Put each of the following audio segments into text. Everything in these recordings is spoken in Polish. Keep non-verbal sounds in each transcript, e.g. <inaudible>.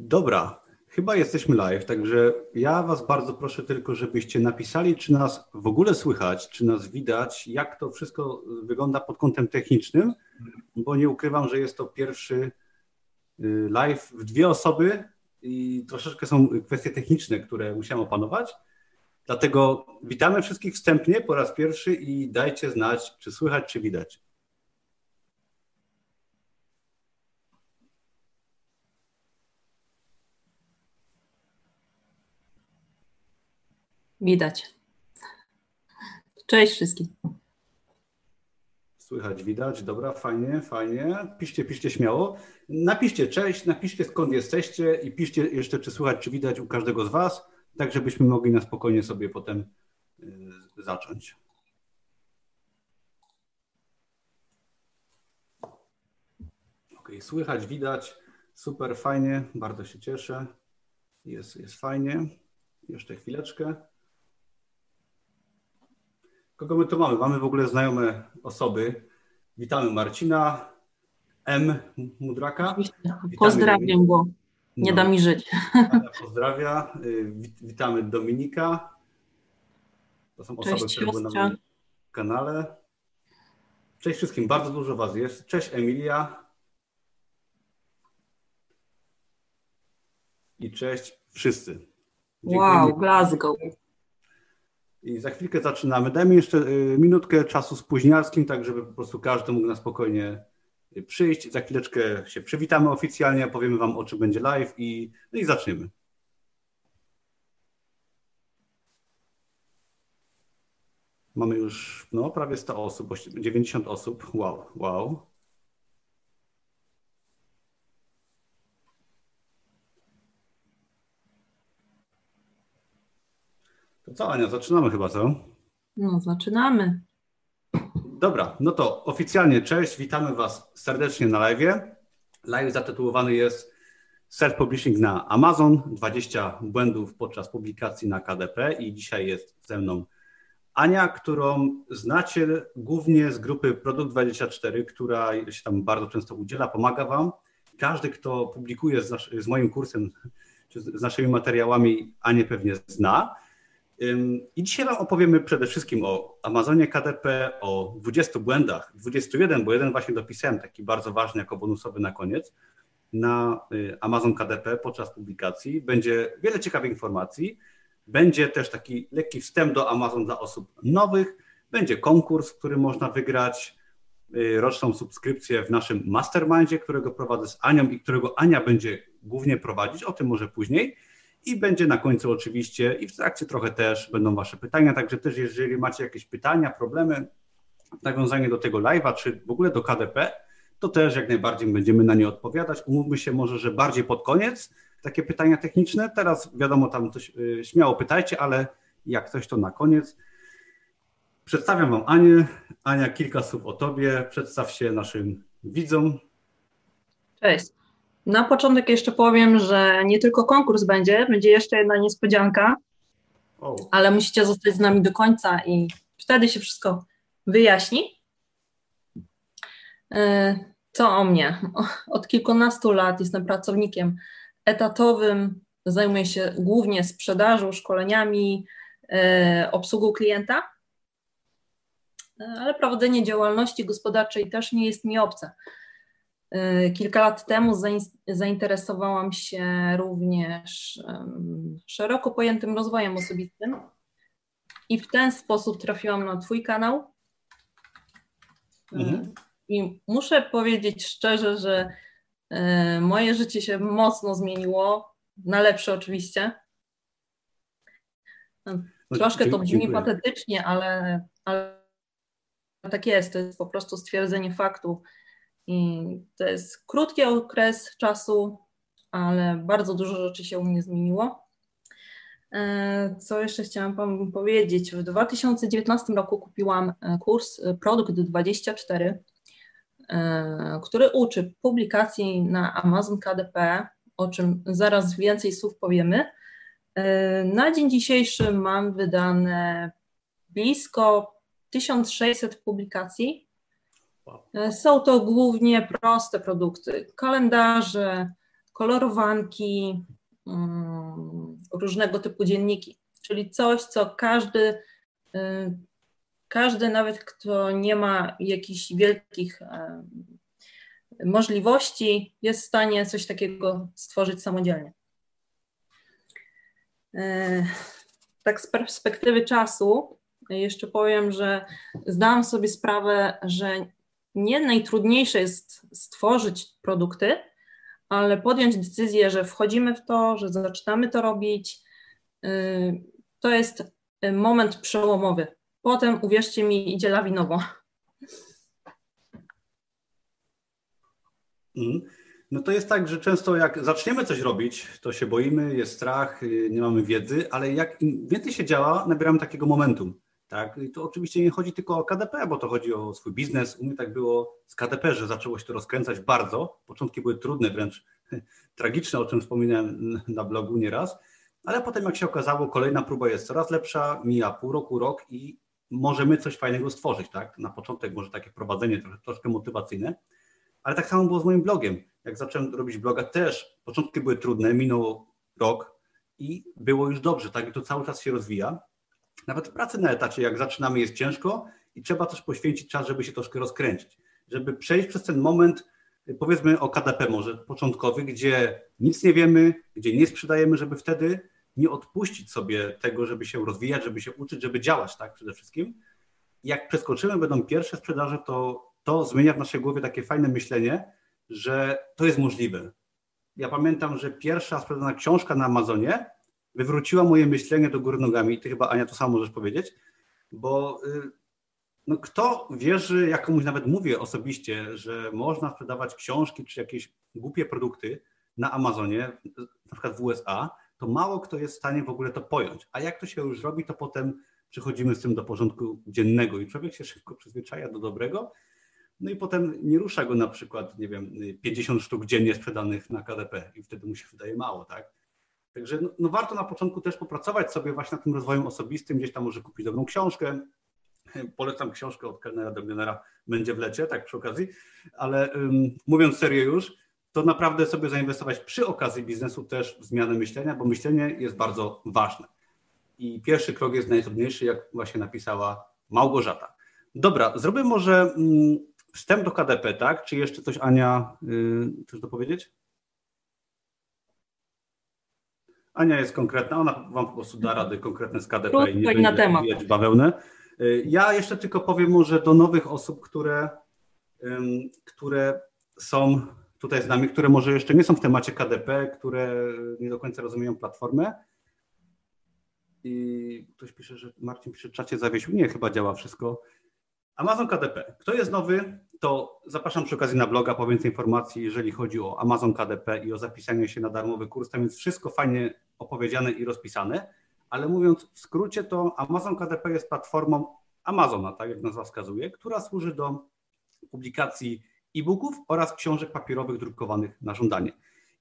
Dobra, chyba jesteśmy live, także ja Was bardzo proszę tylko, żebyście napisali, czy nas w ogóle słychać, czy nas widać, jak to wszystko wygląda pod kątem technicznym, bo nie ukrywam, że jest to pierwszy y, live w dwie osoby i troszeczkę są kwestie techniczne, które musiałem opanować. Dlatego witamy wszystkich wstępnie po raz pierwszy i dajcie znać, czy słychać, czy widać. Widać. Cześć wszystkim. Słychać, widać, dobra, fajnie, fajnie. Piszcie, piszcie śmiało. Napiszcie cześć, napiszcie skąd jesteście i piszcie jeszcze, czy słychać, czy widać u każdego z Was, tak żebyśmy mogli na spokojnie sobie potem y, zacząć. Ok, słychać, widać, super, fajnie, bardzo się cieszę. Jest, jest fajnie. Jeszcze chwileczkę. Kogo my tu mamy? Mamy w ogóle znajome osoby. Witamy Marcina, M. Mudraka. Pozdrawiam go. Nie no. da mi żyć. Pozdrawia. Y, witamy Dominika. To są osoby, Cześć, które były na moim kanale. Cześć wszystkim, bardzo dużo Was jest. Cześć Emilia. I cześć wszyscy. Wow, Glasgow. I za chwilkę zaczynamy. Dajmy jeszcze y, minutkę czasu spóźnialskim, tak żeby po prostu każdy mógł na spokojnie y, przyjść. Za chwileczkę się przywitamy oficjalnie, powiemy Wam o czym będzie live i, no i zaczniemy. Mamy już no, prawie 100 osób, 90 osób. Wow, wow. To co, Ania, zaczynamy chyba, co? No, zaczynamy. Dobra, no to oficjalnie cześć, witamy Was serdecznie na live. Live zatytułowany jest Self-Publishing na Amazon, 20 błędów podczas publikacji na KDP i dzisiaj jest ze mną Ania, którą znacie głównie z grupy Produkt24, która się tam bardzo często udziela, pomaga Wam. Każdy, kto publikuje z, nasz, z moim kursem, czy z naszymi materiałami, Anię pewnie zna. I dzisiaj Wam opowiemy przede wszystkim o Amazonie KDP, o 20 błędach, 21, bo jeden właśnie dopisałem, taki bardzo ważny jako bonusowy na koniec, na y, Amazon KDP podczas publikacji. Będzie wiele ciekawych informacji. Będzie też taki lekki wstęp do Amazon dla osób nowych. Będzie konkurs, w którym można wygrać y, roczną subskrypcję w naszym mastermindzie, którego prowadzę z Anią i którego Ania będzie głównie prowadzić, o tym może później. I będzie na końcu oczywiście i w trakcie trochę też będą Wasze pytania, także też jeżeli macie jakieś pytania, problemy, nawiązanie do tego live'a, czy w ogóle do KDP, to też jak najbardziej będziemy na nie odpowiadać. Umówmy się może, że bardziej pod koniec takie pytania techniczne. Teraz wiadomo, tam coś y, śmiało pytajcie, ale jak coś to na koniec. Przedstawiam Wam Anię. Ania, kilka słów o Tobie. Przedstaw się naszym widzom. Cześć. Na początek jeszcze powiem, że nie tylko konkurs będzie, będzie jeszcze jedna niespodzianka, ale musicie zostać z nami do końca i wtedy się wszystko wyjaśni. E, co o mnie? Od kilkunastu lat jestem pracownikiem etatowym, zajmuję się głównie sprzedażą, szkoleniami, e, obsługą klienta, e, ale prowadzenie działalności gospodarczej też nie jest mi obce. Y, kilka lat temu zainteresowałam się również szeroko pojętym rozwojem osobistym i w ten sposób trafiłam na Twój kanał. Mhm. I muszę powiedzieć szczerze, że y, moje życie się mocno zmieniło, na lepsze oczywiście. No, troszkę to brzmi patetycznie, ale, ale tak jest. To jest po prostu stwierdzenie faktu to jest krótki okres czasu, ale bardzo dużo rzeczy się u mnie zmieniło. E, co jeszcze chciałam Wam powiedzieć? W 2019 roku kupiłam e, kurs e, Produkt 24, który uczy publikacji na Amazon KDP, o czym zaraz więcej słów powiemy. Na dzień dzisiejszy mam wydane blisko 1600 publikacji są to głównie proste produkty, kalendarze, kolorowanki, mm, różnego typu dzienniki, czyli coś, co każdy, y, każdy nawet kto nie ma jakichś wielkich możliwości, jest w stanie coś takiego stworzyć samodzielnie. Tak z perspektywy czasu jeszcze powiem, że zdałam sobie sprawę, że nie najtrudniejsze jest stworzyć produkty, ale podjąć decyzję, że wchodzimy w to, że zaczynamy to robić, y, to jest moment przełomowy. Potem, uwierzcie mi, idzie lawinowo. Mm. No to jest tak, że często jak zaczniemy coś robić, to się boimy, jest strach, y, nie mamy wiedzy, ale jak im więcej się działa, nabieramy takiego momentum. Tak? I to oczywiście nie chodzi tylko o KDP, bo to chodzi o swój biznes. U mnie tak było z KDP, że zaczęło się to rozkręcać bardzo. Początki były trudne, wręcz <laughs> tragiczne, o czym wspominałem <laughs> na blogu nieraz, ale potem jak się okazało, kolejna próba jest coraz lepsza, mija pół roku, rok i możemy coś fajnego stworzyć. Tak? Na początek może takie prowadzenie troszkę, troszkę motywacyjne, ale tak samo było z moim blogiem. Jak zacząłem robić bloga też, początki były trudne, minął rok i było już dobrze, tak? I to cały czas się rozwija. Nawet w pracy na etacie, jak zaczynamy, jest ciężko i trzeba też poświęcić czas, żeby się troszkę rozkręcić, żeby przejść przez ten moment, powiedzmy o KDP może początkowy, gdzie nic nie wiemy, gdzie nie sprzedajemy, żeby wtedy nie odpuścić sobie tego, żeby się rozwijać, żeby się uczyć, żeby działać, tak, przede wszystkim. Jak przeskoczymy, będą pierwsze sprzedaże, to to zmienia w naszej głowie takie fajne myślenie, że to jest możliwe. Ja pamiętam, że pierwsza sprzedana książka na Amazonie wywróciła moje myślenie do góry nogami. Ty chyba, Ania, to samo możesz powiedzieć, bo y, no, kto wierzy, jak komuś nawet mówię osobiście, że można sprzedawać książki czy jakieś głupie produkty na Amazonie, na przykład w USA, to mało kto jest w stanie w ogóle to pojąć. A jak to się już robi, to potem przechodzimy z tym do porządku dziennego i człowiek się szybko przyzwyczaja do dobrego. No i potem nie rusza go na przykład, nie wiem, 50 sztuk dziennie sprzedanych na KDP i wtedy mu się wydaje mało, tak? Także no, no, warto na początku też popracować sobie właśnie nad tym rozwojem osobistym, gdzieś tam może kupić dobrą książkę. Polecam książkę od kelnera do milionera, będzie w lecie, tak przy okazji, ale um, mówiąc serio już, to naprawdę sobie zainwestować przy okazji biznesu też w zmianę myślenia, bo myślenie jest bardzo ważne. I pierwszy krok jest najtrudniejszy, jak właśnie napisała Małgorzata. Dobra, zrobię może wstęp do KDP, tak? Czy jeszcze coś Ania yy, chcesz dopowiedzieć? Ania jest konkretna, ona Wam po prostu da rady konkretne z KDP Krótko i nie i na temat. bawełnę. Y, ja jeszcze tylko powiem może do nowych osób, które, które są tutaj z nami, które może jeszcze nie są w temacie KDP, które nie do końca rozumieją platformę. I ktoś pisze, że Marcin pisze, czacie zawiesił. Nie, chyba działa wszystko. Amazon KDP. Kto jest nowy, to zapraszam przy okazji na bloga po więcej informacji, jeżeli chodzi o Amazon KDP i o zapisanie się na darmowy kurs. Tam jest wszystko fajnie opowiedziane i rozpisane, ale mówiąc w skrócie, to Amazon KDP jest platformą Amazona, tak jak nazwa wskazuje, która służy do publikacji e-booków oraz książek papierowych drukowanych na żądanie.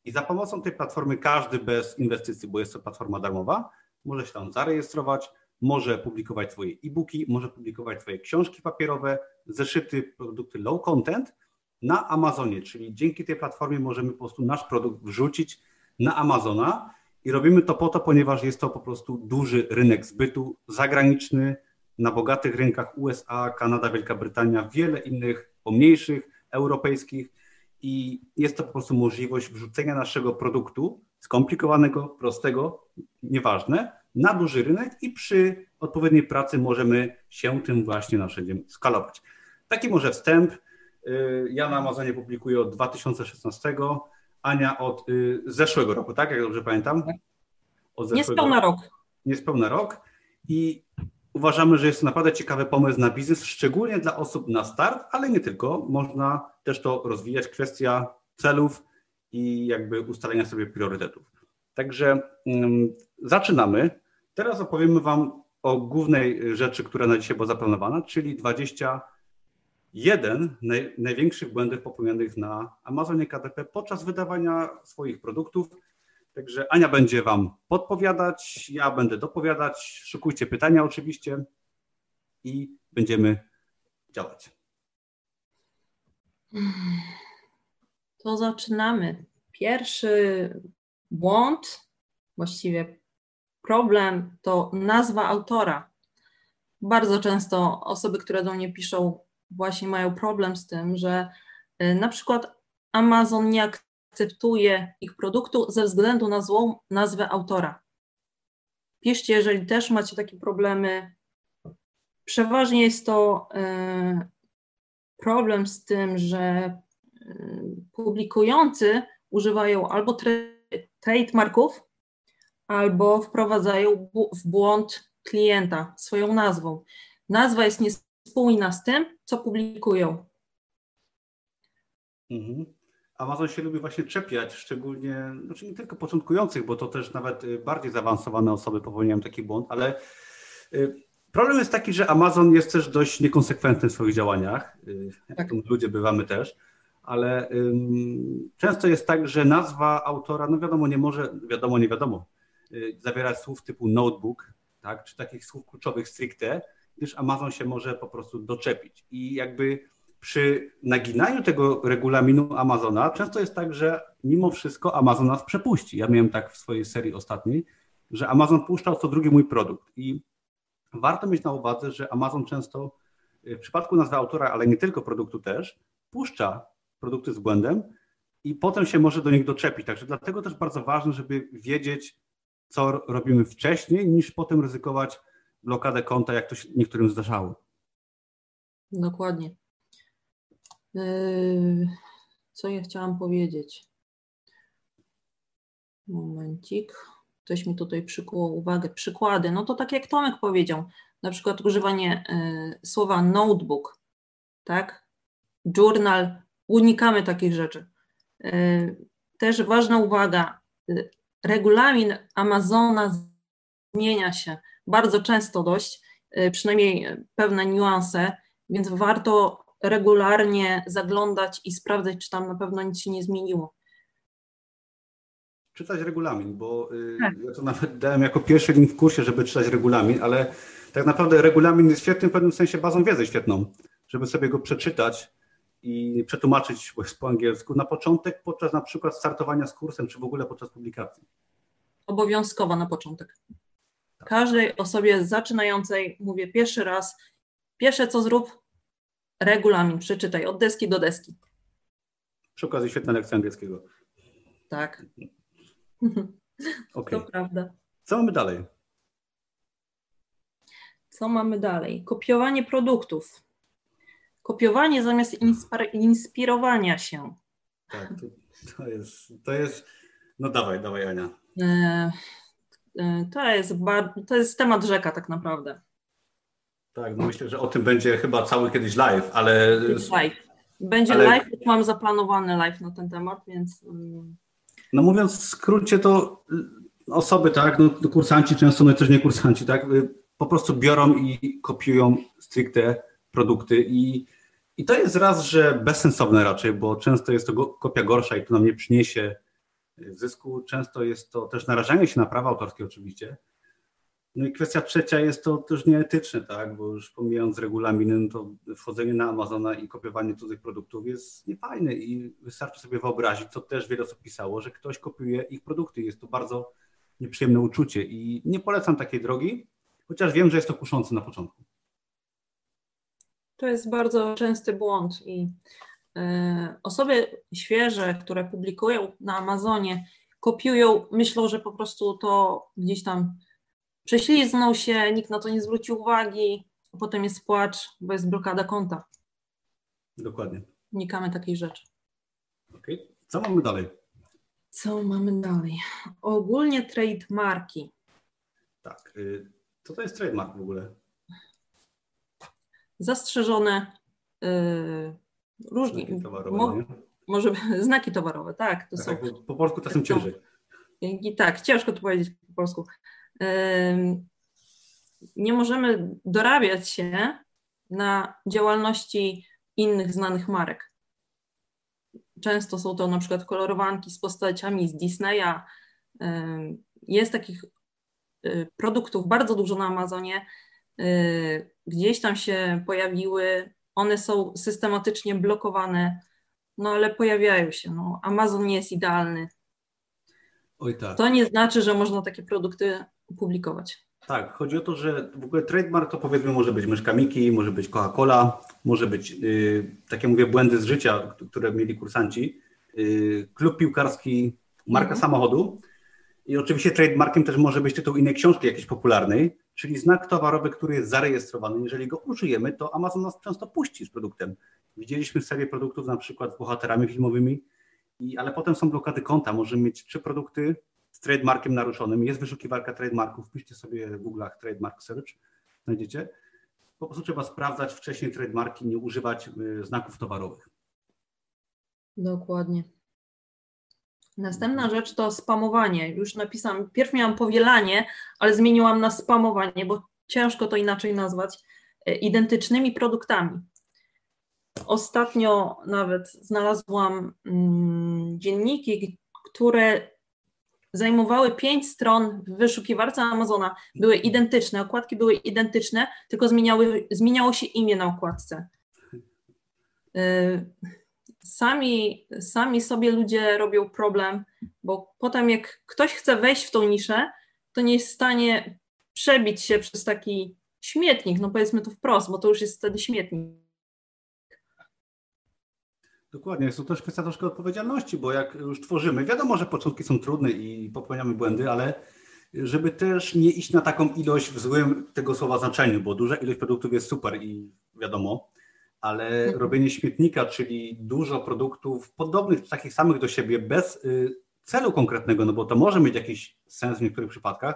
I za pomocą tej platformy każdy bez inwestycji, bo jest to platforma darmowa, może się tam zarejestrować, może publikować swoje e-booki, może publikować swoje książki papierowe, zeszyty, produkty low content na Amazonie, czyli dzięki tej platformie możemy po prostu nasz produkt wrzucić na Amazona i robimy to po to, ponieważ jest to po prostu duży rynek zbytu zagraniczny na bogatych rynkach USA, Kanada, Wielka Brytania, wiele innych pomniejszych, europejskich i jest to po prostu możliwość wrzucenia naszego produktu skomplikowanego, prostego, nieważne, na duży rynek i przy odpowiedniej pracy możemy się tym właśnie narzędziem skalować. Taki może wstęp. Y, ja na Amazonie publikuję od 2016, Ania od y, zeszłego roku, tak? Jak dobrze pamiętam? Tak. Od Niespełna rok. Niespełna rok. I uważamy, że jest to naprawdę ciekawy pomysł na biznes, szczególnie dla osób na start, ale nie tylko. Można też to rozwijać. Kwestia celów i jakby ustalenia sobie priorytetów. Także um, zaczynamy. Teraz opowiemy Wam o głównej rzeczy, która na dzisiaj była zaplanowana, czyli 21 naj, największych błędów popełnionych na Amazonie KDP podczas wydawania swoich produktów. Także Ania będzie Wam podpowiadać, ja będę dopowiadać. Szukujcie pytania oczywiście i będziemy działać. To zaczynamy. Pierwszy błąd, właściwie problem, to nazwa autora. Bardzo często osoby, które do mnie piszą, właśnie mają problem z tym, że y, na przykład Amazon nie akceptuje ich produktu ze względu na złą nazwę autora. Piszcie, jeżeli też macie takie problemy. Przeważnie jest to y, problem z tym, że y, publikujący używają albo trademarków, albo wprowadzają w błąd klienta swoją nazwą. Nazwa jest niespójna z tym, co publikują. Mhm. Amazon się lubi właśnie czepiać, szczególnie, znaczy nie tylko początkujących, bo to też nawet y, bardziej zaawansowane osoby popełniają taki błąd, ale y, problem jest taki, że Amazon jest też dość niekonsekwentny w swoich działaniach. Y, tak. Ludzie bywamy też ale ym, często jest tak, że nazwa autora, no wiadomo, nie może, wiadomo, nie wiadomo, y, zawierać słów typu notebook, tak, czy takich słów kluczowych stricte, gdyż Amazon się może po prostu doczepić. I jakby przy naginaniu tego regulaminu Amazona często jest tak, że mimo wszystko Amazon nas przepuści. Ja miałem tak w swojej serii ostatniej, że Amazon puszczał co drugi mój produkt i warto mieć na uwadze, że Amazon często y, w przypadku nazwy autora, ale nie tylko produktu też, puszcza produkty z błędem i potem się może do nich doczepić. Także dlatego też bardzo ważne, żeby wiedzieć, co robimy wcześniej, niż potem ryzykować blokadę konta, jak to się niektórym zdarzało. Dokładnie. Yy, co ja chciałam powiedzieć? Momencik. Ktoś mi tutaj przykuło uwagę. Przykłady. No to tak jak Tomek powiedział, na przykład używanie y, słowa notebook, tak? Journal, unikamy takich rzeczy. E, też ważna uwaga, regulamin Amazona zmienia się bardzo często dość, e, przynajmniej pewne niuanse, więc warto regularnie zaglądać i sprawdzać, czy tam na pewno nic się nie zmieniło. Czytać regulamin, bo y, tak. ja to nawet dałem jako pierwszy link w kursie, żeby czytać regulamin, ale tak naprawdę regulamin jest świetnym w pewnym sensie bazą wiedzy świetną, żeby sobie go przeczytać i przetłumaczyć po angielsku na początek, podczas na przykład startowania z kursem, czy w ogóle podczas publikacji? Obowiązkowo na początek. Każdej osobie zaczynającej mówię pierwszy raz, pierwsze co zrób, regulamin, przeczytaj od deski do deski. Przy okazji świetna lekcja angielskiego. Tak. Okay. <laughs> To prawda. Co mamy dalej? Co mamy dalej? Kopiowanie produktów kopiowanie zamiast inspirowania się. Tak, to, to, jest, to jest, no dawaj, dawaj Ania. E, e, to jest, to jest temat rzeka tak naprawdę. Tak, no myślę, że o tym będzie chyba cały kiedyś live, ale... Live. Będzie ale... live, mam zaplanowany live na ten temat, więc... Mm. No mówiąc w skrócie, to osoby, tak, no kursanci często, no i też nie kursanci, tak, po prostu biorą i kopiują stricte produkty i i to jest raz, że bezsensowne raczej, bo często jest to kopia gorsza i to nam nie przyniesie y, zysku. Często jest to też narażanie się na prawa autorskie oczywiście. No i kwestia trzecia jest to też nieetyczne, tak, bo już pomijając regulaminy, to wchodzenie na Amazona i kopiowanie cudzych produktów jest niefajne i wystarczy sobie wyobrazić, co też wiele osób pisało, że ktoś kopiuje ich produkty. Jest to bardzo nieprzyjemne uczucie i nie polecam takiej drogi, chociaż wiem, że jest to kuszące na początku. To jest bardzo częsty błąd i e, osoby świeże, które publikują na Amazonie, kopiują, myślą, że po prostu to gdzieś tam prześliznął się, nikt na to nie zwrócił uwagi, a potem jest płacz, bo jest blokada konta. Dokładnie. Unikamy takiej rzeczy. Okay. Co mamy dalej? Co mamy dalej? Ogólnie trademarki. Tak. Y, co to jest trademark w ogóle? Zastrzeżone yy, różnie. Znaki towarowe, mo, może <laughs> znaki towarowe, tak. To tak, są, po polsku czasem ciężej. I, tak, ciężko to powiedzieć po polsku. Nie możemy dorabiać się na działalności innych znanych marek. Często są to na przykład kolorowanki z postaciami z Disneya. Jest takich y, produktów bardzo dużo na Amazonie, Y, gdzieś tam się pojawiły, one są systematycznie blokowane no ale pojawiają się. No, Amazon nie jest idealny. Oj tak. To nie znaczy, że można takie produkty publikować. Tak, chodzi o to, że w ogóle trademark to powiedzmy może być myszka Miki, może być Coca-Cola, może być, yy, tak jak mówię, błędy z życia, które mieli kursanci, yy, klub piłkarski, marka mhm. samochodu i oczywiście trademarkiem też może być tytuł innej książki jakiejś popularnej, czyli znak towarowy, który jest zarejestrowany. Jeżeli go użyjemy, to Amazon nas często puści z produktem. Widzieliśmy serię produktów na przykład z bohaterami filmowymi, i, ale potem są blokady konta. Możemy mieć trzy produkty z trademarkiem naruszonym. Jest wyszukiwarka trademarków, wpiszcie sobie w Google'ach trademark search, znajdziecie. Po prostu trzeba sprawdzać wcześniej trademarki, nie używać y, znaków towarowych. Dokładnie. Następna rzecz to spamowanie. Już napisałam, pierw miałam powielanie, ale zmieniłam na spamowanie, bo ciężko to inaczej nazwać, y, identycznymi produktami. Ostatnio nawet znalazłam mm, dzienniki, które zajmowały pięć stron w wyszukiwarce Amazona, były identyczne, okładki były identyczne, tylko zmieniały, zmieniało się imię na okładce. Y, sami, sami sobie ludzie robią problem, bo potem jak ktoś chce wejść w tą niszę, to nie jest w stanie przebić się przez taki śmietnik, no powiedzmy to wprost, bo to już jest wtedy śmietnik. Dokładnie, jest to też kwestia troszkę odpowiedzialności, bo jak już tworzymy, wiadomo, że początki są trudne i popełniamy błędy, ale żeby też nie iść na taką ilość w złym tego słowa znaczeniu, bo duża ilość produktów jest super i wiadomo, ale mhm. robienie śmietnika, czyli dużo produktów podobnych, takich samych do siebie, bez y, celu konkretnego, no bo to może mieć jakiś sens w niektórych przypadkach,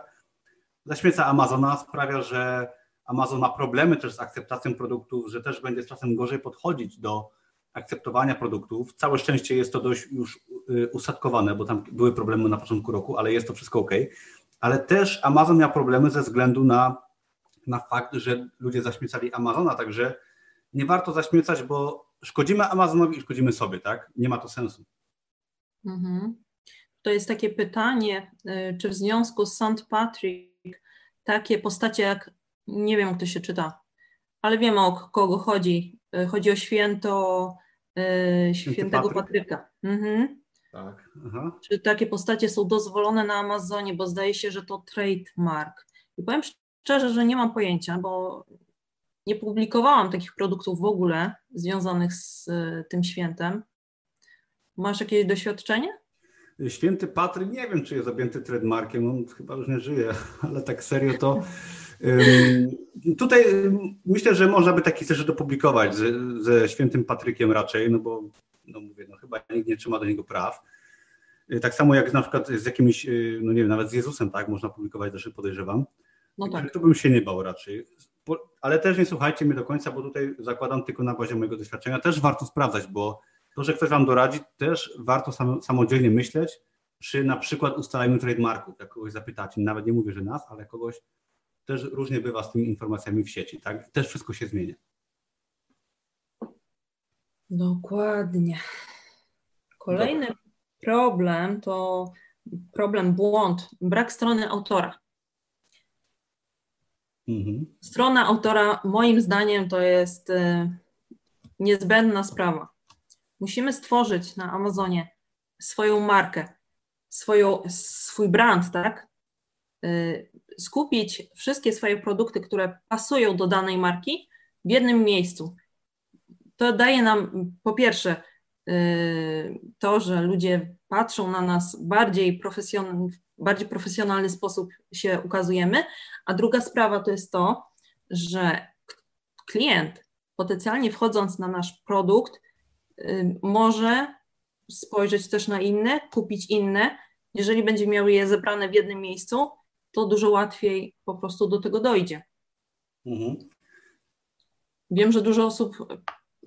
zaśmieca Amazona, sprawia, że Amazon ma problemy też z akceptacją produktów, że też będzie z czasem gorzej podchodzić do akceptowania produktów. Całe szczęście jest to dość już y, usadkowane, bo tam były problemy na początku roku, ale jest to wszystko ok. Ale też Amazon miał problemy ze względu na, na fakt, że ludzie zaśmiecali Amazona, także nie warto zaśmiecać, bo szkodzimy Amazonowi i szkodzimy sobie, tak? Nie ma to sensu. Mhm. To jest takie pytanie, y, czy w związku z St. Patrick takie postacie jak, nie wiem jak to się czyta, ale wiemy o kogo chodzi. Y, chodzi o święto y, świętego Patryk? Patryka. Mhm. Tak. Aha. Czy takie postacie są dozwolone na Amazonie, bo zdaje się, że to trademark. I powiem szczerze, że nie mam pojęcia, bo nie publikowałam takich produktów w ogóle związanych z y, tym świętem. Masz jakieś doświadczenie? Święty Patryk, nie wiem, czy jest objęty trademarkiem, on chyba już nie żyje, <laughs> ale tak serio to Tutaj myślę, że można by taki też dopublikować ze, ze świętym Patrykiem raczej, no bo no mówię, no chyba nikt nie trzyma do niego praw. Y, tak samo jak na przykład z jakimiś, y, no nie wiem, nawet z Jezusem, tak, można publikować też podejrzewam. No tak. To bym się nie bał raczej. Ale też nie słuchajcie mnie do końca, bo tutaj zakładam tylko na bazie mojego doświadczenia. Też warto sprawdzać, bo to, że ktoś wam doradzi, też warto sam, samodzielnie myśleć przy na przykład ustaleniu trademarku. Jak kogoś zapytacie, nawet nie mówię, że nas, ale kogoś też różnie bywa z tymi informacjami w sieci, tak? Też wszystko się zmienia. Dokładnie. Kolejny Dobra. problem to problem błąd, brak strony autora. Mhm. Strona autora, moim zdaniem, to jest y, niezbędna sprawa. Musimy stworzyć na Amazonie swoją markę, swoją, swój brand, tak? Y, skupić wszystkie swoje produkty, które pasują do danej marki w jednym miejscu. To daje nam po pierwsze y, to, że ludzie patrzą na nas bardziej, profesjon bardziej profesjonalny sposób się ukazujemy, a druga sprawa to jest to, że klient potencjalnie wchodząc na nasz produkt y, może spojrzeć też na inne, kupić inne. Jeżeli będzie miał je zebrane w jednym miejscu, to dużo łatwiej po prostu do tego dojdzie. Mhm. Wiem, że dużo osób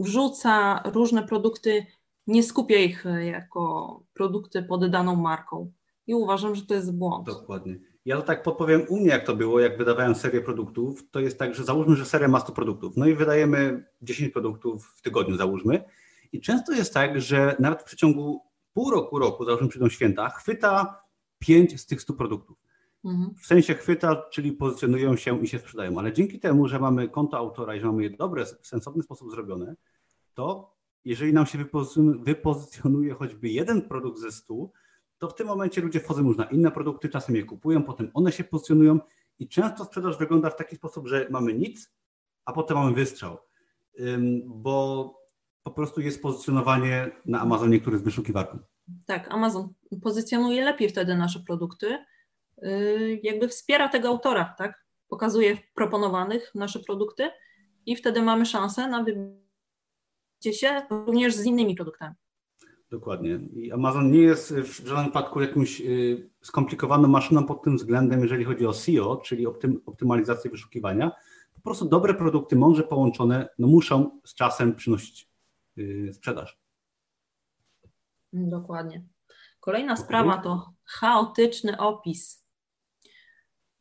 wrzuca różne produkty, nie skupia ich jako produkty pod daną marką. I uważam, że to jest błąd. Dokładnie. Ja to tak podpowiem u mnie, jak to było, jak wydawałem serię produktów, to jest tak, że załóżmy, że seria ma 100 produktów, no i wydajemy 10 produktów w tygodniu, załóżmy. I często jest tak, że nawet w przeciągu pół roku, roku, załóżmy przyjdą święta, chwyta 5 z tych 100 produktów. Mhm. W sensie chwyta, czyli pozycjonują się i się sprzedają. Ale dzięki temu, że mamy konto autora i że mamy je dobre, w sensowny sposób zrobione, to jeżeli nam się wypozycjonuje choćby jeden produkt ze stu, to w tym momencie ludzie wchodzą już na inne produkty, czasem je kupują, potem one się pozycjonują i często sprzedaż wygląda w taki sposób, że mamy nic, a potem mamy wystrzał, bo po prostu jest pozycjonowanie na Amazonie, który jest wyszukiwarką. Tak, Amazon pozycjonuje lepiej wtedy nasze produkty, y, jakby wspiera tego autora, tak? Pokazuje proponowanych nasze produkty i wtedy mamy szansę na wybicie się również z innymi produktami. Dokładnie. I Amazon nie jest w żadnym wypadku jakąś y, skomplikowaną maszyną pod tym względem, jeżeli chodzi o SEO, czyli optym, optymalizację wyszukiwania. Po prostu dobre produkty, mądrze połączone, no muszą z czasem przynosić yy, sprzedaż. Dokładnie. Kolejna sprawa to chaotyczny opis.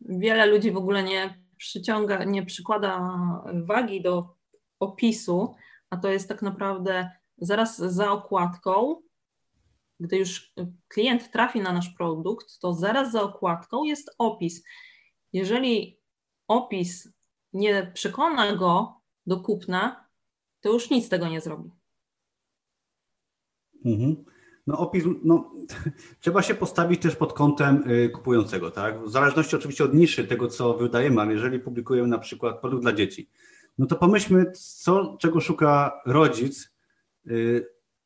Wiele ludzi w ogóle nie przyciąga, nie przykłada wagi do opisu, a to jest tak naprawdę zaraz za okładką, gdy już klient trafi na nasz produkt, to zaraz za okładką jest opis. Jeżeli opis nie przekona go do kupna, to już nic z tego nie zrobi. Mhm. No opis, no, <laughs> trzeba się postawić też pod kątem y, kupującego, tak? W zależności oczywiście od niszy tego, co wydajemy, ale jeżeli publikujemy na przykład produkt dla dzieci, no to pomyślmy, co, czego szuka rodzic,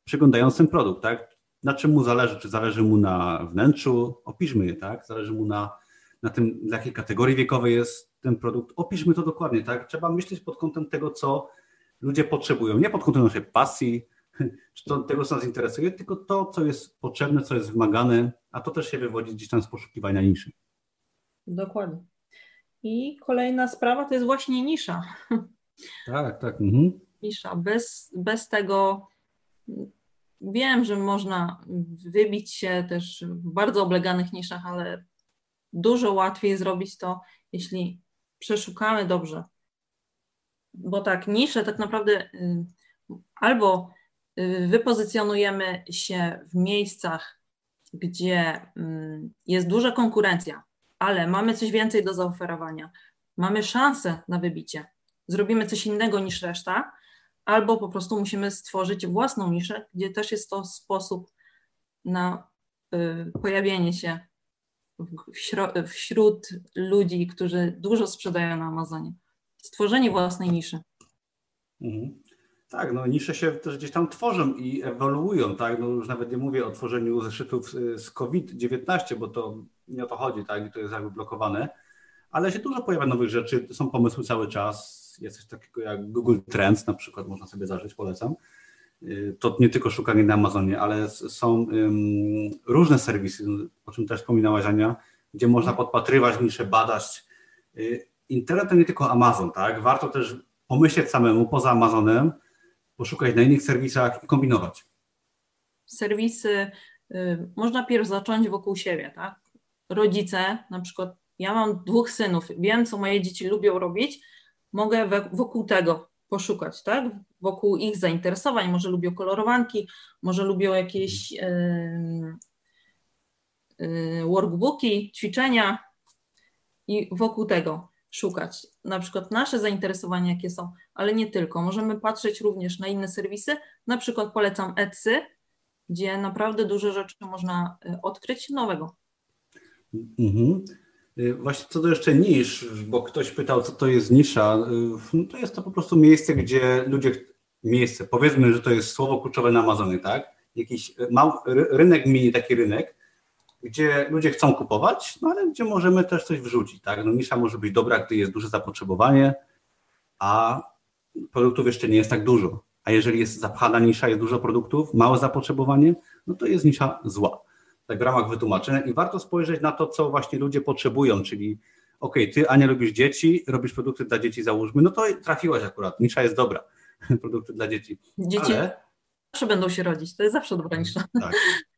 przeglądając ten produkt, tak? Na czym mu zależy? Czy zależy mu na wnętrzu? Opiszmy je, tak? Zależy mu na, na tym, dla jakiej kategorii wiekowej jest ten produkt. Opiszmy to dokładnie, tak? Trzeba myśleć pod kątem tego, co ludzie potrzebują. Nie pod kątem naszej pasji, <laughs> czy to, tego, co nas interesuje, tylko to, co jest potrzebne, co jest wymagane, a to też się wywodzi gdzieś tam z poszukiwania niszy. Dokładnie. I kolejna sprawa to jest właśnie nisza. Tak, tak. Mhm nisza. Bez, bez tego wiem, że można wybić się też w bardzo obleganych niszach, ale dużo łatwiej zrobić to, jeśli przeszukamy dobrze. Bo tak, nisze tak naprawdę y, albo y, wypozycjonujemy się w miejscach, gdzie y, jest duża konkurencja, ale mamy coś więcej do zaoferowania, mamy szansę na wybicie, zrobimy coś innego niż reszta, albo po prostu musimy stworzyć własną niszę, gdzie też jest to sposób na y, pojawienie się wśród ludzi, którzy dużo sprzedają na Amazonie. Stworzenie własnej niszy. Mhm. Tak, no nisze się też gdzieś tam tworzą i ewoluują, tak? No już nawet nie mówię o tworzeniu zeszytów z COVID-19, bo to nie o to chodzi, tak? I to jest jakby blokowane, ale się dużo pojawia nowych rzeczy, są pomysły cały czas, jest coś takiego jak Google Trends na przykład, można sobie zażyć, polecam. Y, to nie tylko szukanie na Amazonie, ale są różne serwisy, o czym też wspominałaś Ania, gdzie można podpatrywać nisze, badać. Y, internet to nie tylko Amazon, tak? Warto też pomyśleć samemu poza Amazonem, poszukać na innych serwisach i kombinować. Serwisy, y, można pierw zacząć wokół siebie, tak? Rodzice, na przykład ja mam dwóch synów, wiem, co moje dzieci lubią robić, mogę wokół tego poszukać, tak? Wokół ich zainteresowań. Może lubią kolorowanki, może lubią jakieś yy, workbooki, ćwiczenia i wokół tego szukać. Na przykład nasze zainteresowania, jakie są, ale nie tylko. Możemy patrzeć również na inne serwisy. Na przykład polecam Etsy, gdzie naprawdę dużo rzeczy można y, odkryć nowego. Mhm. Y, właśnie co do jeszcze nisz, bo ktoś pytał, co to jest nisza, y, no to jest to po prostu miejsce, gdzie ludzie, miejsce, powiedzmy, że to jest słowo kluczowe na Amazonie, tak? Jakiś mały rynek, mini taki rynek, gdzie ludzie chcą kupować, no ale gdzie możemy też coś wrzucić, tak? No nisza może być dobra, gdy jest duże zapotrzebowanie, a produktów jeszcze nie jest tak dużo. A jeżeli jest zapchana nisza, jest dużo produktów, małe zapotrzebowanie, no to jest nisza zła tak w ramach wytłumaczenia i warto spojrzeć na to, co właśnie ludzie potrzebują, czyli ok, ty Ania lubisz dzieci, robisz produkty dla dzieci załóżmy, no to trafiłaś akurat, nisza jest dobra, <laughs> produkty dla dzieci. Dzieci ale, zawsze będą się rodzić, to jest zawsze dobra nisza. Tak,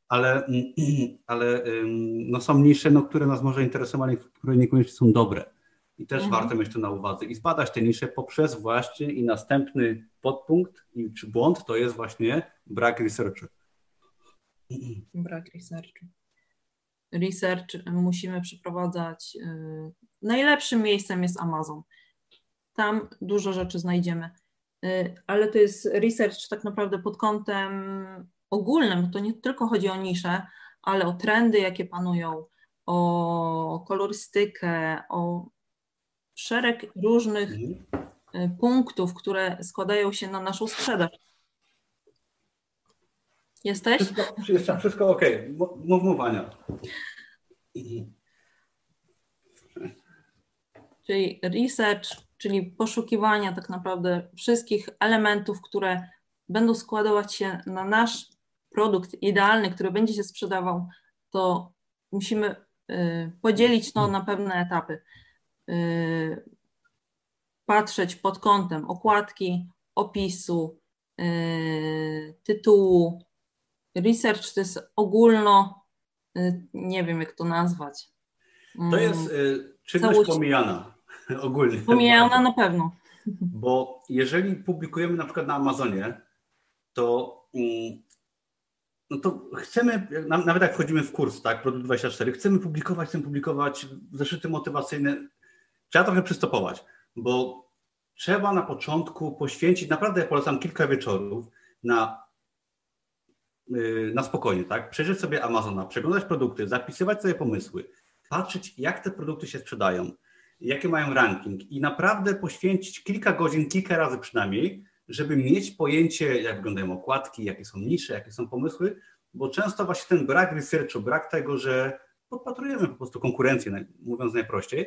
ale, <clears throat> ale no są nisze, no, które nas może interesować, które niekoniecznie są dobre. I też mhm. warto mieć to na uwadze i zbadać te nisze poprzez właśnie i następny podpunkt, i, czy błąd, to jest właśnie brak researchu. Brak researchu. Research musimy przeprowadzać. Y, najlepszym miejscem jest Amazon. Tam dużo rzeczy znajdziemy. ale to jest research tak naprawdę pod kątem ogólnym. To nie tylko chodzi o nisze, ale o trendy, jakie panują, o kolorystykę, o szereg różnych mhm. punktów, które składają się na naszą sprzedaż. Jesteś? Wszystko, wszystko, wszystko ok. Mów, mów Ania. Czyli research, czyli poszukiwania tak naprawdę wszystkich elementów, które będą składować się na nasz produkt idealny, który będzie się sprzedawał, to musimy y, podzielić to na pewne etapy. Y, patrzeć pod kątem okładki, opisu, y, tytułu. Research to jest ogólno, nie wiem jak to nazwać. To jest czynność Całość... pomijana <laughs> ogólnie. Pomijana na pewno. Bo jeżeli publikujemy na przykład na Amazonie, to mm, no to chcemy, nawet jak wchodzimy w kurs, tak, Produkt 24, chcemy publikować, chcemy publikować zeszyty motywacyjne. Trzeba trochę przystopować, bo trzeba na początku poświęcić, naprawdę ja polecam kilka wieczorów na, na spokojnie, tak, przejrzeć sobie Amazona, przeglądać produkty, zapisywać sobie pomysły, patrzeć jak te produkty się sprzedają, jakie mają ranking i naprawdę poświęcić kilka godzin, kilka razy przynajmniej, żeby mieć pojęcie, jak wyglądają okładki, jakie są nisze, jakie są pomysły, bo często właśnie ten brak researchu, brak tego, że podpatrujemy po prostu konkurencję, mówiąc najprościej,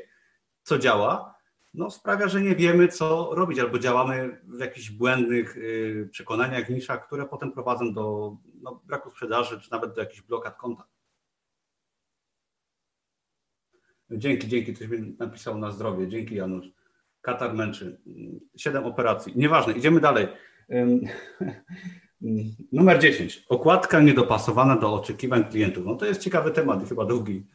co działa, no sprawia, że nie wiemy, co robić, albo działamy w jakichś błędnych y, przekonaniach, niszach, które potem prowadzą do no, braku sprzedaży, czy nawet do jakichś blokad konta. Dzięki, dzięki, ktoś mi napisał na zdrowie. Dzięki Janusz. Katar męczy. Siedem operacji. Nieważne, idziemy dalej. <laughs> Numer 10. Okładka niedopasowana do oczekiwań klientów. No to jest ciekawy temat i chyba długi.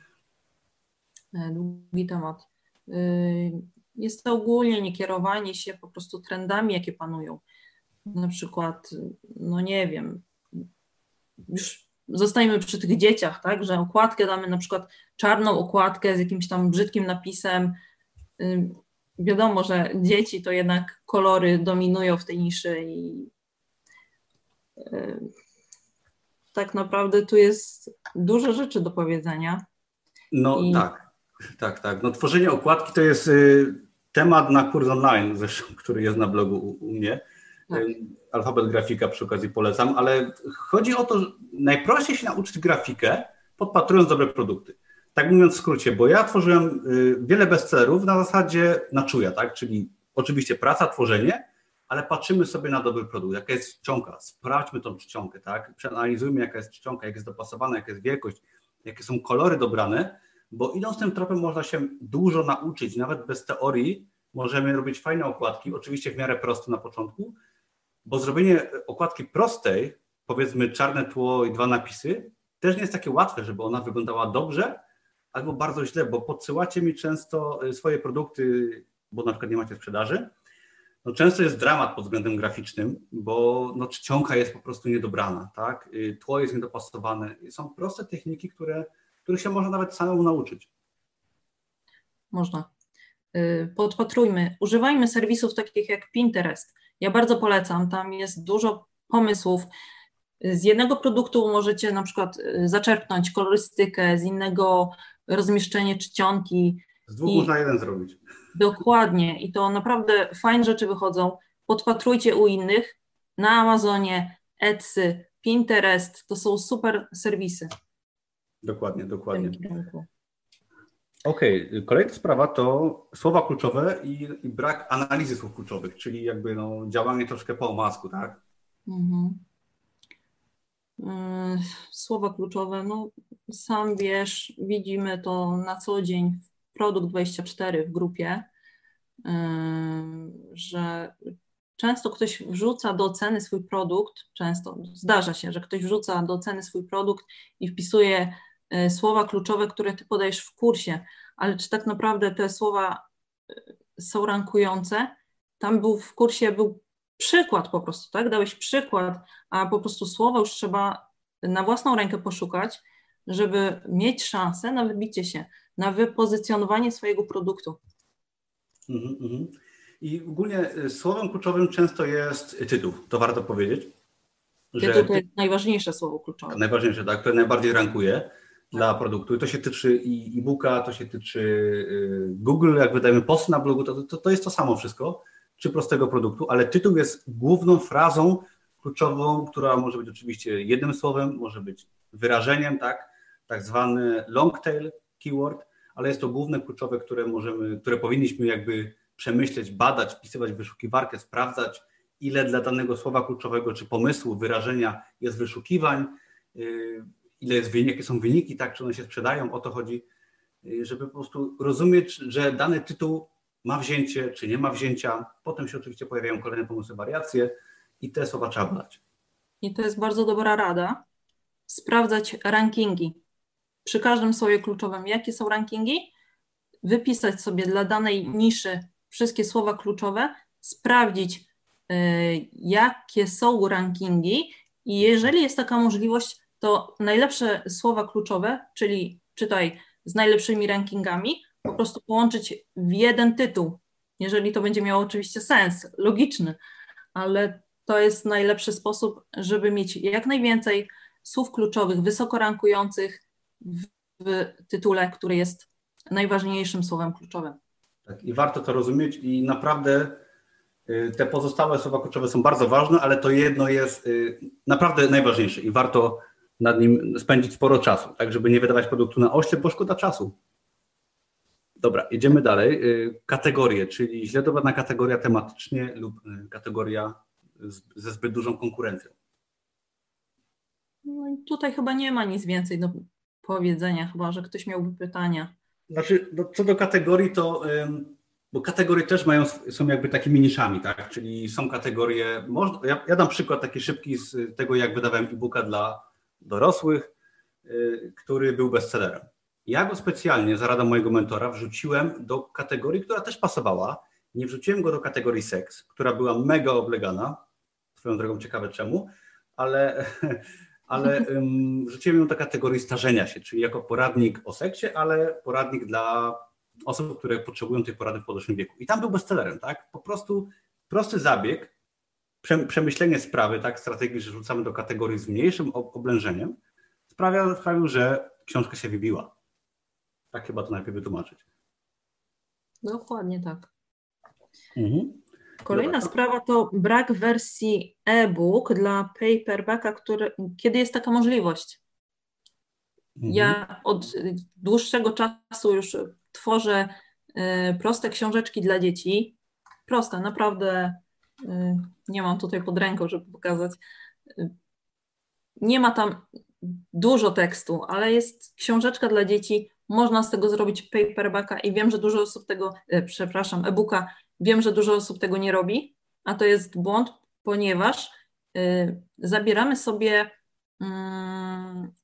E, długi temat. Y, jest to ogólnie niekierowanie się po prostu trendami, jakie panują. Na przykład, no nie wiem, już zostajemy przy tych dzieciach, tak, że okładkę damy na przykład czarną okładkę z jakimś tam brzydkim napisem. Wiadomo, że dzieci to jednak kolory dominują w tej niszy i tak naprawdę tu jest dużo rzeczy do powiedzenia. No I... tak, tak, tak. No, tworzenie okładki to jest y, temat na kurs online, zresztą, <laughs> który jest na blogu u, u mnie. Tak. Alfabet grafika przy okazji polecam, ale chodzi o to, że najprościej się nauczyć grafikę, podpatrując dobre produkty. Tak mówiąc w skrócie, bo ja tworzyłem y, wiele bestsellerów na zasadzie na czuja, tak? Czyli oczywiście praca, tworzenie, ale patrzymy sobie na dobry produkt, jaka jest czcionka, sprawdźmy tą czcionkę, tak? Przeanalizujmy, jaka jest czcionka, jak jest dopasowana, jaka jest wielkość, jakie są kolory dobrane, bo idąc tym tropem można się dużo nauczyć, nawet bez teorii możemy robić fajne okładki, oczywiście w miarę proste na początku, bo zrobienie okładki prostej, powiedzmy czarne tło i dwa napisy, też nie jest takie łatwe, żeby ona wyglądała dobrze albo bardzo źle, bo podsyłacie mi często y, swoje produkty, bo na przykład nie macie sprzedaży. No często jest dramat pod względem graficznym, bo no, czcionka jest po prostu niedobrana, tak? Y, tło jest niedopasowane. Są proste techniki, które, których się można nawet samemu nauczyć. Można. Y, podpatrujmy, używajmy serwisów takich jak Pinterest. Ja bardzo polecam, tam jest dużo pomysłów. Z jednego produktu możecie na przykład y, zaczerpnąć kolorystykę, z innego rozmieszczenie czcionki. Z dwóch I, można jeden zrobić. Dokładnie i to naprawdę fajne rzeczy wychodzą. Podpatrujcie u innych na Amazonie, Etsy, Pinterest, to są super serwisy. Dokładnie, dokładnie. Okej, okay. kolejna sprawa to słowa kluczowe i, i, brak analizy słów kluczowych, czyli jakby no, działanie troszkę po omasku, tak? Mhm. E, słowa kluczowe, no sam wiesz, widzimy to na co dzień w Produkt 24 w grupie, e, że często ktoś wrzuca do oceny swój produkt, często zdarza się, że ktoś wrzuca do oceny swój produkt i wpisuje słowa kluczowe, które ty podajesz w kursie, ale czy tak naprawdę te słowa są rankujące? Tam był w kursie był przykład po prostu, tak? Dałeś przykład, a po prostu słowa już trzeba na własną rękę poszukać, żeby mieć szansę na wybicie się, na wypozycjonowanie swojego produktu. Mm -hmm. I ogólnie y, słowem kluczowym często jest tytuł, to warto powiedzieć. Tytuł to jest najważniejsze słowo kluczowe. Najważniejsze, tak, które najbardziej rankuje dla produktu. I to się tyczy i e-booka, to się tyczy y, Google, jak wydajemy post na blogu, to, to, to jest to samo wszystko, czy prostego produktu, ale tytuł jest główną frazą kluczową, która może być oczywiście jednym słowem, może być wyrażeniem, tak, tak zwany long tail keyword, ale jest to główne kluczowe, które możemy, które powinniśmy jakby przemyśleć, badać, wpisywać w wyszukiwarkę, sprawdzać, ile dla danego słowa kluczowego czy pomysłu, wyrażenia jest wyszukiwań, y, ile jest jakie są wyniki, tak, czy one się sprzedają, o to chodzi, y, żeby po prostu rozumieć, że dany tytuł ma wzięcie, czy nie ma wzięcia. Potem się oczywiście pojawiają kolejne pomysły, wariacje i te słowa trzeba badać. I to jest bardzo dobra rada, sprawdzać rankingi. Przy każdym słowie kluczowym, jakie są rankingi, wypisać sobie dla danej niszy wszystkie słowa kluczowe, sprawdzić, y, jakie są rankingi i jeżeli jest taka możliwość, to najlepsze słowa kluczowe, czyli czytaj z najlepszymi rankingami, po prostu połączyć w jeden tytuł, jeżeli to będzie miało oczywiście sens, logiczny, ale to jest najlepszy sposób, żeby mieć jak najwięcej słów kluczowych, wysoko rankujących w, w tytule, który jest najważniejszym słowem kluczowym. Tak, I warto to rozumieć i naprawdę y, te pozostałe słowa kluczowe są bardzo ważne, ale to jedno jest y, naprawdę najważniejsze i warto nad nim spędzić sporo czasu, tak żeby nie wydawać produktu na oślep, bo szkoda czasu. Dobra, jedziemy dalej. Y, kategorie, czyli źle dobrana kategoria tematycznie lub kategoria ze zbyt dużą konkurencją. No tutaj chyba nie ma nic więcej do powiedzenia, chyba że ktoś miałby pytania. Znaczy, no, co do kategorii, to bo kategorie też mają, są jakby takimi niszami, tak? Czyli są kategorie, można, ja, ja dam przykład taki szybki z tego, jak wydawałem e-booka dla dorosłych, y, który był bestsellerem. Ja go specjalnie, za radą mojego mentora, wrzuciłem do kategorii, która też pasowała. Nie wrzuciłem go do kategorii seks, która była mega oblegana. Swoją drogą ciekawe czemu, ale <laughs> ale um, wrzuciłem ją do kategorii starzenia się, czyli jako poradnik o seksie, ale poradnik dla osób, które potrzebują tej porady w podeszłym wieku. I tam był bestsellerem, tak? Po prostu prosty zabieg, przemyślenie sprawy, tak, strategii, że rzucamy do kategorii z mniejszym oblężeniem, sprawia, sprawił, że książka się wybiła. Tak chyba to najpierw wytłumaczyć. Dokładnie tak. Mhm. Kolejna sprawa to brak wersji e-book dla paperbacka, który, kiedy jest taka możliwość. Mhm. Ja od dłuższego czasu już tworzę y, proste książeczki dla dzieci. Proste, naprawdę nie mam tutaj pod ręką, żeby pokazać. Y, nie ma tam dużo tekstu, ale jest książeczka dla dzieci. Można z tego zrobić paperbacka i wiem, że dużo osób tego, przepraszam, e-booka Wiem, że dużo osób tego nie robi, a to jest błąd, ponieważ y, zabieramy sobie y,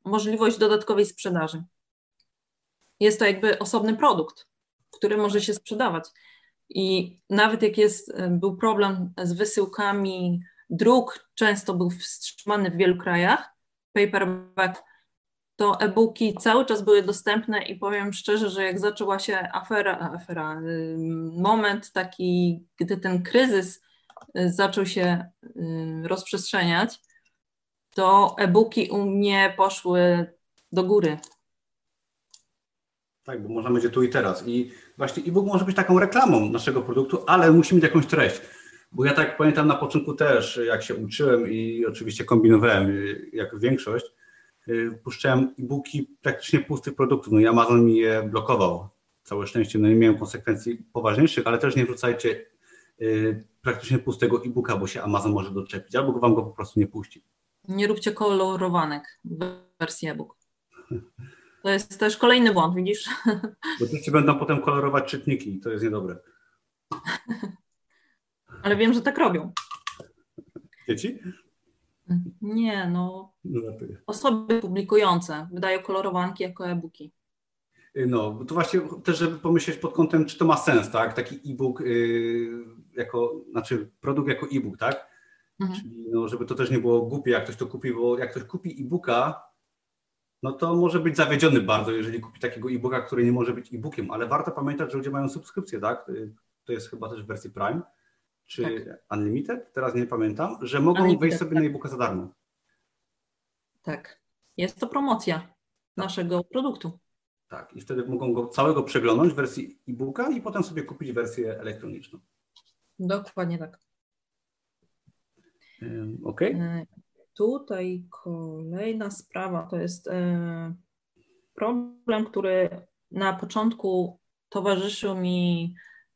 możliwość dodatkowej sprzedaży. Jest to jakby osobny produkt, który może się sprzedawać. I nawet jak jest, y, był problem z wysyłkami druk, często był wstrzymany w wielu krajach, paperback to e-booki cały czas były dostępne i powiem szczerze, że jak zaczęła się afera, afera moment taki, gdy ten kryzys y, zaczął się y, rozprzestrzeniać, to e-booki u mnie poszły do góry. Tak, bo można będzie tu i teraz. I właśnie e-book może być taką reklamą naszego produktu, ale musi mieć jakąś treść. Bo ja tak pamiętam na początku też, jak się uczyłem i oczywiście kombinowałem, y, jak większość, Y, puszczałem e-booki praktycznie pustych produktów. No i Amazon mi je blokował. Całe szczęście, no nie miałem konsekwencji poważniejszych, ale też nie wrzucajcie y, praktycznie pustego e-booka, bo się Amazon może doczepić, albo wam go po prostu nie puści. Nie róbcie kolorowanek w wersji e-book. <laughs> To jest też kolejny błąd, widzisz? Bo dzieci będą potem kolorować czytniki i to jest niedobre. <laughs> Ale wiem, że tak robią. Dzieci? Nie, no. Osoby publikujące wydają kolorowanki jako e-booki. No, to właśnie też, żeby pomyśleć pod kątem, czy to ma sens, tak? Taki e-book yy, jako, znaczy produkt jako e-book, tak? Mhm. Czyli no, żeby to też nie było głupie, jak ktoś to kupi, bo jak ktoś kupi e-booka, no to może być zawiedziony bardzo, jeżeli kupi takiego e-booka, który nie może być e-bookiem, ale warto pamiętać, że ludzie mają subskrypcję, tak? to jest chyba też w wersji Prime, czy tak. Unlimited, teraz nie pamiętam, że mogą Unlimited, wejść sobie tak. na e-booka za darmo. Tak. Jest to promocja tak. naszego produktu. Tak, i wtedy mogą go całego przeglądnąć w wersji e-booka i potem sobie kupić wersję elektroniczną. Dokładnie tak. Ok. E, tutaj kolejna sprawa to jest e, problem, który na początku towarzyszył mi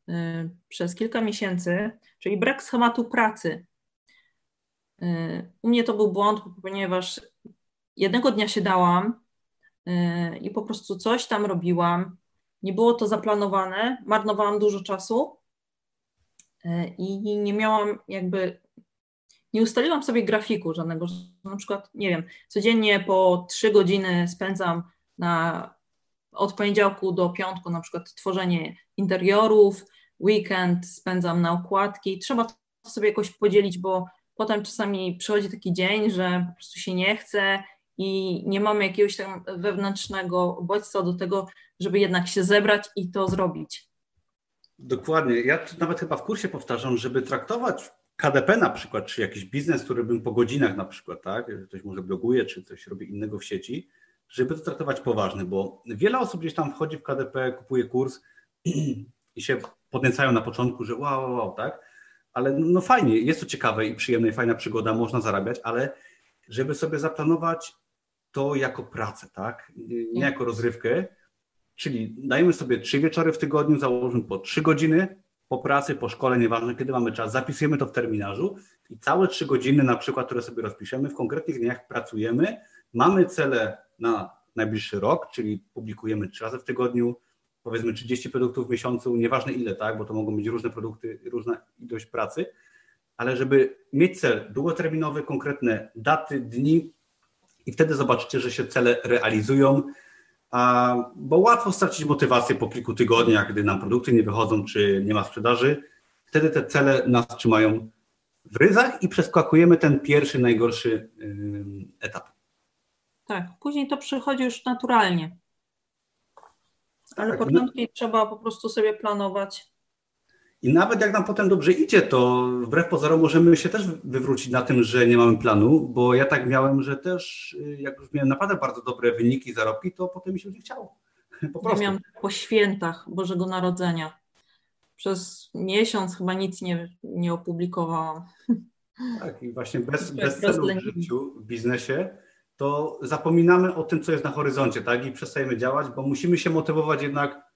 e, przez kilka miesięcy, czyli brak schematu pracy. U mnie to był błąd, ponieważ jednego dnia się dałam i po prostu coś tam robiłam. Nie było to zaplanowane, marnowałam dużo czasu i nie miałam jakby nie ustaliłam sobie grafiku żadnego, że na przykład, nie wiem, codziennie po trzy godziny spędzam na, od poniedziałku do piątku na przykład tworzenie interiorów, weekend spędzam na okładki. Trzeba to sobie jakoś podzielić, bo potem czasami przychodzi taki dzień, że po prostu się nie chce i nie mamy jakiegoś tam wewnętrznego bodźca do tego, żeby jednak się zebrać i to zrobić. Dokładnie. Ja nawet chyba w kursie powtarzam, żeby traktować KDP na przykład, czy jakiś biznes, który bym po godzinach na przykład, tak, ktoś może bloguje, czy coś robi innego w sieci, żeby to traktować poważnie, bo wiele osób gdzieś tam wchodzi w KDP, kupuje kurs <clears throat> i się podniecają na początku, że wow, wow, wow tak, ale no, no fajnie, jest to ciekawe i przyjemne i fajna przygoda, można zarabiać, ale żeby sobie zaplanować to jako pracę, tak, nie. jako rozrywkę, czyli dajmy sobie trzy wieczory w tygodniu, założmy po trzy godziny, po pracy, po szkole, nieważne kiedy mamy czas, zapisujemy to w terminarzu i całe trzy godziny na przykład, które sobie rozpiszemy, w konkretnych dniach pracujemy, mamy cele na najbliższy rok, czyli publikujemy trzy razy w tygodniu, powiedzmy 30 produktów w miesiącu, nieważne ile, tak, bo to mogą być różne produkty, różna ilość pracy, ale żeby mieć cel długoterminowy, konkretne daty, dni i wtedy zobaczycie, że się cele realizują, bo łatwo stracić motywację po kilku tygodniach, gdy nam produkty nie wychodzą, czy nie ma sprzedaży. Wtedy te cele nas trzymają w ryzach i przeskakujemy ten pierwszy, najgorszy etap. Tak, później to przychodzi już naturalnie. Ale tak, początki no... trzeba po prostu sobie planować i nawet jak nam potem dobrze idzie, to wbrew pozorom możemy się też wywrócić na tym, że nie mamy planu, bo ja tak miałem, że też y, jak już miałem naprawdę bardzo dobre wyniki, zarobki, to potem mi się <laughs> nie chciało. Po prostu. Ja miałam po świętach Bożego Narodzenia. Przez miesiąc chyba nic nie, nie opublikowałam. <laughs> Tak, i właśnie bez, bez celu w życiu, w biznesie, to zapominamy o tym, co jest na horyzoncie, tak? I przestajemy działać, bo musimy się motywować jednak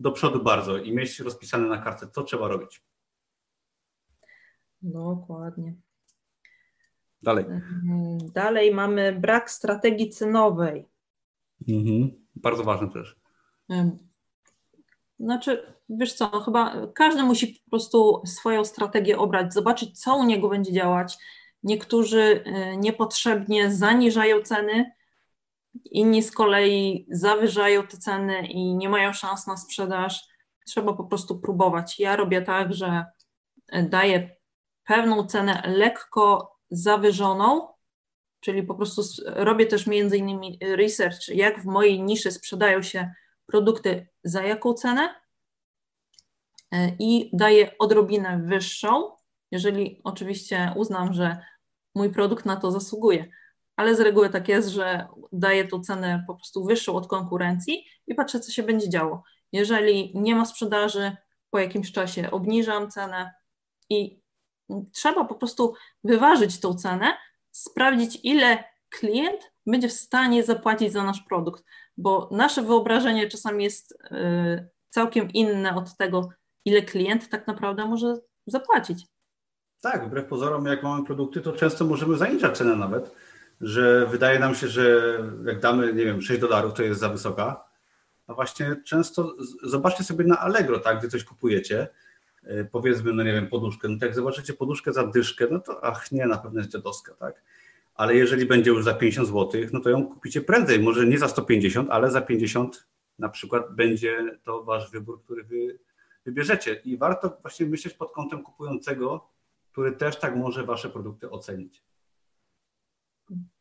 do przodu bardzo i mieć rozpisane na kartce, co trzeba robić. Dokładnie. Dalej. Dalej mamy brak strategii cenowej. Mhm. Bardzo ważne też. Znaczy, wiesz co, chyba każdy musi po prostu swoją strategię obrać, zobaczyć, co u niego będzie działać. Niektórzy e, niepotrzebnie zaniżają ceny, Inni z kolei zawyżają te ceny i nie mają szans na sprzedaż. Trzeba po prostu próbować. Ja robię tak, że daję pewną cenę lekko zawyżoną, czyli po prostu robię też między innymi research, jak w mojej niszy sprzedają się produkty, za jaką cenę i daję odrobinę wyższą, jeżeli oczywiście uznam, że mój produkt na to zasługuje ale z reguły tak jest, że daję tą cenę po prostu wyższą od konkurencji i patrzę, co się będzie działo. Jeżeli nie ma sprzedaży, po jakimś czasie obniżam cenę i trzeba po prostu wyważyć tą cenę, sprawdzić, ile klient będzie w stanie zapłacić za nasz produkt, bo nasze wyobrażenie czasami jest y, całkiem inne od tego, ile klient tak naprawdę może zapłacić. Tak, wbrew pozorom, jak mamy produkty, to często możemy zaniżać cenę nawet że wydaje nam się, że jak damy, nie wiem, 6 dolarów, to jest za wysoka. A właśnie często zobaczcie sobie na Allegro, tak, gdy coś kupujecie, e, powiedzmy, no nie wiem, poduszkę, no tak jak zobaczycie poduszkę za dyszkę, no to ach nie, na pewno jest dziadowska, tak. Ale jeżeli będzie już za 50 zł, no to ją kupicie prędzej, może nie za 150, ale za 50 na przykład będzie to wasz wybór, który wy wybierzecie. I warto właśnie myśleć pod kątem kupującego, który też tak może wasze produkty ocenić.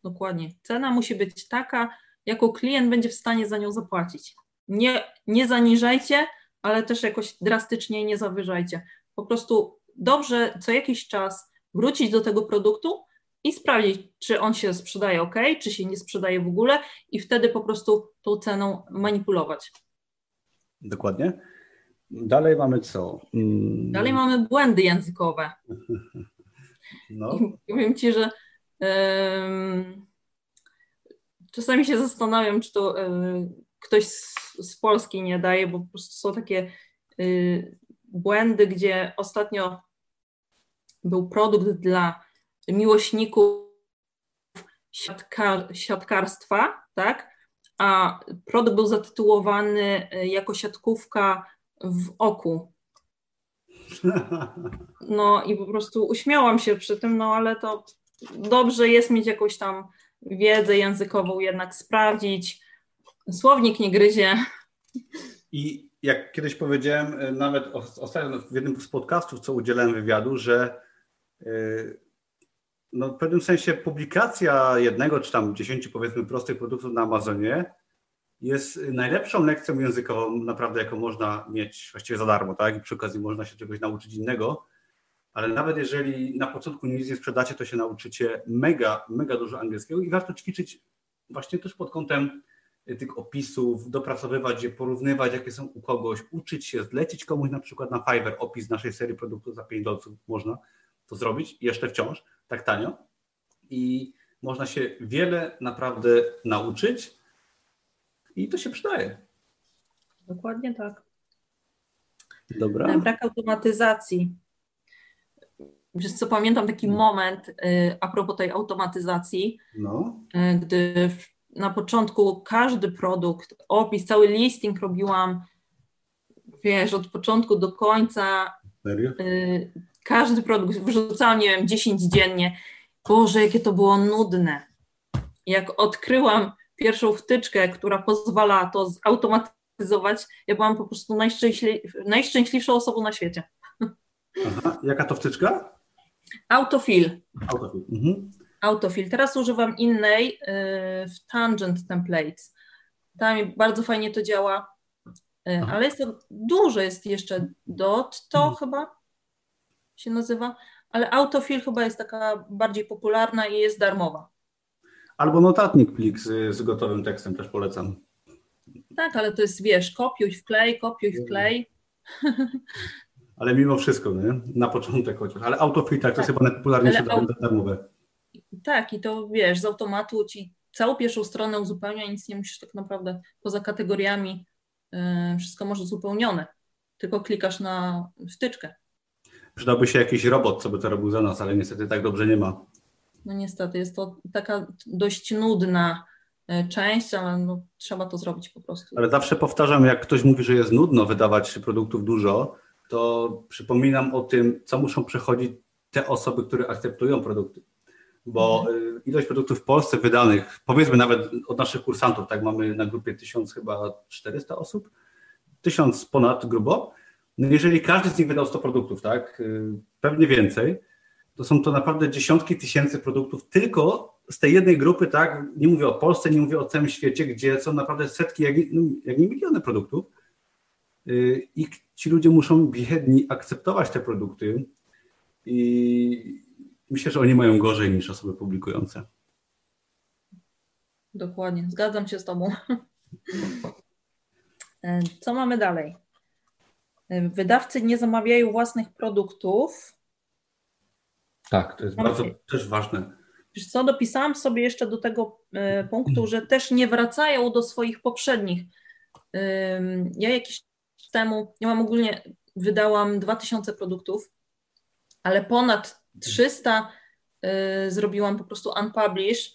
Dokładnie. Cena musi być taka, jaką klient będzie w stanie za nią zapłacić. Nie, nie zaniżajcie, ale też jakoś drastycznie nie zawyżajcie. Po prostu dobrze co jakiś czas wrócić do tego produktu i sprawdzić, czy on się sprzedaje ok, czy się nie sprzedaje w ogóle, i wtedy po prostu tą ceną manipulować. Dokładnie. Dalej mamy co? Mm. Dalej mamy błędy językowe. <laughs> No. I powiem Ci, że czasami się zastanawiam, czy to um, ktoś z, z, Polski nie daje, bo po prostu są takie um, błędy, gdzie ostatnio był produkt dla miłośników siatkar, siatkarstwa, tak? A produkt był zatytułowany y, jako siatkówka w oku. <laughs> No i po prostu uśmiałam się przy tym, no ale to dobrze jest mieć jakąś tam wiedzę językową, jednak sprawdzić. Słownik nie gryzie. I jak kiedyś powiedziałem, y, nawet ostatnio w jednym z podcastów, co udzielałem wywiadu, że yy, no, w pewnym sensie publikacja jednego czy tam dziesięciu powiedzmy prostych produktów na Amazonie jest najlepszą lekcją językową naprawdę, jaką można mieć właściwie za darmo, tak? I przy okazji można się czegoś nauczyć innego, ale nawet jeżeli na początku nic nie sprzedacie, to się nauczycie mega, mega dużo angielskiego i warto ćwiczyć właśnie też pod kątem tych opisów, dopracowywać je, porównywać, jakie są u kogoś, uczyć się, zlecić komuś na przykład na Fiverr opis naszej serii produktów za 5 dolców, można to zrobić jeszcze wciąż, tak tanio i można się wiele naprawdę nauczyć i to się przydaje. Dokładnie tak. Dobra. Brak automatyzacji. Wiesz co, pamiętam taki hmm. moment y, a propos tej automatyzacji, no. Y, gdy na początku każdy produkt, opis, cały listing robiłam, wiesz, od początku do końca. Serio? Y, każdy produkt wrzucałam, nie wiem, 10 dziennie. Boże, jakie to było nudne. Jak odkryłam pierwszą wtyczkę, która pozwala to zautomatyzować, ja byłam po prostu najszczęśli najszczęśliwszą osobą na świecie. Aha. Jaka to wtyczka? Autofill. Autofill. Mhm. Autofill. Teraz używam innej y, w Tangent Templates. Tam bardzo fajnie to działa, y, ale jest to dużo, jest jeszcze DOT to mhm. chyba się nazywa, ale Autofill chyba jest taka bardziej popularna i jest darmowa. Albo notatnik plik z, z gotowym tekstem też polecam. Tak, ale to jest, wiesz, kopiuj, wklej, kopiuj, wklej. <laughs> Ale mimo wszystko, nie? na początek chociaż. Ale autofill tak, to jest chyba najpopularniejsze auto... darmowe. Tak, i to wiesz, z automatu ci całą pierwszą stronę uzupełnia, nic nie musisz tak naprawdę poza kategoriami, yy, wszystko może uzupełnione. Tylko klikasz na wtyczkę. Przydałby się jakiś robot, co by to robił za nas, ale niestety tak dobrze nie ma. No niestety, jest to taka dość nudna e, część, ale no, trzeba to zrobić po prostu. Ale zawsze powtarzam, jak ktoś mówi, że jest nudno wydawać produktów dużo, to przypominam o tym, co muszą przechodzić te osoby, które akceptują produkty. Bo mhm. E, ilość produktów w Polsce wydanych, powiedzmy nawet od naszych kursantów, tak mamy na grupie 1000 chyba 400 osób, 1000 ponad grubo. No jeżeli każdy z nich wydał 100 produktów, tak, e, pewnie więcej, to są to naprawdę dziesiątki tysięcy produktów tylko z tej jednej grupy, tak? Nie mówię o Polsce, nie mówię o całym świecie, gdzie są naprawdę setki, jak, no, jak nie miliony produktów. Y, I ci ludzie muszą biedni akceptować te produkty. I myślę, że oni mają gorzej niż osoby publikujące. Dokładnie, zgadzam się z Tobą. E, co mamy dalej? E, wydawcy nie zamawiają własnych produktów, tak, to jest bardzo też ważne. Wiesz co, dopisałam sobie jeszcze do tego e, punktu, że też nie wracają do swoich poprzednich. Ja jakiś temu, ja mam ogólnie, wydałam 2000 produktów, ale ponad 300 e, zrobiłam po prostu unpublish,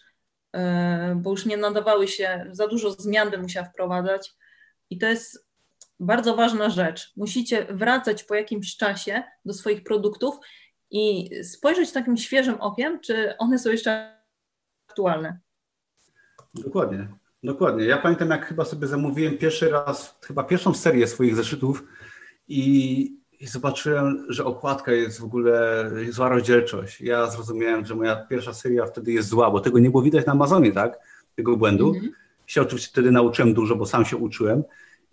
e, bo już nie nadawały się, za dużo zmian bym musiała wprowadzać i to jest bardzo ważna rzecz. Musicie wracać po jakimś czasie do swoich produktów i spojrzeć takim świeżym okiem, czy one są jeszcze aktualne. Dokładnie, dokładnie. Ja pamiętam, jak chyba sobie zamówiłem pierwszy raz, chyba pierwszą serię swoich zeszytów i, i zobaczyłem, że okładka jest w ogóle zła rozdzielczość. Ja zrozumiałem, że moja pierwsza seria wtedy jest zła, bo tego nie było widać na Amazonie, tak? Tego błędu. -hmm. Się oczywiście wtedy nauczyłem dużo, bo sam się uczyłem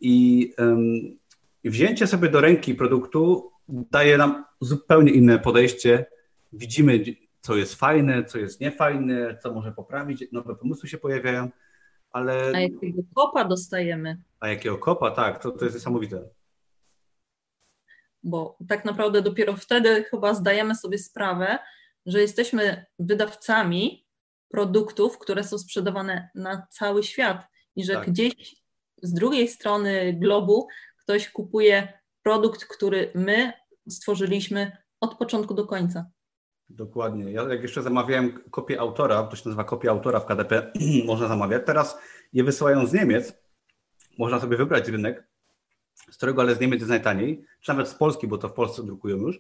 i um, wzięcie sobie do ręki produktu daje nam zupełnie inne podejście. Widzimy, co jest fajne, co jest niefajne, co może poprawić, nowe pomysły się pojawiają, ale... A jakiego kopa dostajemy? A jakiego kopa, tak, to, to jest niesamowite. Bo tak naprawdę dopiero wtedy chyba zdajemy sobie sprawę, że jesteśmy wydawcami produktów, które są sprzedawane na cały świat i że tak. gdzieś z drugiej strony globu ktoś kupuje produkt, który my stworzyliśmy od początku do końca. Dokładnie. Ja jak jeszcze zamawiałem kopię autora, to się nazywa kopia autora w KDP, <clears throat> można zamawiać. Teraz je wysyłają z Niemiec. Można sobie wybrać rynek, z którego ale z Niemiec jest najtaniej, czy nawet z Polski, bo to w Polsce drukują już.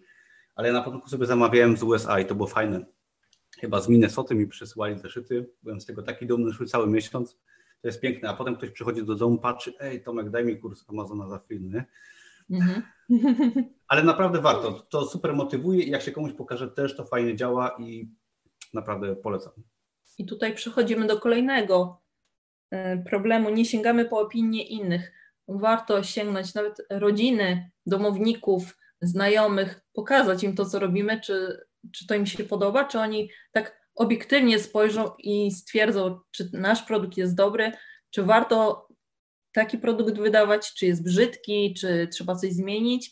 Ale ja na początku sobie zamawiałem z USA i to było fajne. Chyba z Minnesota mi przysyłali zeszyty. Byłem z tego taki dumny, szły cały miesiąc. To jest piękne. A potem ktoś przychodzi do domu, patrzy, ej Tomek, daj mi kurs Amazona za film, Mhm. <laughs> Ale naprawdę warto. To super motywuje i jak się komuś pokaże też, to fajnie działa i naprawdę polecam. I tutaj przechodzimy do kolejnego e, problemu. Nie sięgamy po opinie innych. Warto sięgnąć nawet rodziny, domowników, znajomych, pokazać im to, co robimy, czy, czy to im się podoba, czy oni tak obiektywnie spojrzą i stwierdzą, czy nasz produkt jest dobry, czy warto taki produkt wydawać, czy jest brzydki, czy trzeba coś zmienić.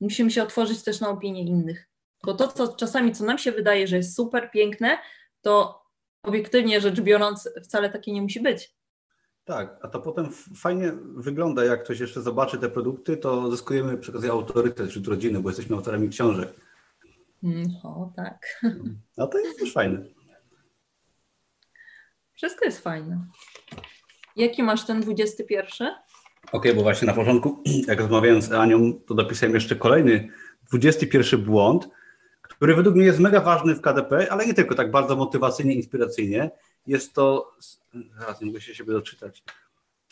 Musimy się otworzyć też na opinie innych. Bo to, co czasami, co nam się wydaje, że jest super piękne, to obiektywnie rzecz biorąc, wcale takie nie musi być. Tak, a to potem fajnie wygląda, jak ktoś jeszcze zobaczy te produkty, to zyskujemy przy okazji autorytet wśród rodziny, bo jesteśmy autorami książek. Mm, o, tak. No to jest też fajne. Wszystko jest fajne. Jaki masz ten 21? Okej, okay, bo właśnie na początku, <clears throat> jak rozmawiałem z Anią, to dopisałem jeszcze kolejny 21 błąd, który według mnie jest mega ważny w KDP, ale nie tylko, tak bardzo motywacyjnie, inspiracyjnie. Jest to, zaraz nie mogę się siebie doczytać,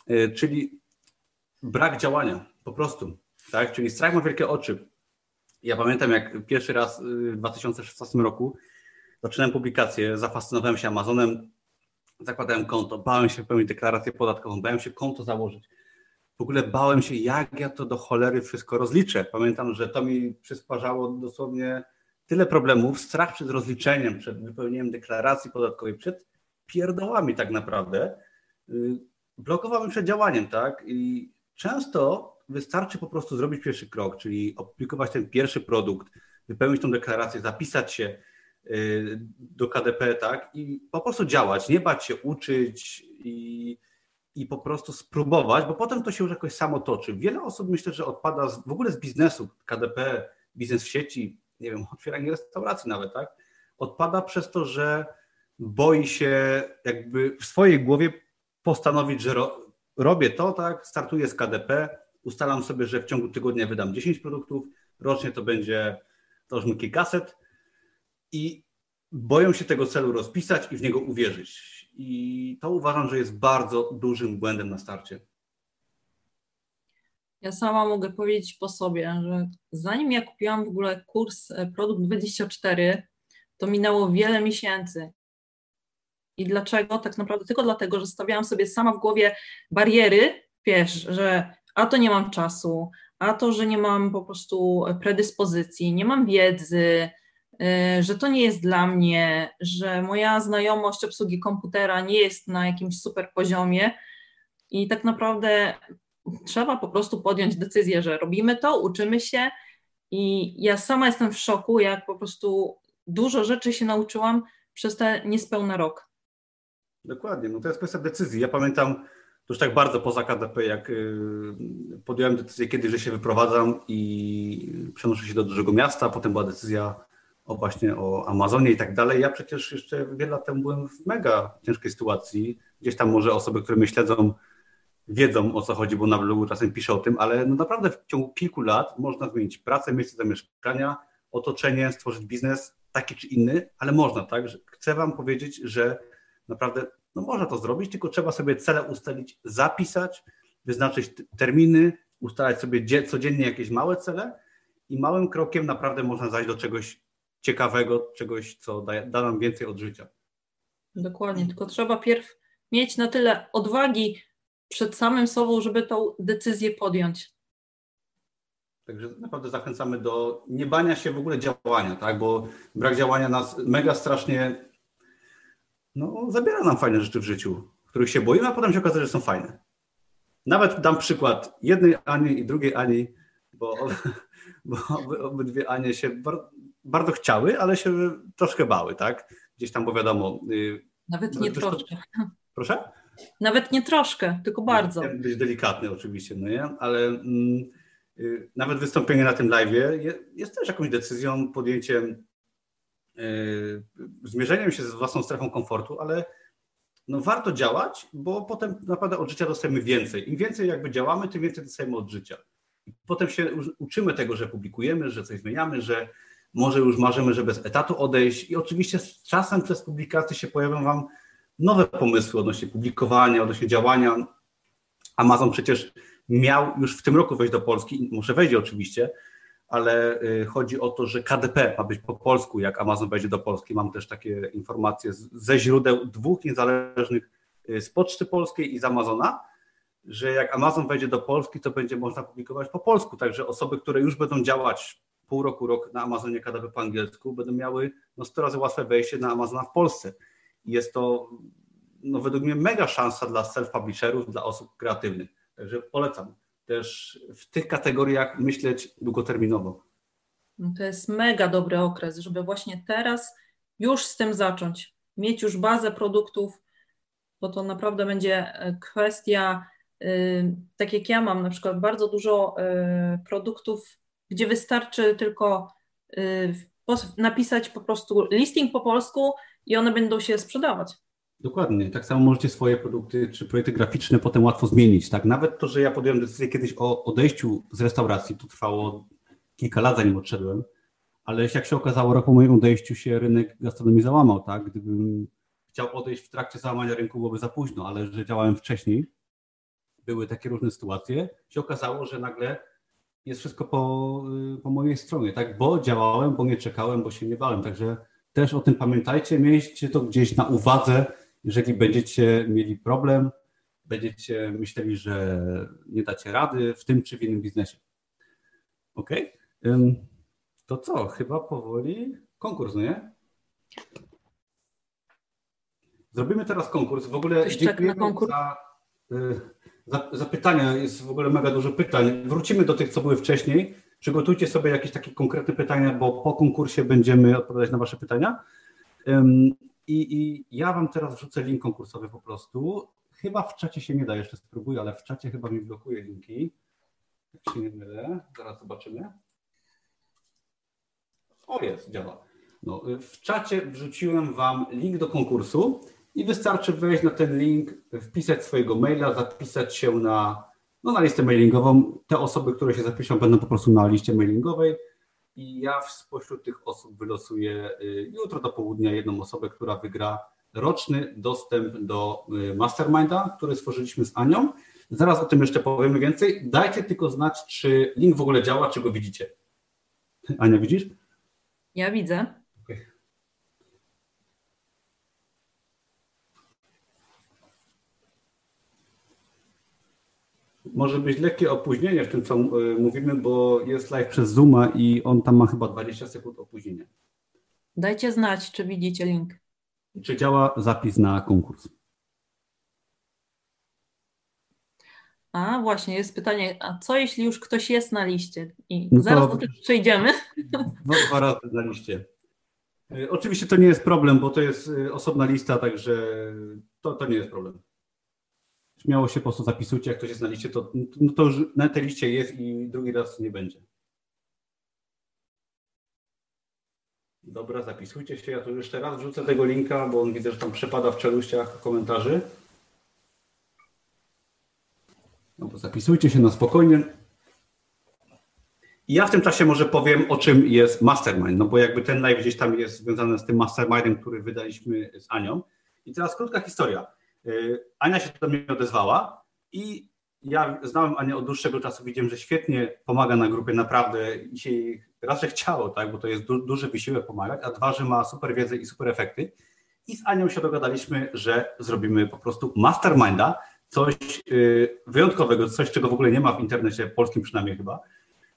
e, czyli brak działania, po prostu, tak? Czyli strach ma wielkie oczy. Ja pamiętam, jak pierwszy raz y, w 2016 roku zaczynałem publikację, zafascynowałem się Amazonem, zakładałem konto, bałem się wypełnić deklarację podatkową, bałem się konto założyć. W ogóle bałem się, jak ja to do cholery wszystko rozliczę. Pamiętam, że to mi przysparzało dosłownie tyle problemów, strach przed rozliczeniem, przed wypełnieniem deklaracji podatkowej, przed pierdołami tak naprawdę. Y, blokowałem przed działaniem, tak? I często wystarczy po prostu zrobić pierwszy krok, czyli opublikować ten pierwszy produkt, wypełnić tą deklarację, zapisać się do KDP, tak, i po prostu działać, nie bać się uczyć i, i po prostu spróbować, bo potem to się już jakoś samo toczy. Wiele osób myślę, że odpada z, w ogóle z biznesu, KDP, biznes w sieci, nie wiem, otwieranie restauracji nawet, tak, odpada przez to, że boi się jakby w swojej głowie postanowić, że ro, robię to, tak, startuję z KDP, ustalam sobie, że w ciągu tygodnia wydam 10 produktów, rocznie to będzie to już kilkaset i boją się tego celu rozpisać i w niego uwierzyć. I to uważam, że jest bardzo dużym błędem na starcie. Ja sama mogę powiedzieć po sobie, że zanim ja kupiłam w ogóle kurs e, Produkt 24, to minęło wiele miesięcy. I dlaczego? Tak naprawdę tylko dlatego, że stawiałam sobie sama w głowie bariery, wiesz, że a to nie mam czasu, a to, że nie mam po prostu predyspozycji, nie mam wiedzy, że to nie jest dla mnie, że moja znajomość obsługi komputera nie jest na jakimś super poziomie i tak naprawdę trzeba po prostu podjąć decyzję, że robimy to, uczymy się i ja sama jestem w szoku, jak po prostu dużo rzeczy się nauczyłam przez ten niespełna rok. Dokładnie, no to jest kwestia decyzji. Ja pamiętam, to już tak bardzo poza KDP, jak y, podjąłem decyzję kiedyś, że się wyprowadzam i przenoszę się do dużego miasta, potem była decyzja o właśnie o Amazonie i tak dalej. Ja przecież jeszcze wiele lat temu byłem w mega ciężkiej sytuacji. Gdzieś tam może osoby, które mnie śledzą, wiedzą o co chodzi, bo na blogu czasem piszę o tym, ale no naprawdę w ciągu kilku lat można zmienić pracę, miejsce zamieszkania, otoczenie, stworzyć biznes taki czy inny, ale można, tak? Chcę Wam powiedzieć, że naprawdę no można to zrobić, tylko trzeba sobie cele ustalić, zapisać, wyznaczyć terminy, ustalać sobie codziennie jakieś małe cele i małym krokiem naprawdę można zajść do czegoś ciekawego, czegoś, co da, da nam więcej od życia. Dokładnie, tylko trzeba pierw mieć na tyle odwagi przed samym sobą, żeby tą decyzję podjąć. Także naprawdę zachęcamy do nie bania się w ogóle działania, tak? bo brak działania nas mega strasznie no, zabiera nam fajne rzeczy w życiu, których się boimy, a potem się okazuje, że są fajne. Nawet dam przykład jednej Ani i drugiej Ani, bo, <laughs> bo obydwie Anie się bardzo chciały, ale się troszkę bały, tak? Gdzieś tam, bo wiadomo. Y, Nawet nie troszkę. Proszę? Nawet nie troszkę, tylko bardzo. Chciałem być delikatny oczywiście, no nie? Ale mm, y, nawet wystąpienie na tym live jest, jest też jakąś decyzją, podjęciem, y, zmierzeniem się z własną strefą komfortu, ale no warto działać, bo potem naprawdę od życia dostajemy więcej. Im więcej jakby działamy, tym więcej dostajemy od życia. I potem się uczymy tego, że publikujemy, że coś zmieniamy, że może już marzymy, że bez etatu odejść i oczywiście z czasem przez publikację się pojawią Wam nowe pomysły odnośnie publikowania, odnośnie działania. Amazon przecież miał już w tym roku wejść do Polski, może wejdzie oczywiście, ale y, chodzi o to, że KDP ma być po polsku, jak Amazon wejdzie do Polski. Mam też takie informacje ze źródeł dwóch niezależnych y, z Poczty Polskiej i z Amazona, że jak Amazon wejdzie do Polski, to będzie można publikować po polsku. Także osoby, które już będą działać pół roku, rok na Amazonie KDP po angielsku, będą miały no, 100 razy łatwe wejście na Amazona w Polsce. I jest to no, według mnie mega szansa dla self-publisherów, dla osób kreatywnych. Także polecam też w tych kategoriach myśleć długoterminowo. No to jest mega dobry okres, żeby właśnie teraz już z tym zacząć, mieć już bazę produktów, bo to naprawdę będzie e, kwestia, y, tak jak ja mam na przykład bardzo dużo y, produktów, gdzie wystarczy tylko y, napisać po prostu listing po polsku i one będą się sprzedawać. Dokładnie. Tak samo możecie swoje produkty czy projekty graficzne potem łatwo zmienić. Tak? Nawet to, że ja podjąłem decyzję kiedyś o odejściu z restauracji, to trwało kilka lat, zanim odszedłem, ale jak się okazało, rok po moim odejściu się rynek gastronomii załamał. Tak? Gdybym chciał odejść w trakcie załamania rynku, byłoby za późno, ale że działałem wcześniej, były takie różne sytuacje, się okazało, że nagle jest wszystko po, y, po mojej stronie, tak? Bo działałem, bo nie czekałem, bo się nie bałem. Także też o tym pamiętajcie, miejcie to gdzieś na uwadze, jeżeli będziecie mieli problem, będziecie myśleli, że nie dacie rady w tym czy w innym biznesie. Ok? To co? Chyba powoli konkurs, no nie? Zrobimy teraz konkurs. W ogóle dziękuję konkurs? Za, y, za, za pytania. Jest w ogóle mega dużo pytań. Wrócimy do tych, co były wcześniej. Przygotujcie sobie jakieś takie konkretne pytania, bo po konkursie będziemy odpowiadać na Wasze pytania. I, I, ja Wam teraz wrzucę link konkursowy po prostu. Chyba w czacie się nie da, jeszcze spróbuję, ale w czacie chyba mi blokuje linki. Jak się nie mylę, zaraz zobaczymy. O jest, działa. No, w czacie wrzuciłem Wam link do konkursu i wystarczy wejść na ten link, wpisać swojego maila, zapisać się na, no, na listę mailingową. Te osoby, które się zapiszą, będą po prostu na liście mailingowej i ja spośród tych osób wylosuję y, jutro do południa jedną osobę, która wygra roczny dostęp do y, Masterminda, który stworzyliśmy z Anią. Zaraz o tym jeszcze powiemy więcej. Dajcie tylko znać, czy link w ogóle działa, czy go widzicie. Ania, widzisz? Ja widzę. Może być lekkie opóźnienie w tym, co e, mówimy, bo jest live przez Zooma i on tam ma chyba 20 sekund opóźnienia. Dajcie znać, czy widzicie link. Czy działa zapis na konkurs? A właśnie, jest pytanie, a co jeśli już ktoś jest na liście? I no zaraz do tego przejdziemy. No, dwa razy na liście. E, oczywiście to nie jest problem, bo to jest e, osobna lista, także to, to nie jest problem śmiało się po prostu zapisujcie, jak ktoś jest na liście, to, no to już na tej liście jest i drugi raz nie będzie. Dobra, zapisujcie się. Ja tu jeszcze raz wrzucę tego linka, bo on widzę, że tam przepada w czeluściach komentarzy. No to zapisujcie się na spokojnie. I ja w tym czasie może powiem, o czym jest Mastermind, no bo jakby ten live gdzieś tam jest związany z tym Mastermindem, który wydaliśmy z Anią. I teraz krótka historia. Y, Ania się do mnie odezwała i ja znałem Anię od dłuższego czasu, widziałem, że świetnie pomaga na grupie, naprawdę i się chciało, tak, bo to jest du duży wysiłek pomagać, a dwa, że ma super wiedzę i super efekty. I z Anią się dogadaliśmy, że zrobimy po prostu masterminda, coś yy, wyjątkowego, coś, czego w ogóle nie ma w internecie, polskim przynajmniej chyba.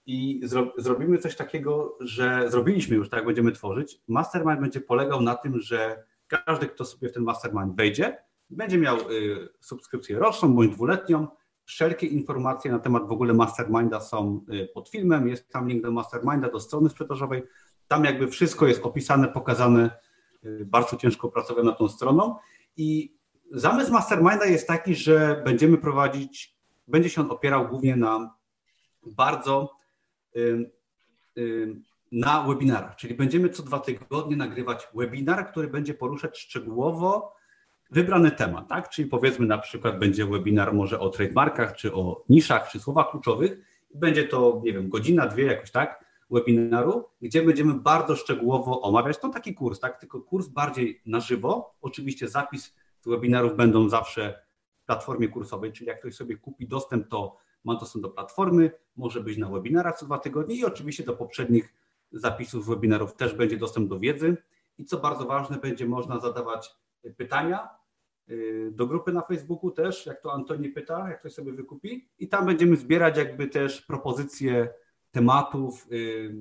i zro, zrobimy coś takiego, że zrobiliśmy już, tak będziemy tworzyć. Mastermind będzie polegał na tym, że każdy, kto sobie w ten mastermind wejdzie, będzie miał y, subskrypcję roczną bądź dwuletnią. Wszelkie informacje na temat w ogóle masterminda są y, pod filmem. Jest tam link do masterminda, do strony sprzedażowej. Tam jakby wszystko jest opisane, pokazane. Y, bardzo ciężko pracować nad tą stroną. I zamysł masterminda jest taki, że będziemy prowadzić, będzie się on opierał głównie na bardzo na webinarach, czyli będziemy co dwa tygodnie nagrywać webinar, który będzie poruszać szczegółowo wybrany temat, tak? Czyli powiedzmy na przykład będzie webinar może o trademarkach, czy o niszach, czy słowach kluczowych. Będzie to, nie wiem, godzina, dwie jakoś tak, webinaru, gdzie będziemy bardzo szczegółowo omawiać, to taki kurs, tak? Tylko kurs bardziej na żywo. Oczywiście zapis webinarów będą zawsze w platformie kursowej, czyli jak ktoś sobie kupi dostęp, to ma dostęp do platformy, może być na webinarach co dwa tygodnie i oczywiście do poprzednich zapisów webinarów też będzie dostęp do wiedzy. I co bardzo ważne, będzie można zadawać pytania y, do grupy na Facebooku też, jak to Antoni pyta, jak ktoś sobie wykupi. I tam będziemy zbierać jakby też propozycje tematów y,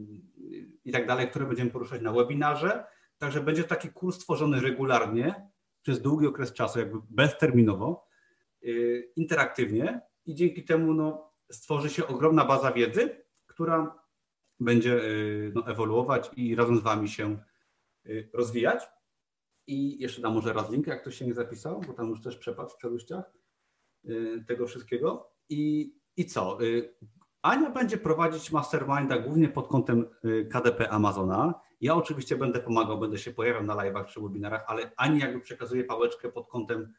i tak dalej, które będziemy poruszać na webinarze. Także będzie taki kurs tworzony regularnie przez długi okres czasu, jakby bezterminowo, y, interaktywnie i dzięki temu no, stworzy się ogromna baza wiedzy, która będzie no, ewoluować i razem z Wami się rozwijać. I jeszcze dam może raz link, jak ktoś się nie zapisał, bo tam już też przepadł w przeluściach tego wszystkiego. I, i co? Ania będzie prowadzić masterminda głównie pod kątem y, KDP Amazona. Ja oczywiście będę pomagał, będę się pojawiał na live'ach czy webinarach, ale Ani jakby przekazuje pałeczkę pod kątem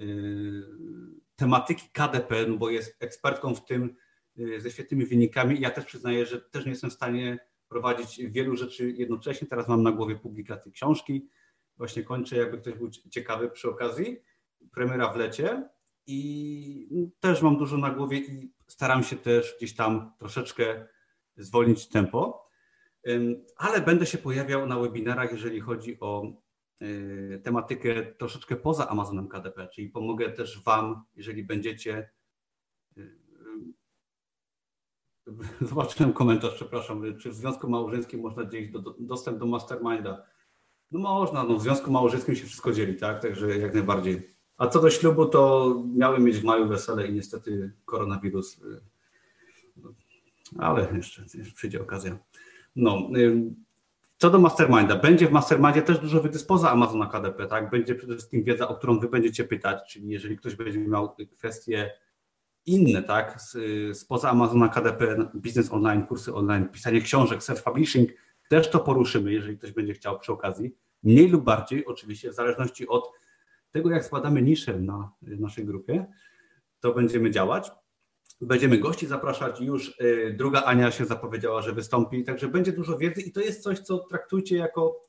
y, tematyki KDP, no bo jest ekspertką w tym y, ze świetnymi wynikami. Ja też przyznaję, że też nie jestem w stanie prowadzić wielu rzeczy jednocześnie. Teraz mam na głowie publikację książki. Właśnie kończę, jakby ktoś był ciekawy przy okazji. Premiera w lecie i też mam dużo na głowie i staram się też gdzieś tam troszeczkę zwolnić tempo, ale będę się pojawiał na webinarach, jeżeli chodzi o y, tematykę troszeczkę poza Amazonem KDP, czyli pomogę też Wam, jeżeli będziecie. Y, y, <laughs> zobaczyłem komentarz, przepraszam, czy w związku małżeńskim można dzielić do, dostęp do masterminda? No można, no w związku małżeńskim się wszystko dzieli, tak? Także jak najbardziej. A co do ślubu, to miałem mieć w maju wesele i niestety koronawirus, y, ale jeszcze, jeszcze przyjdzie okazja. No, y, co do Masterminda, będzie w Mastermindzie też dużo wiedzy spoza Amazona KDP, tak? Będzie przede wszystkim wiedza, o którą wy będziecie pytać, czyli jeżeli ktoś będzie miał kwestie inne, tak, spoza Amazona KDP, biznes online, kursy online, pisanie książek, self-publishing, też to poruszymy, jeżeli ktoś będzie chciał przy okazji. Mniej lub bardziej, oczywiście, w zależności od tego, jak składamy niszę na naszej grupie, to będziemy działać. Będziemy gości zapraszać. Już y, druga Ania się zapowiedziała, że wystąpi, także będzie dużo wiedzy i to jest coś, co traktujcie jako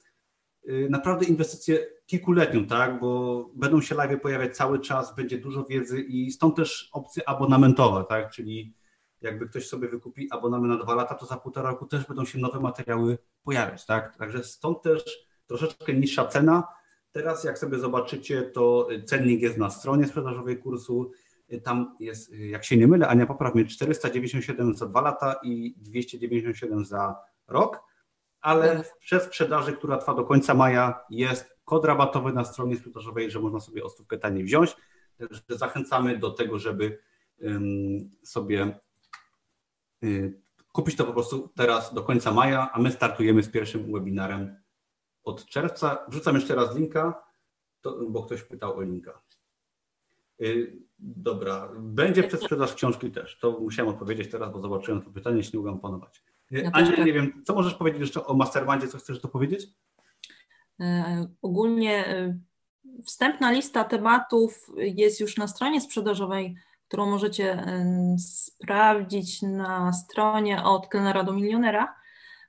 y, naprawdę inwestycję kilkuletnią, tak? Bo będą się live pojawiać cały czas, będzie dużo wiedzy i stąd też opcje abonamentowe, tak? Czyli jakby ktoś sobie wykupi abonament na dwa lata, to za półtora roku też będą się nowe materiały pojawiać, tak? Także stąd też troszeczkę niższa cena, Teraz jak sobie zobaczycie, to cennik jest na stronie sprzedażowej kursu. Tam jest, jak się nie mylę, Ania popraw mnie, 497 za dwa lata i 297 za rok, ale tak. w przedsprzedaży, która trwa do końca maja, jest kod rabatowy na stronie sprzedażowej, że można sobie o stówkę taniej wziąć. Także zachęcamy do tego, żeby sobie kupić to po prostu teraz do końca maja, a my startujemy z pierwszym webinarem od czerwca. Wrzucam jeszcze raz linka, to, bo ktoś pytał o linka. Yy, dobra, będzie przedsprzedaż książki też. To musiałem odpowiedzieć teraz, bo zobaczyłem to pytanie, jeśli nie mogę panować. Yy, Ania, tak. nie wiem, co możesz powiedzieć jeszcze o Mastermindzie, co chcesz to powiedzieć? Ogólnie wstępna lista tematów jest już na stronie sprzedażowej, którą możecie sprawdzić na stronie od kelnera do milionera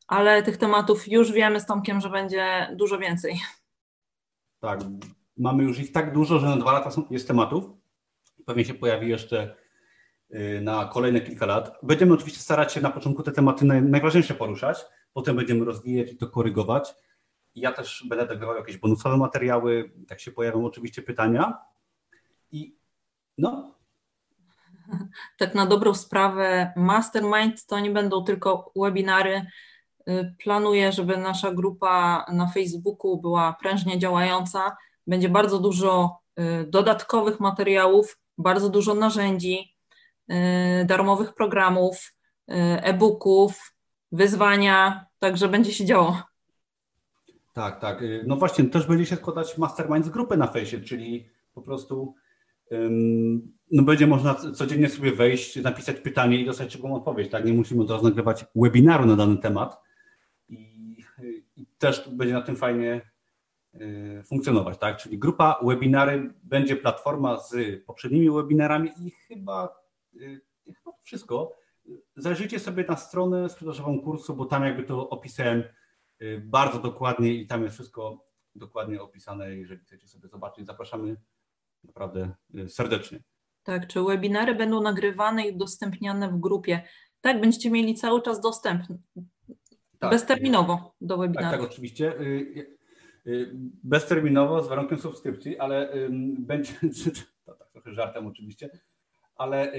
ale tych tematów już wiemy z Tomkiem, że będzie dużo więcej. Tak, mamy już ich tak dużo, że na dwa lata jest tematów. Pewnie się pojawi jeszcze y, na kolejne kilka lat. Będziemy oczywiście starać się na początku te tematy najważniejsze poruszać, potem będziemy rozwijać i to korygować. Ja też będę dogrywał jakieś bonusowe materiały, jak się pojawią oczywiście pytania. I no. <laughs> tak na dobrą sprawę, mastermind to nie będą tylko webinary. Y, planuję, żeby nasza grupa na Facebooku była prężnie działająca. Będzie bardzo dużo y, dodatkowych materiałów, bardzo dużo narzędzi, y, darmowych programów, e-booków, wyzwania, także będzie się działo. Tak, tak. No właśnie, też będzie się składać mastermind z grupy na fejsie, czyli po prostu no będzie można codziennie sobie wejść, napisać pytanie i dostać szybką odpowiedź. Tak? Nie musimy od razu nagrywać webinaru na dany temat. I, i też będzie na tym fajnie y, funkcjonować. Tak? Czyli grupa webinary będzie platforma z poprzednimi webinarami i chyba, y, chyba wszystko. Zajrzyjcie sobie na stronę sprzedażową kursu, bo tam jakby to opisałem y, bardzo dokładnie i tam jest wszystko dokładnie opisane. Jeżeli chcecie sobie zobaczyć, zapraszamy naprawdę y, serdecznie. Tak, czy webinary będą nagrywane i udostępniane w grupie. Tak, będziecie mieli cały czas dostęp tak, bezterminowo do webinaru. Tak, tak, oczywiście. Y, y, bezterminowo z warunkiem subskrypcji, ale będzie, <laughs> to tak trochę żartem oczywiście, ale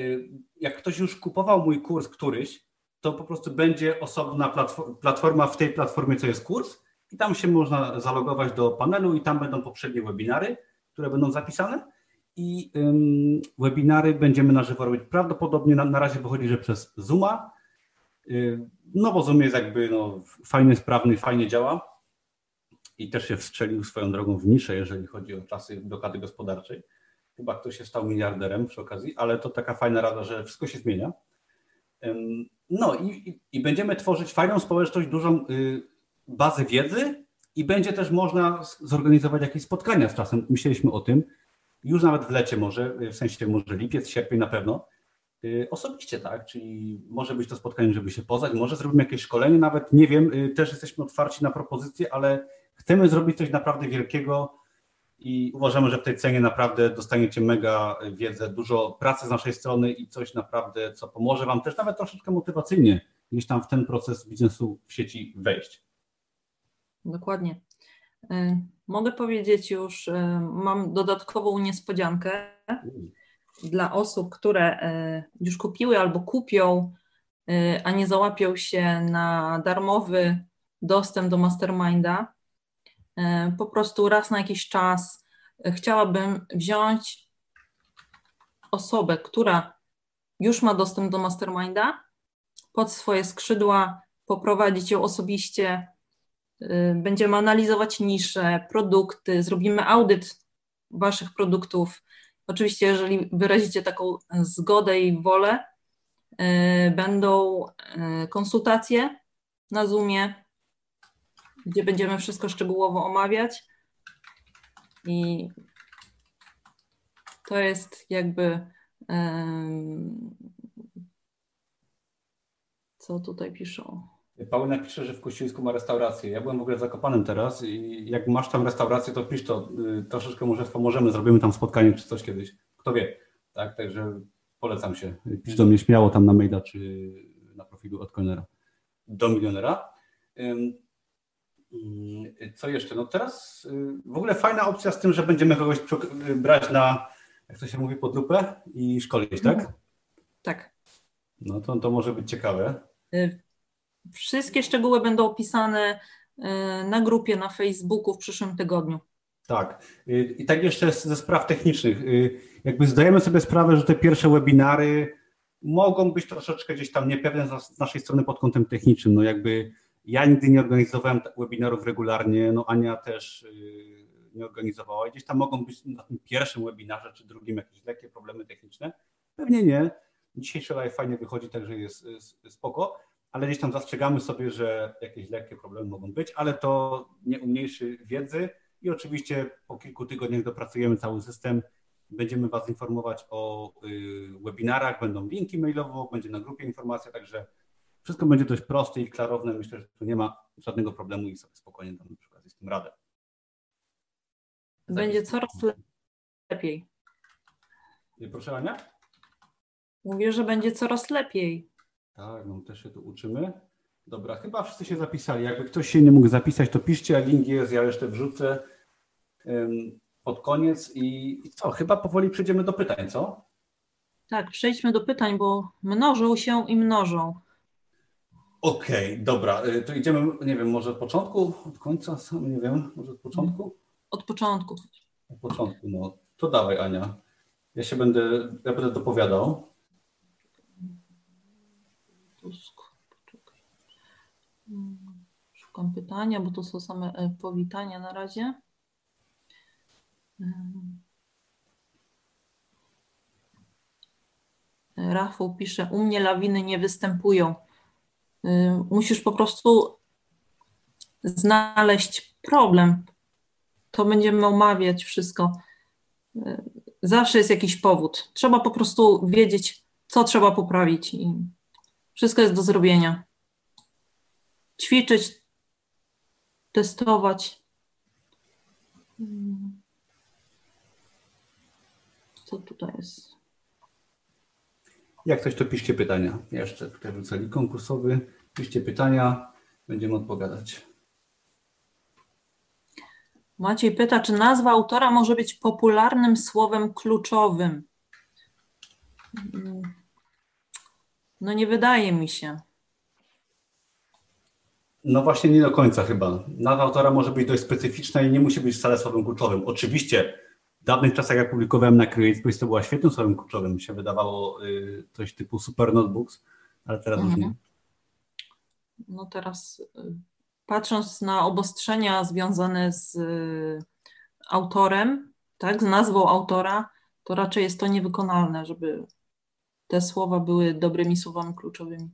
jak ktoś już kupował mój kurs któryś, to po prostu będzie osobna platforma w tej platformie, co jest kurs i tam się można zalogować do panelu i tam będą poprzednie webinary które będą zapisane i um, webinary będziemy na żywo robić. Prawdopodobnie na, na razie wychodzi, że przez Zooma. Y, no bo Zoom jest jakby no, fajny, sprawny, fajnie działa i też się wstrzelił swoją drogą w niszę, jeżeli chodzi o czasy blokady gospodarczej. Chyba ktoś się stał miliarderem przy okazji, ale to taka fajna rada, że wszystko się zmienia. No i, i, i będziemy tworzyć fajną społeczność, dużą y, bazę wiedzy, i będzie też można zorganizować jakieś spotkania z czasem. Myśleliśmy o tym, już nawet w lecie może, w sensie może lipiec, sierpień na pewno, y, osobiście, tak? Czyli może być to spotkanie, żeby się poznać, może zrobimy jakieś szkolenie, nawet nie wiem, y, też jesteśmy otwarci na propozycje, ale chcemy zrobić coś naprawdę wielkiego i uważamy, że w tej cenie naprawdę dostaniecie mega wiedzę, dużo pracy z naszej strony i coś naprawdę, co pomoże Wam też nawet troszeczkę motywacyjnie gdzieś tam w ten proces biznesu w sieci wejść. Dokładnie. E, mogę powiedzieć już, e, mam dodatkową niespodziankę dla osób, które e, już kupiły albo kupią, a nie załapią się na darmowy dostęp do Masterminda. Po prostu raz na jakiś czas chciałabym wziąć osobę, która już ma dostęp do Masterminda, pod swoje skrzydła, poprowadzić ją osobiście będziemy analizować nisze, produkty, zrobimy audyt Waszych produktów. Oczywiście, jeżeli wyrazicie taką zgodę i wolę, y, będą y, konsultacje na Zoomie, gdzie będziemy wszystko szczegółowo omawiać. I to jest jakby. Co tutaj piszą? Paulina pisze, że w Kościuszku ma restaurację. Ja byłem w ogóle zakopanym teraz i jak masz tam restaurację, to pisz to. Y, troszeczkę może pomożemy, zrobimy tam spotkanie czy coś kiedyś. Kto wie. Tak, także polecam się. Pisz do mnie śmiało tam na maila czy na profilu od Konera do milionera. Co jeszcze? No teraz y, w ogóle fajna opcja z tym, że będziemy kogoś brać na, jak to się mówi, pod lupę i szkolić, tak? Tak. No to, to może być ciekawe. Y, Wszystkie szczegóły będą opisane e, na grupie na Facebooku w przyszłym tygodniu. Tak. I tak jeszcze ze spraw technicznych. Y, jakby zdajemy sobie sprawę, że te pierwsze webinary mogą być troszeczkę gdzieś tam niepewne z naszej strony pod kątem technicznym. No jakby ja nigdy nie organizowałem webinarów regularnie, no Ania też y, nie organizowała. Gdzieś tam mogą być na tym pierwszym webinarze czy drugim jakieś lekkie problemy techniczne. Pewnie nie. Dzisiejszy live fajnie wychodzi, także jest spoko ale gdzieś tam zastrzegamy sobie, że jakieś lekkie problemy mogą być, ale to nie umniejszy wiedzy i oczywiście po kilku tygodniach dopracujemy cały system. Będziemy Was informować o y, webinarach, będą linki mailowo, będzie na grupie informacja, także wszystko będzie dość proste i klarowne. Myślę, że tu nie ma żadnego problemu i sobie spokojnie tam na przykład z tym radę. Będzie coraz lepiej. Proszę Ania? Mówię, że będzie coraz lepiej. Tak, no też się tu uczymy. Dobra, chyba wszyscy się zapisali. Jakby ktoś się nie mógł zapisać, to piszcie, a link jest, ja jeszcze wrzucę pod koniec i, i co, chyba powoli przejdziemy do pytań, co? Tak, przejdźmy do pytań, bo mnożą się i mnożą. Okej, okay, dobra. Y, to idziemy, nie wiem, może od początku, od końca, sam nie wiem, może od początku? Od początku. Od początku, no. To dawaj, Ania. Ja się będę, ja będę dopowiadał. Szukam pytania, bo to są same e, powitania na razie. Rafał pisze, u mnie lawiny nie występują. Musisz po prostu znaleźć problem. To będziemy omawiać wszystko. Zawsze jest jakiś powód. Trzeba po prostu wiedzieć, co trzeba poprawić i wszystko jest do zrobienia. Ćwiczyć, testować. Co tutaj jest? Jak coś, to piszcie pytania. Jeszcze tutaj wrzucali konkursowy. Piszcie pytania, będziemy odpowiadać. Maciej pyta, czy nazwa autora może być popularnym słowem kluczowym? No nie wydaje mi się. No właśnie nie do końca chyba. Nazwa autora może być dość specyficzna i nie musi być wcale słowem kluczowym. Oczywiście w dawnych czasach, jak publikowałem na CreateSpace, to była świetnym słowem kluczowym. Mi się wydawało y, coś typu Super Notebooks, ale teraz mhm. już nie. No teraz y, patrząc na obostrzenia związane z y, autorem, tak, z nazwą autora, to raczej jest to niewykonalne, żeby te słowa były dobrymi słowami kluczowymi.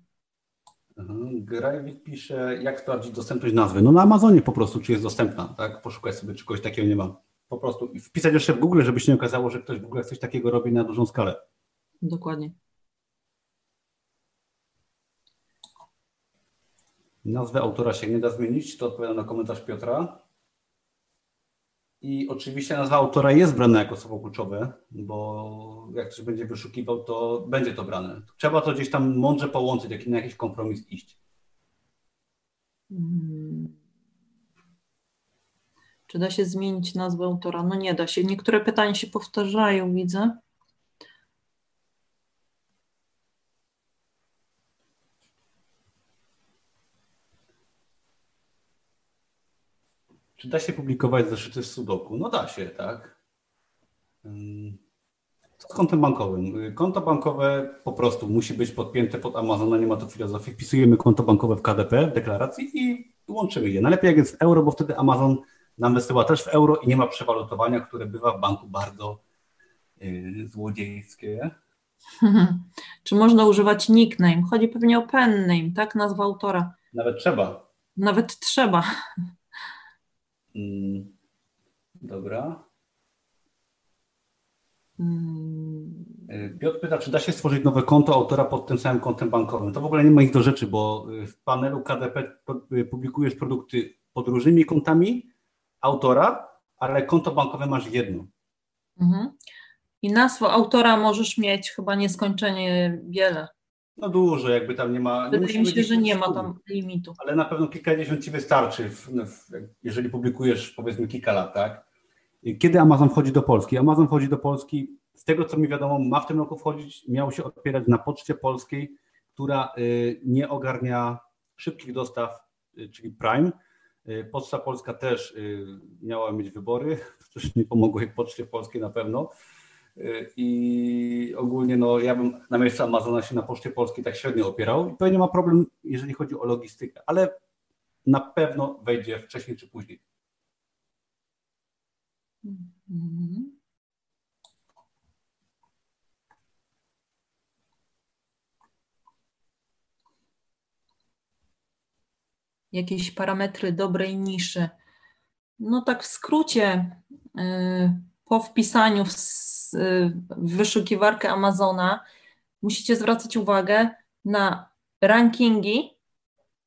Grajwik pisze, jak sprawdzić dostępność nazwy. No na Amazonie po prostu, czy jest dostępna, tak? Poszukaj sobie, czy kogoś takiego nie ma po prostu wpisać jeszcze w Google, żeby się nie okazało, że ktoś w ogóle coś takiego robi na dużą skalę. Dokładnie. Nazwę autora się nie da zmienić, to odpowiada na komentarz Piotra. I oczywiście nazwa autora jest brana jako słowo kluczowe, bo jak ktoś będzie wyszukiwał, to będzie to brane. Trzeba to gdzieś tam mądrze połączyć, jak na jakiś kompromis iść. Hmm. Czy da się zmienić nazwę autora? No nie da się. Niektóre pytania się powtarzają, widzę. Czy da się publikować zeszyty z Sudoku? No da się, tak. Co z kontem bankowym? Konto bankowe po prostu musi być podpięte pod Amazona, nie ma to filozofii. Wpisujemy konto bankowe w KDP, w deklaracji i łączymy je. Najlepiej jak jest w euro, bo wtedy Amazon nam wysyła też w euro i nie ma przewalutowania, które bywa w banku bardzo yy, złodziejskie. <laughs> Czy można używać nickname? Chodzi pewnie o pen name, tak? Nazwa autora. Nawet trzeba. Nawet trzeba. Mm, dobra. Mm. Y, Piotr pyta, czy da się stworzyć nowe konto autora pod tym samym kontem bankowym. To w ogóle nie ma ich do rzeczy, bo w panelu KDP publikujesz produkty pod różnymi kontami, autora, ale konto bankowe masz jedno. Mhm. I nazwę autora możesz mieć chyba nieskończenie wiele. No dużo, jakby tam nie ma. Wydaje mi się, że nie ma tam limitu. Ale na pewno kilkadziesiąt ci wystarczy, w, w, jeżeli publikujesz powiedzmy kilka lat, tak? Kiedy Amazon wchodzi do Polski? Amazon wchodzi do Polski, z tego co mi wiadomo, ma w tym roku wchodzić, miał się opierać na poczcie polskiej, która y, nie ogarnia szybkich dostaw, y, czyli Prime, Y, Poczta Polska też y, miała mieć wybory, <laughs> coś nie pomogło jak Poczcie Polskiej na pewno. I ogólnie no, ja bym na miejscu Amazona się na Poczcie Polskiej tak średnio opierał i pewnie ma problem, jeżeli chodzi o logistykę, ale na pewno wejdzie wcześniej czy później. -hmm. jakieś parametry dobrej niszy. No tak w skrócie, y, po wpisaniu w, wyszukiwarkę Amazona musicie zwracać uwagę na rankingi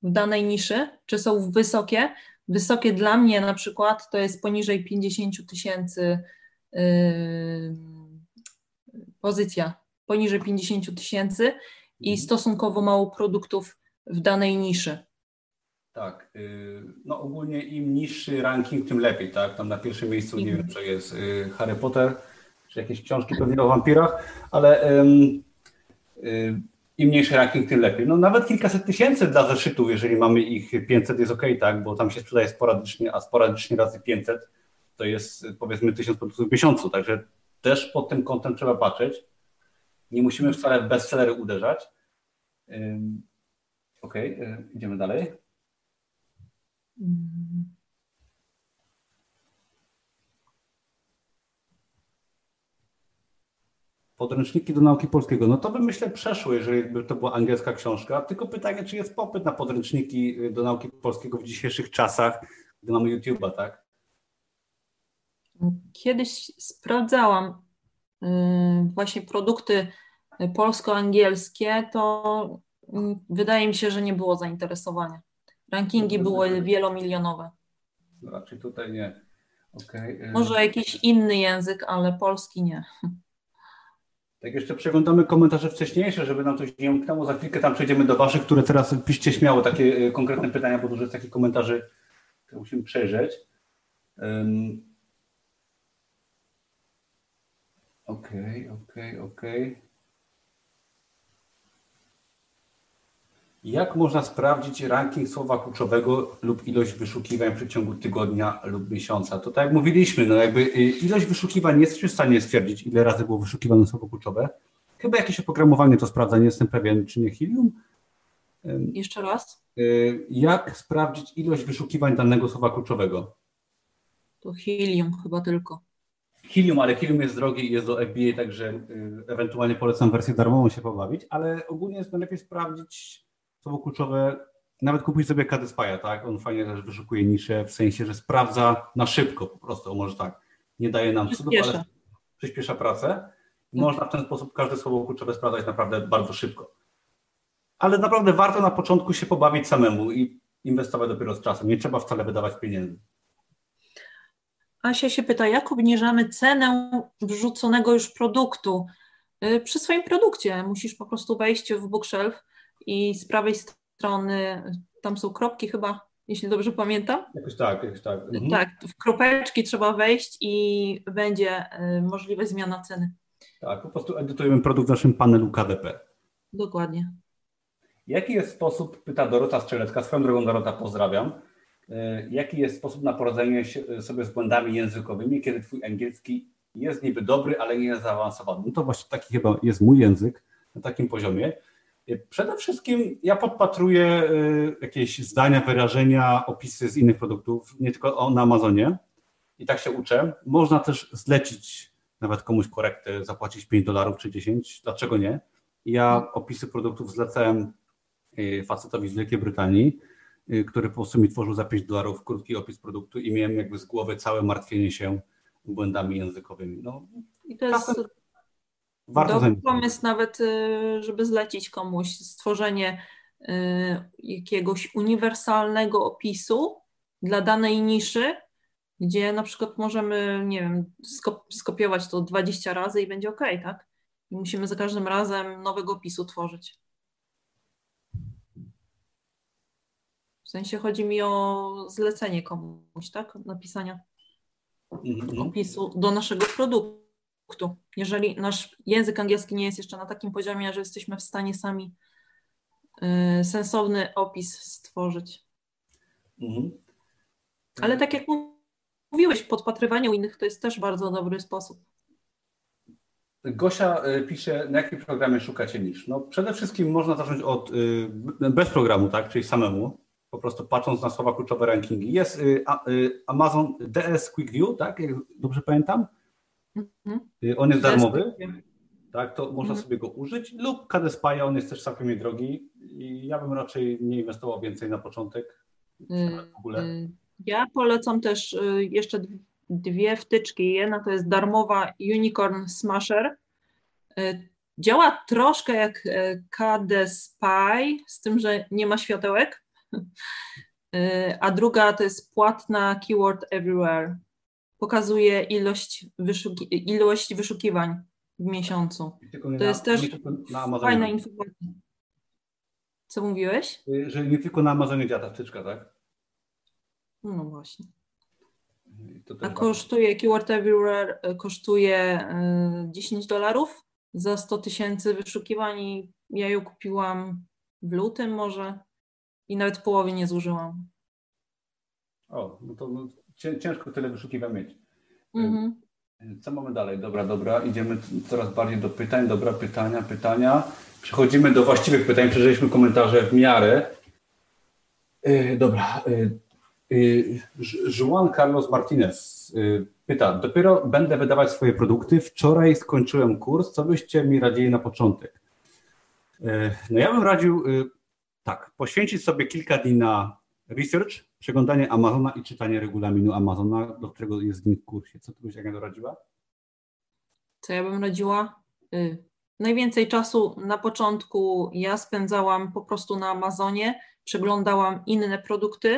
w danej niszy, czy są wysokie. Wysokie dla mnie na przykład to jest poniżej 50 tysięcy yy, pozycja, poniżej 50 tysięcy i stosunkowo mało produktów w danej niszy. Tak. Y, no ogólnie im niższy ranking, tym lepiej, tak? Tam na pierwszym miejscu, nie wiem, czy jest y, Harry Potter, czy jakieś książki pewnie o wampirach, ale um, im mniejszy ranking, tym lepiej. No nawet kilkaset tysięcy dla zeszytów, jeżeli mamy ich 500 jest ok, tak, bo tam się sprzedaje sporadycznie, a sporadycznie razy 500 to jest powiedzmy 1000 produktów w miesiącu, także też pod tym kątem trzeba patrzeć. Nie musimy wcale w bestsellery uderzać. Ok, idziemy dalej. Podręczniki do nauki polskiego. No to by myślę przeszło, jeżeli by to była angielska książka. Tylko pytanie, czy jest popyt na podręczniki do nauki polskiego w dzisiejszych czasach, gdy mamy YouTube'a, tak? Kiedyś sprawdzałam y, właśnie produkty polsko-angielskie, to mm, wydaje mi się, że nie było zainteresowania. Rankingi były wielomilionowe. Raczej tutaj nie. Okay. Może jakiś inny język, ale polski nie. Tak jeszcze przeglądamy komentarze wcześniejsze, żeby nam coś nie umknęło. Za chwilkę tam przejdziemy do Waszych, które teraz piszcie śmiało takie y, konkretne pytania, bo dużo jest takich komentarzy, które musimy przejrzeć. Okej, okej, okej. Jak można sprawdzić ranking słowa kluczowego lub ilość wyszukiwań w przeciągu tygodnia lub miesiąca? To tak jak mówiliśmy, no jakby y, ilość wyszukiwań nie jesteśmy w stanie stwierdzić, ile razy było wyszukiwane słowo kluczowe. Chyba jakieś oprogramowanie to sprawdza, nie jestem pewien, czy nie Helium. Jeszcze raz. Y, jak sprawdzić ilość wyszukiwań danego słowa kluczowego? To Helium chyba tylko. Helium, ale Helium jest drogi i jest do FBA, także y, ewentualnie polecam wersję darmową się pobawić, ale ogólnie jest najlepiej sprawdzić słowo kluczowe, nawet kupić sobie Kadyspaja, tak? On fajnie też wyszukuje nisze, w sensie, że sprawdza na szybko po prostu, może tak. Nie daje nam cudów, ale przyspiesza pracę. Można w ten sposób każde słowo kluczowe sprawdzać naprawdę bardzo szybko. Ale naprawdę warto na początku się pobawić samemu i inwestować dopiero z czasem. Nie trzeba wcale wydawać pieniędzy. Asia się pyta, jak obniżamy cenę wrzuconego już produktu? Y, przy swoim produkcie musisz po prostu wejść w bookshelf i z prawej strony tam są kropki chyba, jeśli dobrze pamiętam. Jakoś tak, jakoś tak. Mhm. Tak, w kropeczki trzeba wejść i będzie y, możliwa zmiana ceny. Tak, po prostu edytujemy produkt w naszym panelu KDP. Dokładnie. Jaki jest sposób, pyta Dorota Strzelecka, swoją drogą Dorota pozdrawiam, y, jaki jest sposób na poradzenie sobie z błędami językowymi, kiedy twój angielski jest niby dobry, ale nie jest zaawansowany? No to właśnie taki chyba jest mój język na takim poziomie. Przede wszystkim ja podpatruję y, jakieś zdania, wyrażenia, opisy z innych produktów, nie tylko na Amazonie i tak się uczę. Można też zlecić nawet komuś korektę, zapłacić 5 dolarów czy 10, dlaczego nie? Ja opisy produktów zlecałem y, facetowi z Wielkiej Brytanii, y, który po prostu mi tworzył za 5 dolarów krótki opis produktu i miałem jakby z głowy całe martwienie się błędami językowymi. No, I to jest Warto Dobry pomysł nawet, y, żeby zlecić komuś stworzenie y, jakiegoś uniwersalnego opisu dla danej niszy, gdzie na przykład możemy, nie wiem, skopiować to 20 razy i będzie ok, tak? I musimy za każdym razem nowego opisu tworzyć. W sensie chodzi mi o zlecenie komuś, tak? Napisania mhm. opisu do naszego produktu produktu. Jeżeli nasz język angielski nie jest jeszcze na takim poziomie, że jesteśmy w stanie sami y, sensowny opis stworzyć. Mhm. Ale tak jak mówiłeś, podpatrywanie u innych to jest też bardzo dobry sposób. Gosia y, pisze, na jakim programie szukacie niż? No przede wszystkim można zacząć od y, bez programu, tak, czyli samemu, po prostu patrząc na słowa kluczowe rankingi. Jest Amazon DS Quick View, tak, jak dobrze pamiętam? Mhm. On jest darmowy, tak, to można mhm. sobie go użyć lub KDSPI, on jest też całkiem niedrogi i ja bym raczej nie inwestował więcej na początek w ogóle. Y, ja polecam też y, jeszcze dwie wtyczki. Jedna to jest darmowa Unicorn Smasher. Y, działa troszkę jak KD Spy, z tym, że nie ma światełek. <laughs> A druga to jest płatna Keyword Everywhere pokazuje ilość, wyszuki ilość wyszukiwań w miesiącu. To na, jest też fajna informacja. Co mówiłeś? Że nie tylko na Amazonie działa ta wtyczka, tak? No właśnie. A kosztuje Keyword Everywhere kosztuje 10 dolarów za 100 tysięcy wyszukiwań i ja ją kupiłam w lutym może i nawet połowy nie zużyłam. O, no to no, ciężko tyle wyszukiwań mieć. Mhm. Co mamy dalej? Dobra, dobra, idziemy coraz bardziej do pytań. Dobra, pytania, pytania. Przechodzimy do właściwych pytań. Przeżyliśmy komentarze w miarę. Yy, dobra. Yy, Juan Carlos Martinez yy, pyta, dopiero będę wydawać swoje produkty. Wczoraj skończyłem kurs. Co byście mi radzili na początek? No ja bym radził tak, poświęcić sobie kilka dni na research, przeglądanie Amazona i czytanie regulaminu Amazona, do którego jest link w kursie. Co tu byś Agata radziła? Co ja bym radziła? Y, najwięcej czasu na początku ja spędzałam po prostu na Amazonie, przeglądałam inne produkty.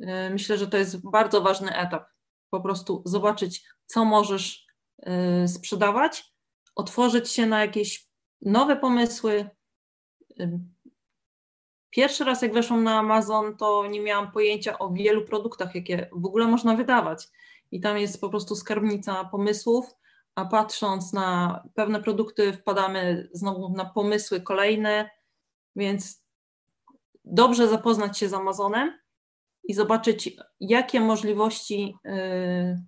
Y, myślę, że to jest bardzo ważny etap. Po prostu zobaczyć, co możesz y, sprzedawać, otworzyć się na jakieś nowe pomysły, Pierwszy raz, jak weszłam na Amazon, to nie miałam pojęcia o wielu produktach, jakie w ogóle można wydawać. I tam jest po prostu skarbnica pomysłów, a patrząc na pewne produkty, wpadamy znowu na pomysły kolejne, więc dobrze zapoznać się z Amazonem i zobaczyć, jakie możliwości y,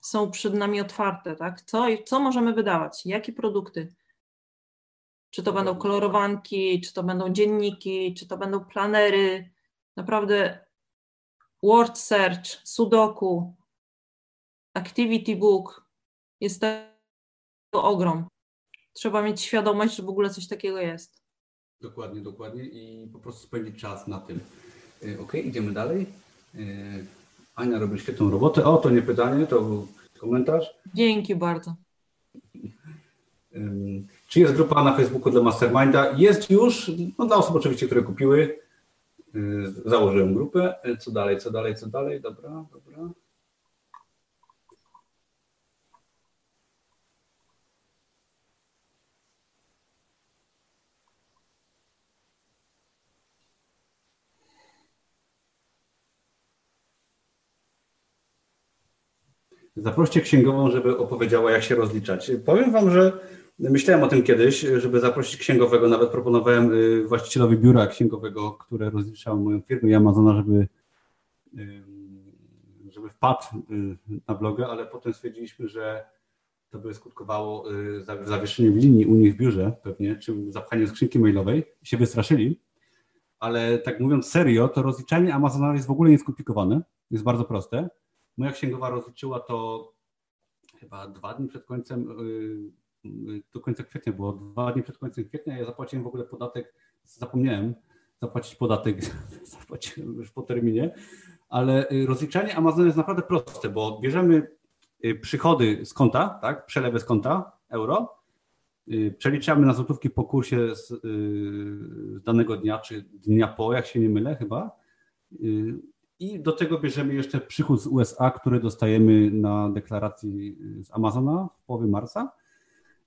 są przed nami otwarte, tak? Co, co możemy wydawać, jakie produkty. Czy to będą kolorowanki, czy to będą dzienniki, czy to będą planery. Naprawdę word search, sudoku, activity book jest to ogrom. Trzeba mieć świadomość, że w ogóle coś takiego jest. Dokładnie, dokładnie i po prostu spędzić czas na tym. Y, ok, idziemy dalej. Y, Ania robi świetną robotę. O, to nie pytanie, to komentarz. Dzięki bardzo. Czy jest grupa na Facebooku dla Masterminda? Jest już, no dla osób oczywiście, które kupiły. Y, założyłem grupę. Y, co dalej, co dalej, co dalej? Dobra, dobra. Zaproście księgową, żeby opowiedziała, jak się rozliczać. Powiem Wam, że Myślałem o tym kiedyś, żeby zaprosić księgowego. Nawet proponowałem y, właścicielowi biura księgowego, które rozliczało moją firmę i Amazona, żeby, żeby wpadł y, na bloga, ale potem stwierdziliśmy, że to by skutkowało y, zawieszeniem linii u nich w biurze pewnie, czy zapchaniem skrzynki mailowej. I się wystraszyli. Ale tak mówiąc serio, to rozliczanie Amazona jest w ogóle nieskomplikowane. Jest bardzo proste. Moja księgowa rozliczyła to chyba dwa dni przed końcem do końca kwietnia było, dwa dni przed końcem kwietnia, ja zapłaciłem w ogóle podatek, zapomniałem zapłacić podatek, <laughs> zapłaciłem już po terminie, ale y, rozliczanie Amazonu jest naprawdę proste, bo bierzemy y, przychody z konta, tak, przelewy z konta euro, y, przeliczamy na złotówki po kursie z, z danego dnia, czy dnia po, jak się nie mylę chyba, i do tego bierzemy jeszcze przychód z USA, który dostajemy na deklaracji z Amazona w połowie marca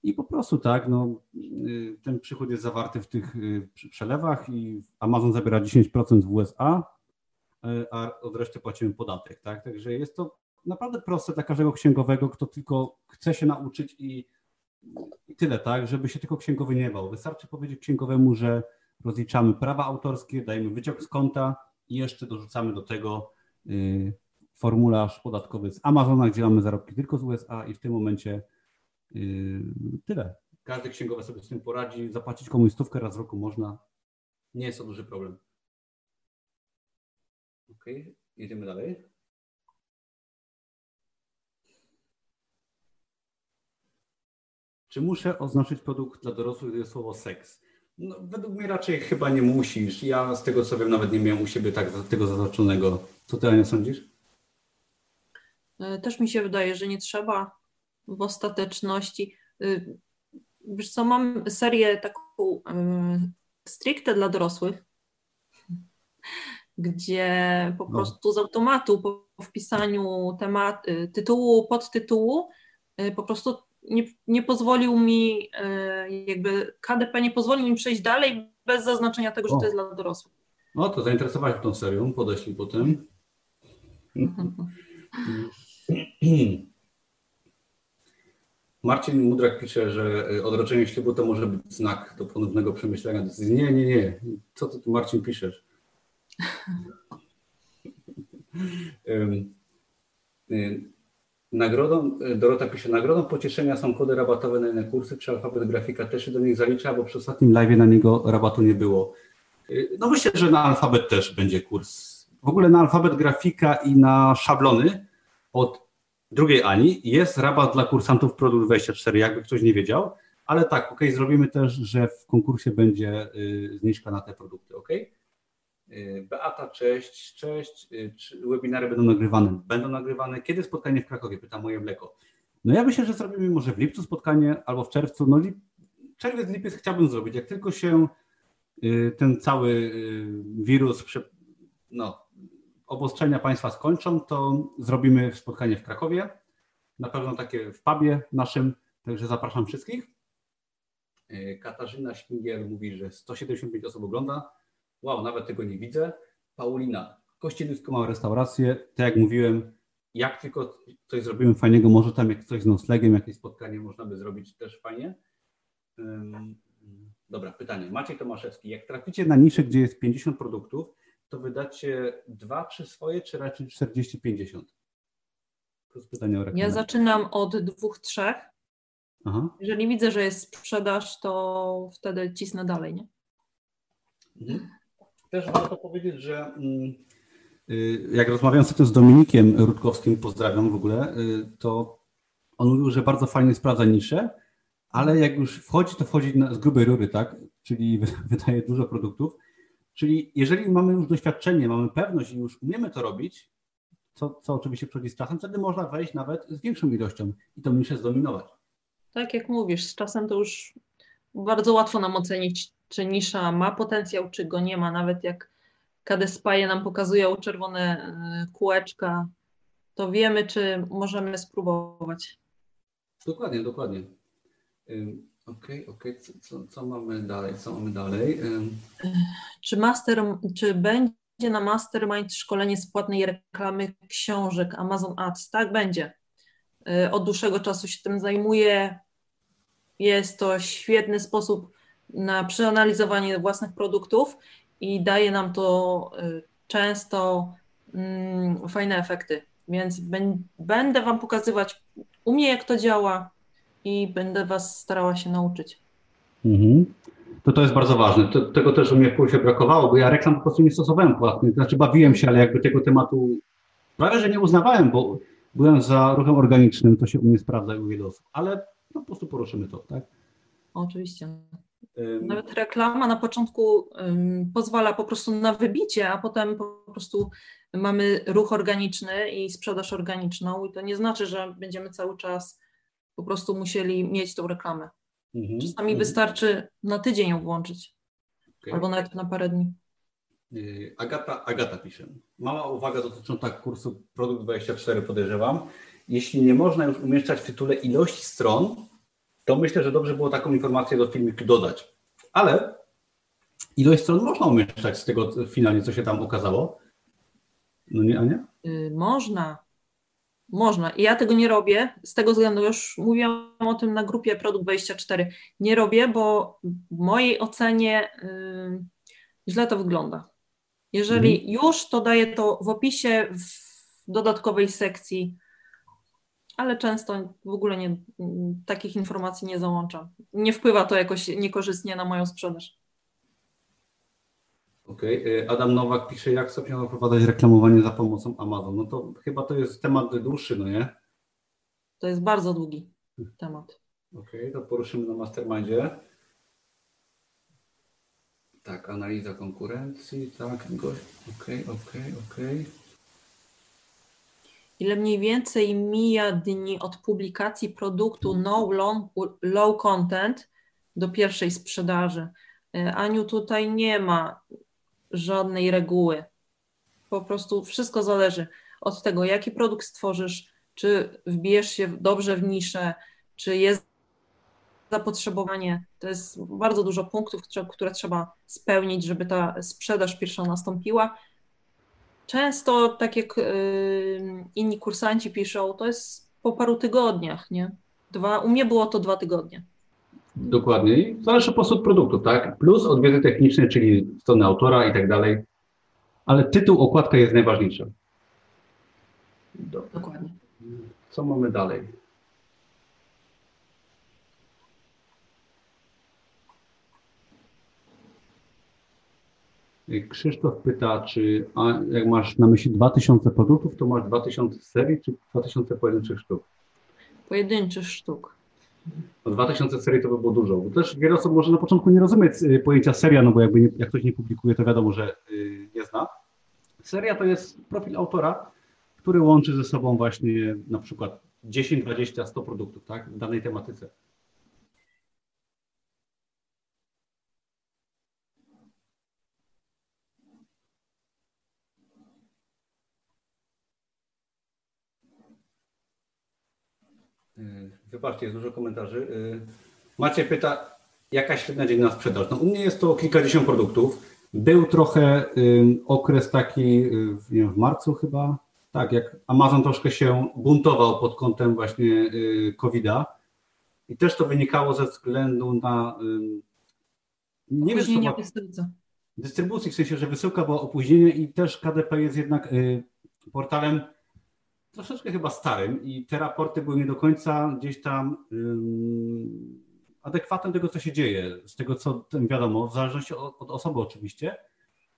i po prostu tak, no, y, ten przychód jest zawarty w tych y, przelewach i Amazon zabiera 10% w USA, y, a od reszty płacimy podatek. Tak? Także jest to naprawdę proste dla każdego księgowego, kto tylko chce się nauczyć i, i tyle, tak, żeby się tylko księgowy nie bał. Wystarczy powiedzieć księgowemu, że rozliczamy prawa autorskie, dajemy wyciąg z konta i jeszcze dorzucamy do tego y, formularz podatkowy z Amazona, gdzie mamy zarobki tylko z USA i w tym momencie tyle. Każdy księgowy sobie z tym poradzi. Zapłacić komuś stówkę raz w roku można. Nie jest to duży problem. Ok, jedziemy dalej. Czy muszę oznaczyć produkt dla dorosłych, gdy jest słowo seks? No, według mnie raczej chyba nie musisz. Ja z tego co wiem nawet nie miałem u siebie tak tego zaznaczonego. Co ty Ania sądzisz? E, też mi się wydaje, że nie trzeba w ostateczności. Y, wiesz co, mam serię taką y, stricte dla dorosłych, <laughs> gdzie po no. prostu z automatu po wpisaniu temat, y, tytułu, podtytułu po prostu nie, nie pozwolił mi, jakby KDP nie pozwolił mi przejść dalej bez zaznaczenia tego, że o. to jest dla dorosłych. No to zainteresowałeś tą serią, podeślij potem. <laughs> <clears throat> <laughs> <clears throat> <clears throat> Marcin Mudrak pisze, że odroczenie ślubu to może być znak do ponownego przemyślenia decyzji. Nie, nie, nie. Co ty tu Marcin piszesz? <laughs> Nagrodą, Dorota pisze, nagrodą pocieszenia są kody rabatowe na inne kursy, czy alfabet grafika też się do nich zalicza, bo przy ostatnim live na niego rabatu nie było. No myślę, że na alfabet też będzie kurs. W ogóle na alfabet grafika i na szablony od drugiej Ani jest rabat dla kursantów Produkt 24, jakby ktoś nie wiedział, ale tak, ok, zrobimy też, że w konkursie będzie y, zniżka na te produkty, ok? Y, Beata, cześć, cześć. Y, czy webinary będą nagrywane? Będą nagrywane. Kiedy spotkanie w Krakowie? Pyta moje mleko. No ja myślę, że zrobimy może w lipcu spotkanie albo w czerwcu. No lip... czerwiec, lipiec chciałbym zrobić. Jak tylko się ten cały wirus, no, obostrzenia państwa skończą, to zrobimy spotkanie w Krakowie. Na pewno takie w pubie naszym, także zapraszam wszystkich. E, Katarzyna Śmigiel mówi, że 175 osób ogląda. Wow, nawet tego nie widzę. Paulina, Kościelisko ma restaurację. Tak jak mówiłem, jak tylko coś zrobimy fajnego, może tam jak coś z noclegiem, jakieś spotkanie można by zrobić też fajnie. Dobra, pytanie. Maciej Tomaszewski, jak traficie na niszę, gdzie jest 50 produktów, to wydacie dwa, trzy swoje, czy raczej 40-50? Plus pytanie o reklamę. Ja zaczynam od dwóch, trzech. Aha. Jeżeli widzę, że jest sprzedaż, to wtedy cisnę dalej, nie? Mhm. Też warto powiedzieć, że mm, y, jak rozmawiałem sobie z Dominikiem Rutkowskim, pozdrawiam w ogóle, y, to on mówił, że bardzo fajnie sprawdza niszę, ale jak już wchodzi, to wchodzi z grubej rury, tak? Czyli wydaje dużo produktów Czyli jeżeli mamy już doświadczenie, mamy pewność i już umiemy to robić, co, co oczywiście przychodzi z czasem, wtedy można wejść nawet z większą ilością i to niszę zdominować. Tak jak mówisz, z czasem to już bardzo łatwo nam ocenić, czy nisza ma potencjał, czy go nie ma. Nawet jak Kadespaje nam pokazują czerwone e, kółeczka, to wiemy, czy możemy spróbować. Dokładnie, dokładnie. Okej, okay, okej, okay. co, co, mamy dalej? Co mamy dalej? Czy, master, czy będzie na Mastermind szkolenie z płatnej reklamy książek Amazon Ads? Tak, będzie. Y, od dłuższego czasu się tym zajmuję. Jest to świetny sposób na przeanalizowanie własnych produktów i daje nam to y, często mm, fajne efekty. Więc będę Wam pokazywać u mnie, jak to działa, i będę Was starała się nauczyć. Mhm. To to jest bardzo ważne. To, tego też u mnie w się brakowało, bo ja reklam po prostu nie stosowałem płatnych. Znaczy bawiłem się, ale jakby tego tematu prawie, że nie uznawałem, bo byłem za ruchem organicznym, to się u mnie sprawdza i u wielu osób. Ale no, po prostu poruszymy to, tak? Oczywiście. Nawet reklama na początku um, pozwala po prostu na wybicie, a potem po prostu mamy ruch organiczny i sprzedaż organiczną i to nie znaczy, że będziemy cały czas po prostu musieli mieć tą reklamę. Mhm. Czasami mhm. wystarczy na tydzień ją włączyć, okay. albo nawet na parę dni. Y, Agata, Agata pisze. Mała uwaga dotycząca kursu Produkt 24 podejrzewam. Jeśli nie można już umieszczać w tytule ilości stron, to myślę, że dobrze było taką informację do filmiku dodać. Ale ilość stron można umieszczać z tego finalnie, co się tam okazało. No nie, Ania? Yy, można. Można. I ja tego nie robię z tego względu, już mówiłam o tym na grupie Produkt 24. Nie robię, bo w mojej ocenie yy, źle to wygląda. Jeżeli mhm. już, to daję to w opisie w dodatkowej sekcji, ale często w ogóle nie, takich informacji nie załączam. Nie wpływa to jakoś niekorzystnie na moją sprzedaż. Okej. Okay. Adam Nowak pisze, jak sobie wprowadzać reklamowanie za pomocą Amazon. No to chyba to jest temat dłuższy, no nie? To jest bardzo długi temat. Okej, okay, to poruszymy na mastermindzie. Tak, analiza konkurencji, tak, okej, okej, okej, okej. Ile mniej więcej mija dni od publikacji produktu no long, low content do pierwszej sprzedaży? E, Aniu, tutaj nie ma żadnej reguły. Po prostu wszystko zależy od tego, jaki produkt stworzysz, czy wbijesz się dobrze w niszę, czy jest zapotrzebowanie. To jest bardzo dużo punktów, które, które trzeba spełnić, żeby ta sprzedaż pierwsza nastąpiła. często, tak jak inni kursanci piszą, to jest po paru tygodniach, nie? Dwa, u mnie było to dwa tygodnie. Dokładnie. Zależy po prostu od produktu, tak? Plus od wiedzy technicznej, czyli strony autora i tak dalej. Ale tytuł, okładka jest najważniejsza. Dokładnie. Co mamy dalej? Krzysztof pyta, czy a jak masz na myśli 2000 produktów, to masz 2000 serii, czy 2000 pojedynczych sztuk? Pojedynczych sztuk. No 2000 serii to by było dużo. Bo też wiele osób może na początku nie rozumieć y, pojęcia seria, no bo jakby nie, jak ktoś nie publikuje, to wiadomo, że y, nie zna. Seria to jest profil autora, który łączy ze sobą właśnie na przykład 10, 20, 100 produktów tak, w danej tematyce. Wybaczcie, jest dużo komentarzy. Y, Macie pyta, jaka średnia dzienna sprzedaż? No u mnie jest to kilkadziesiąt produktów. Był trochę okres taki wiem, w marcu chyba, tak, jak Amazon troszkę się buntował pod kątem właśnie y, COVID-a i też to wynikało ze względu na nie wiem, dystrybucji, w sensie, że wysyłka była opóźnienie i też KDP jest jednak portalem troszeczkę chyba starym i te raporty były nie do końca gdzieś tam um, adekwatne do tego, co się dzieje, z tego, co wiadomo, w zależności od, od osoby oczywiście,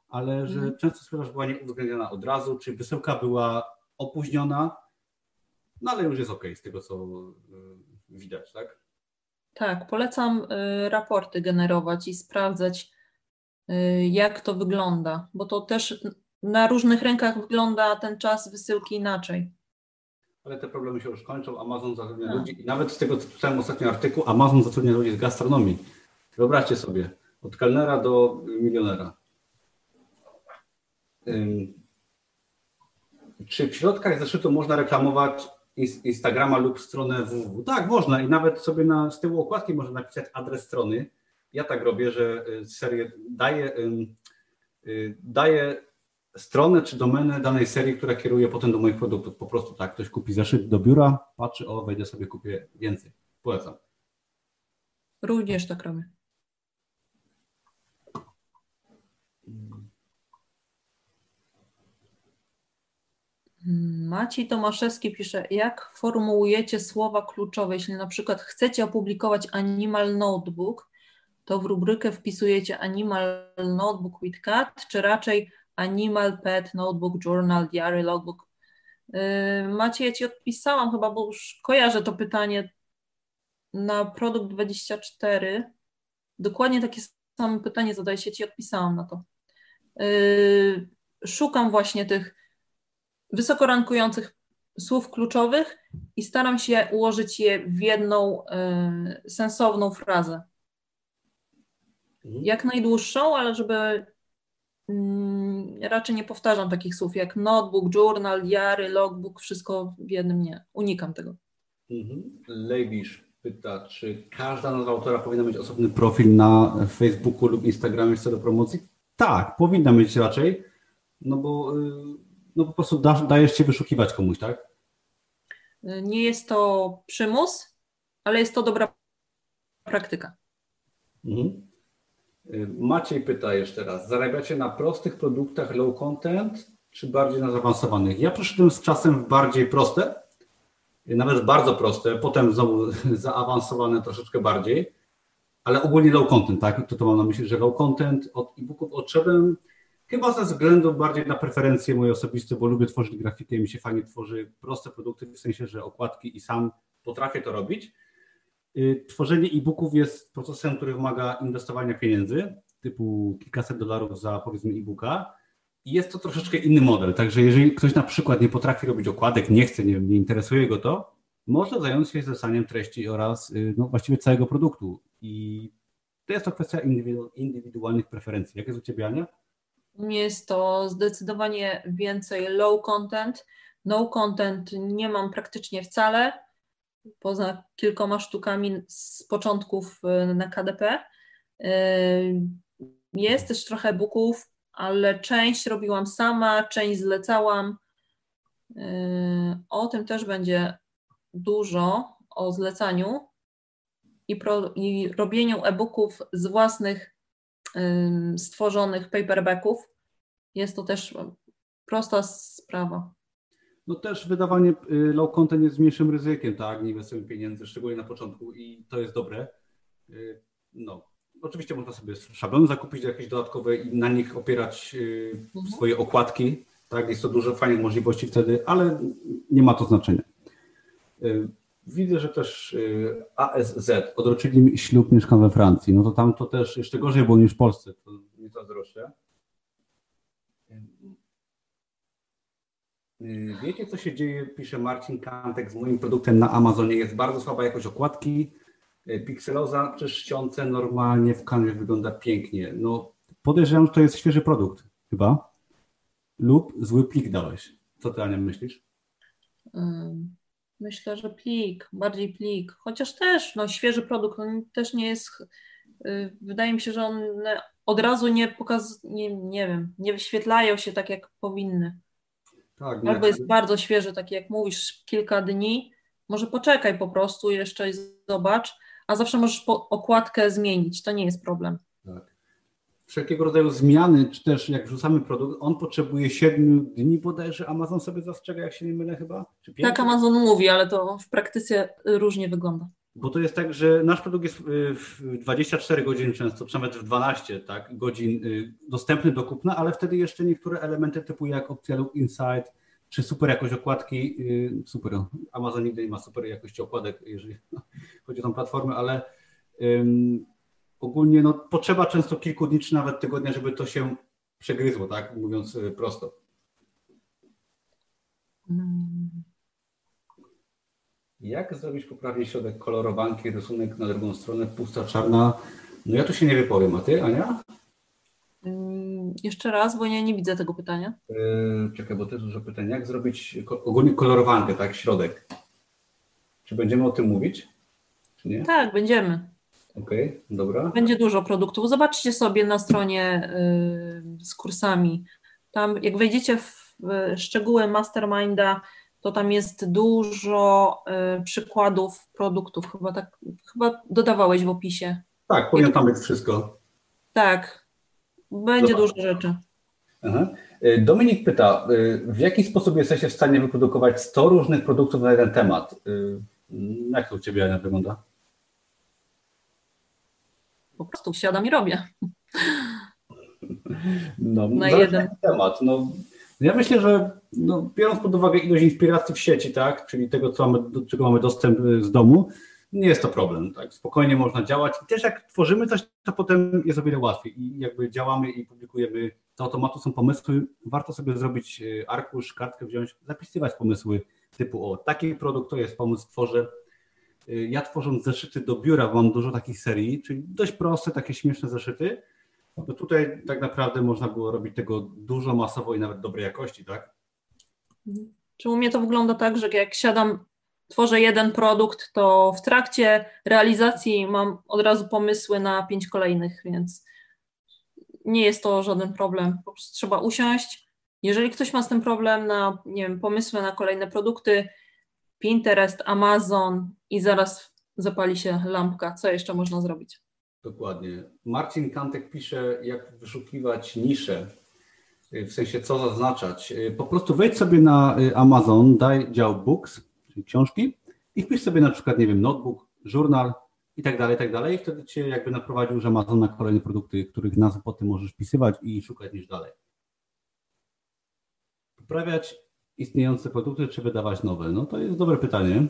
ale że mm. często sprzedaż była nieuwzględniona od razu, czy wysyłka była opóźniona, no ale już jest ok z tego, co y, widać, tak? Tak, polecam y, raporty generować i sprawdzać, y, jak to wygląda, bo to też na różnych rękach wygląda ten czas wysyłki inaczej ale te problemy się już kończą. Amazon zatrudnia no. ludzi i nawet z tego, co czytałem ostatnio artykuł, Amazon zatrudnia ludzi z gastronomii. Wyobraźcie sobie, od kelnera do milionera. Czy w środkach zeszytu można reklamować Instagrama lub stronę www? Tak, można i nawet sobie na, z tyłu okładki można napisać adres strony. Ja tak robię, że y, serię daję, y, daję stronę czy domenę danej serii, która kieruje potem do moich produktów. Po prostu tak, ktoś kupi zeszyt do biura, patrzy, o, wejdę sobie, kupię więcej. Polecam. Również tak robię. Maciej Tomaszewski pisze, jak formułujecie słowa kluczowe? Jeśli na przykład chcecie opublikować Animal Notebook, to w rubrykę wpisujecie Animal Notebook with Cat, czy raczej Animal, Pet, Notebook, Journal, Diary, Logbook. Yy, Macie, ja Ci odpisałam chyba, bo już kojarzę to pytanie na produkt 24. Dokładnie takie samo pytanie zadaję się, Ci odpisałam na to. Yy, szukam właśnie tych wysoko rankujących słów kluczowych i staram się ułożyć je w jedną yy, sensowną frazę. Mhm. Jak najdłuższą, ale żeby raczej nie powtarzam takich słów jak notebook, journal, diary, logbook, wszystko w jednym nie. Unikam tego. Mhm. Lejbisz pyta, czy każda nazwa autora powinna mieć osobny profil na Facebooku lub Instagramie w celu promocji? Tak, powinna mieć raczej, no bo y, no po prostu da, dajesz się wyszukiwać komuś, tak? Nie jest to przymus, ale jest to dobra praktyka. Mhm. Y, Maciej pyta jeszcze raz, zarabiacie na prostych produktach low content, czy bardziej na zaawansowanych? Ja przeszedłem z czasem w bardziej proste, y, nawet bardzo proste, potem znowu <laughs> zaawansowane troszeczkę bardziej, ale ogólnie low content, tak? To, to mam na myśli, że low content od e-booków odszedłem chyba ze względu bardziej na preferencje moje osobiste, bo lubię tworzyć grafikę i mi się fajnie tworzy proste produkty, w sensie, że okładki i sam potrafię to robić. Y, tworzenie e-booków jest procesem, który wymaga inwestowania pieniędzy, typu kilkaset dolarów za powiedzmy e-booka. I jest to troszeczkę inny model. Także jeżeli ktoś na przykład nie potrafi robić okładek, nie chce, nie, nie interesuje go to, może zająć się zesaniem treści oraz y, no, właściwie całego produktu. I to jest to kwestia indywidualnych preferencji. Jak jest u Ciebie, Ania? Jest to zdecydowanie więcej low content. No content nie mam praktycznie wcale poza kilkoma sztukami z początków y, na KDP. Y, jest też trochę booków, ale część robiłam sama, część zlecałam. Yy, o tym też będzie dużo, o zlecaniu i, pro, i robieniu e-booków z własnych stworzonych paperbacków. Jest to też prosta sprawa. No też wydawanie y, low content jest mniejszym ryzykiem, tak? Nie inwestujemy pieniędzy, szczególnie na początku i to jest dobre. Y, no, oczywiście można sobie szablony zakupić jakieś dodatkowe i na nich opierać y, mhm. swoje okładki, tak? Jest to dużo fajnych możliwości wtedy, ale nie ma to znaczenia. Widzę, że też ASZ odroczyli ślub, mieszkam we Francji. No to tam to też jeszcze gorzej było niż w Polsce, to nie to droższe. Y, wiecie, co się dzieje, pisze Marcin Kantek, z moim produktem na Amazonie. Jest bardzo słaba jakość okładki, y, pikseloza przy czcionce normalnie w kanwie wygląda pięknie. No, podejrzewam, że to jest świeży produkt chyba. Lub zły plik dałeś. Co ty, Ania, myślisz? Myślę, że plik, bardziej plik. Chociaż też, no, świeży produkt, on też nie jest. Y, wydaje mi się, że one od razu nie pokazują, nie, nie wiem, nie wyświetlają się tak, jak powinny. Tak, Albo jest bardzo świeży, taki jak mówisz, kilka dni. Może poczekaj po prostu jeszcze i zobacz, a zawsze możesz okładkę zmienić, to nie jest problem. Tak. Wszelkiego rodzaju zmiany, czy też jak wrzucamy produkt, on potrzebuje 7 dni bodajże, Amazon sobie zastrzega, jak się nie mylę chyba? tak, Amazon mówi, ale to w praktyce różnie wygląda. Bo to jest tak, że nasz produkt jest w 24 godziny często, nawet w 12 tak, godzin y, dostępny do kupna, ale wtedy jeszcze niektóre elementy typu jak opcja Look Insight, czy super jakość okładki, y, super, Amazon nigdy nie ma super jakości okładek, jeżeli <laughs> chodzi o tą platformę, ale um, ogólnie no, potrzeba często kilku dni, czy nawet tygodnia, żeby to się przegryzło, tak, mówiąc y, prosto. Hmm. Jak zrobić poprawnie środek kolorowanki, rysunek na drugą stronę, pusta, czarna? No ja tu się nie wypowiem, a ty, Ania? Hmm, jeszcze raz, bo ja nie widzę tego pytania. Yy, czekaj, bo to jest dużo pytań. Jak zrobić ogólnie kolorowankę, tak, środek? Czy będziemy o tym mówić, czy nie? Tak, będziemy. Okej, okay, dobra. Będzie dużo produktów. Zobaczcie sobie na stronie yy, z kursami. Tam, jak wejdziecie w szczegóły masterminda, to tam jest dużo y, przykładów produktów. Chyba tak, chyba dodawałeś w opisie. Tak, powinno tam być wszystko. Tak, będzie Dobra. dużo rzeczy. Aha. Y, Dominik pyta, y, w jaki sposób jesteście w stanie wyprodukować 100 różnych produktów na jeden temat? Y, jak to u Ciebie Ania, wygląda? Po prostu siadam i robię. No, na jeden temat. No, ja myślę, że no, biorąc pod uwagę ilość inspiracji w sieci, tak, czyli tego, co mamy, do czego mamy dostęp y, z domu, nie jest to problem. Tak? Spokojnie można działać i też jak tworzymy coś, to potem jest o wiele łatwiej i jakby działamy i publikujemy. To automatu są pomysły. Warto sobie zrobić y, arkusz, kartkę wziąć, zapisywać pomysły typu o taki produkt to jest pomysł, tworzę. Y, ja tworząc zeszyty do biura mam dużo takich serii, czyli dość proste, takie śmieszne zeszyty, no tutaj tak naprawdę można było robić tego dużo masowo i nawet dobrej jakości, tak? Czy u mnie to wygląda tak, że jak siadam, tworzę jeden produkt, to w trakcie realizacji mam od razu pomysły na pięć kolejnych, więc nie jest to żaden problem. Po prostu trzeba usiąść. Jeżeli ktoś ma z tym problem na, nie wiem, pomysły na kolejne produkty, Pinterest, Amazon i zaraz zapali się lampka. Co jeszcze można zrobić? Dokładnie. Marcin Kantek pisze, jak wyszukiwać nisze, y, w sensie co zaznaczać. Y, po prostu wejdź sobie na y, Amazon, daj dział books, czyli książki i wpisz sobie na przykład, nie wiem, notebook, żurnal i tak dalej, i tak dalej. I wtedy cię jakby naprowadził że Amazon na kolejne produkty, których nazwy potem możesz wpisywać i szukać niż dalej. Poprawiać istniejące produkty, czy wydawać nowe? No to jest dobre pytanie.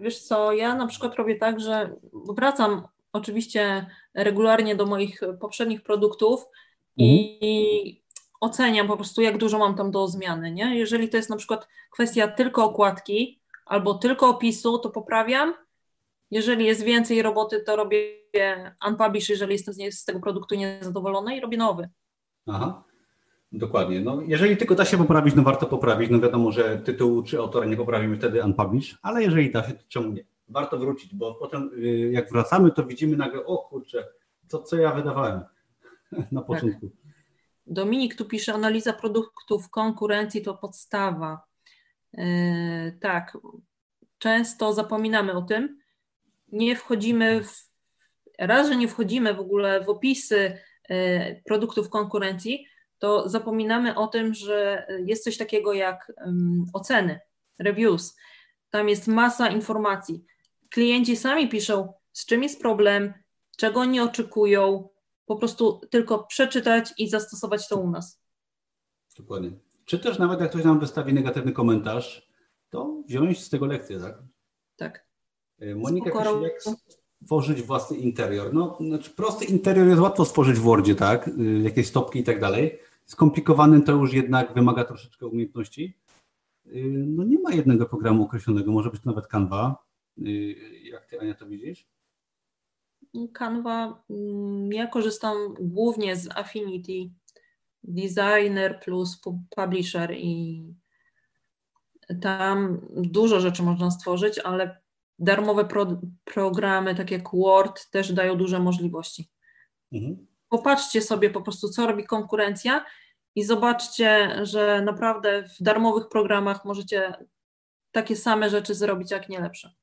Wiesz co, ja na przykład robię tak, że wracam oczywiście regularnie do moich poprzednich produktów mhm. i oceniam po prostu, jak dużo mam tam do zmiany. Nie? Jeżeli to jest na przykład kwestia tylko okładki albo tylko opisu, to poprawiam. Jeżeli jest więcej roboty, to robię unpublish, jeżeli jestem z, z tego produktu niezadowolona i robię nowy. Aha. Dokładnie. No, jeżeli tylko da się poprawić, no warto poprawić. No wiadomo, że tytułu czy autora nie poprawimy wtedy unpublish, ale jeżeli da się, to czemu nie? Warto wrócić, bo potem y, jak wracamy, to widzimy nagle, o kurczę, co, co ja wydawałem. <laughs> na tak. początku. Tak. Dominik tu pisze, analiza produktów konkurencji to podstawa. Yy, tak, często zapominamy o tym. Nie wchodzimy w, raz, że nie wchodzimy w ogóle w opisy yy, produktów konkurencji, to zapominamy o tym, że jest coś takiego jak oceny, reviews. Tam jest masa informacji. Klienci sami piszą, z czym jest problem, czego oni oczekują, po prostu tylko przeczytać i zastosować to u nas. Dokładnie. Czy też nawet jak ktoś nam wystawi negatywny komentarz, to wziąć z tego lekcję, tak? Tak. E, Monika pisze, jak stworzyć własny interior. No, znaczy prosty interior jest łatwo stworzyć w Wordzie, tak? E, jakieś stopki i tak dalej. Skomplikowanym to już jednak wymaga troszeczkę umiejętności. E, no nie ma jednego programu określonego, może być to nawet Canva. Jak ty, Ania, to widzisz? Canva, mm, ja korzystam głównie z Affinity Designer plus Publisher i tam dużo rzeczy można stworzyć, ale darmowe pro, programy, takie jak Word, też dają duże możliwości. Mhm. Popatrzcie sobie po prostu, co robi konkurencja i zobaczcie, że naprawdę w darmowych programach możecie takie same rzeczy zrobić, jak nie lepsze.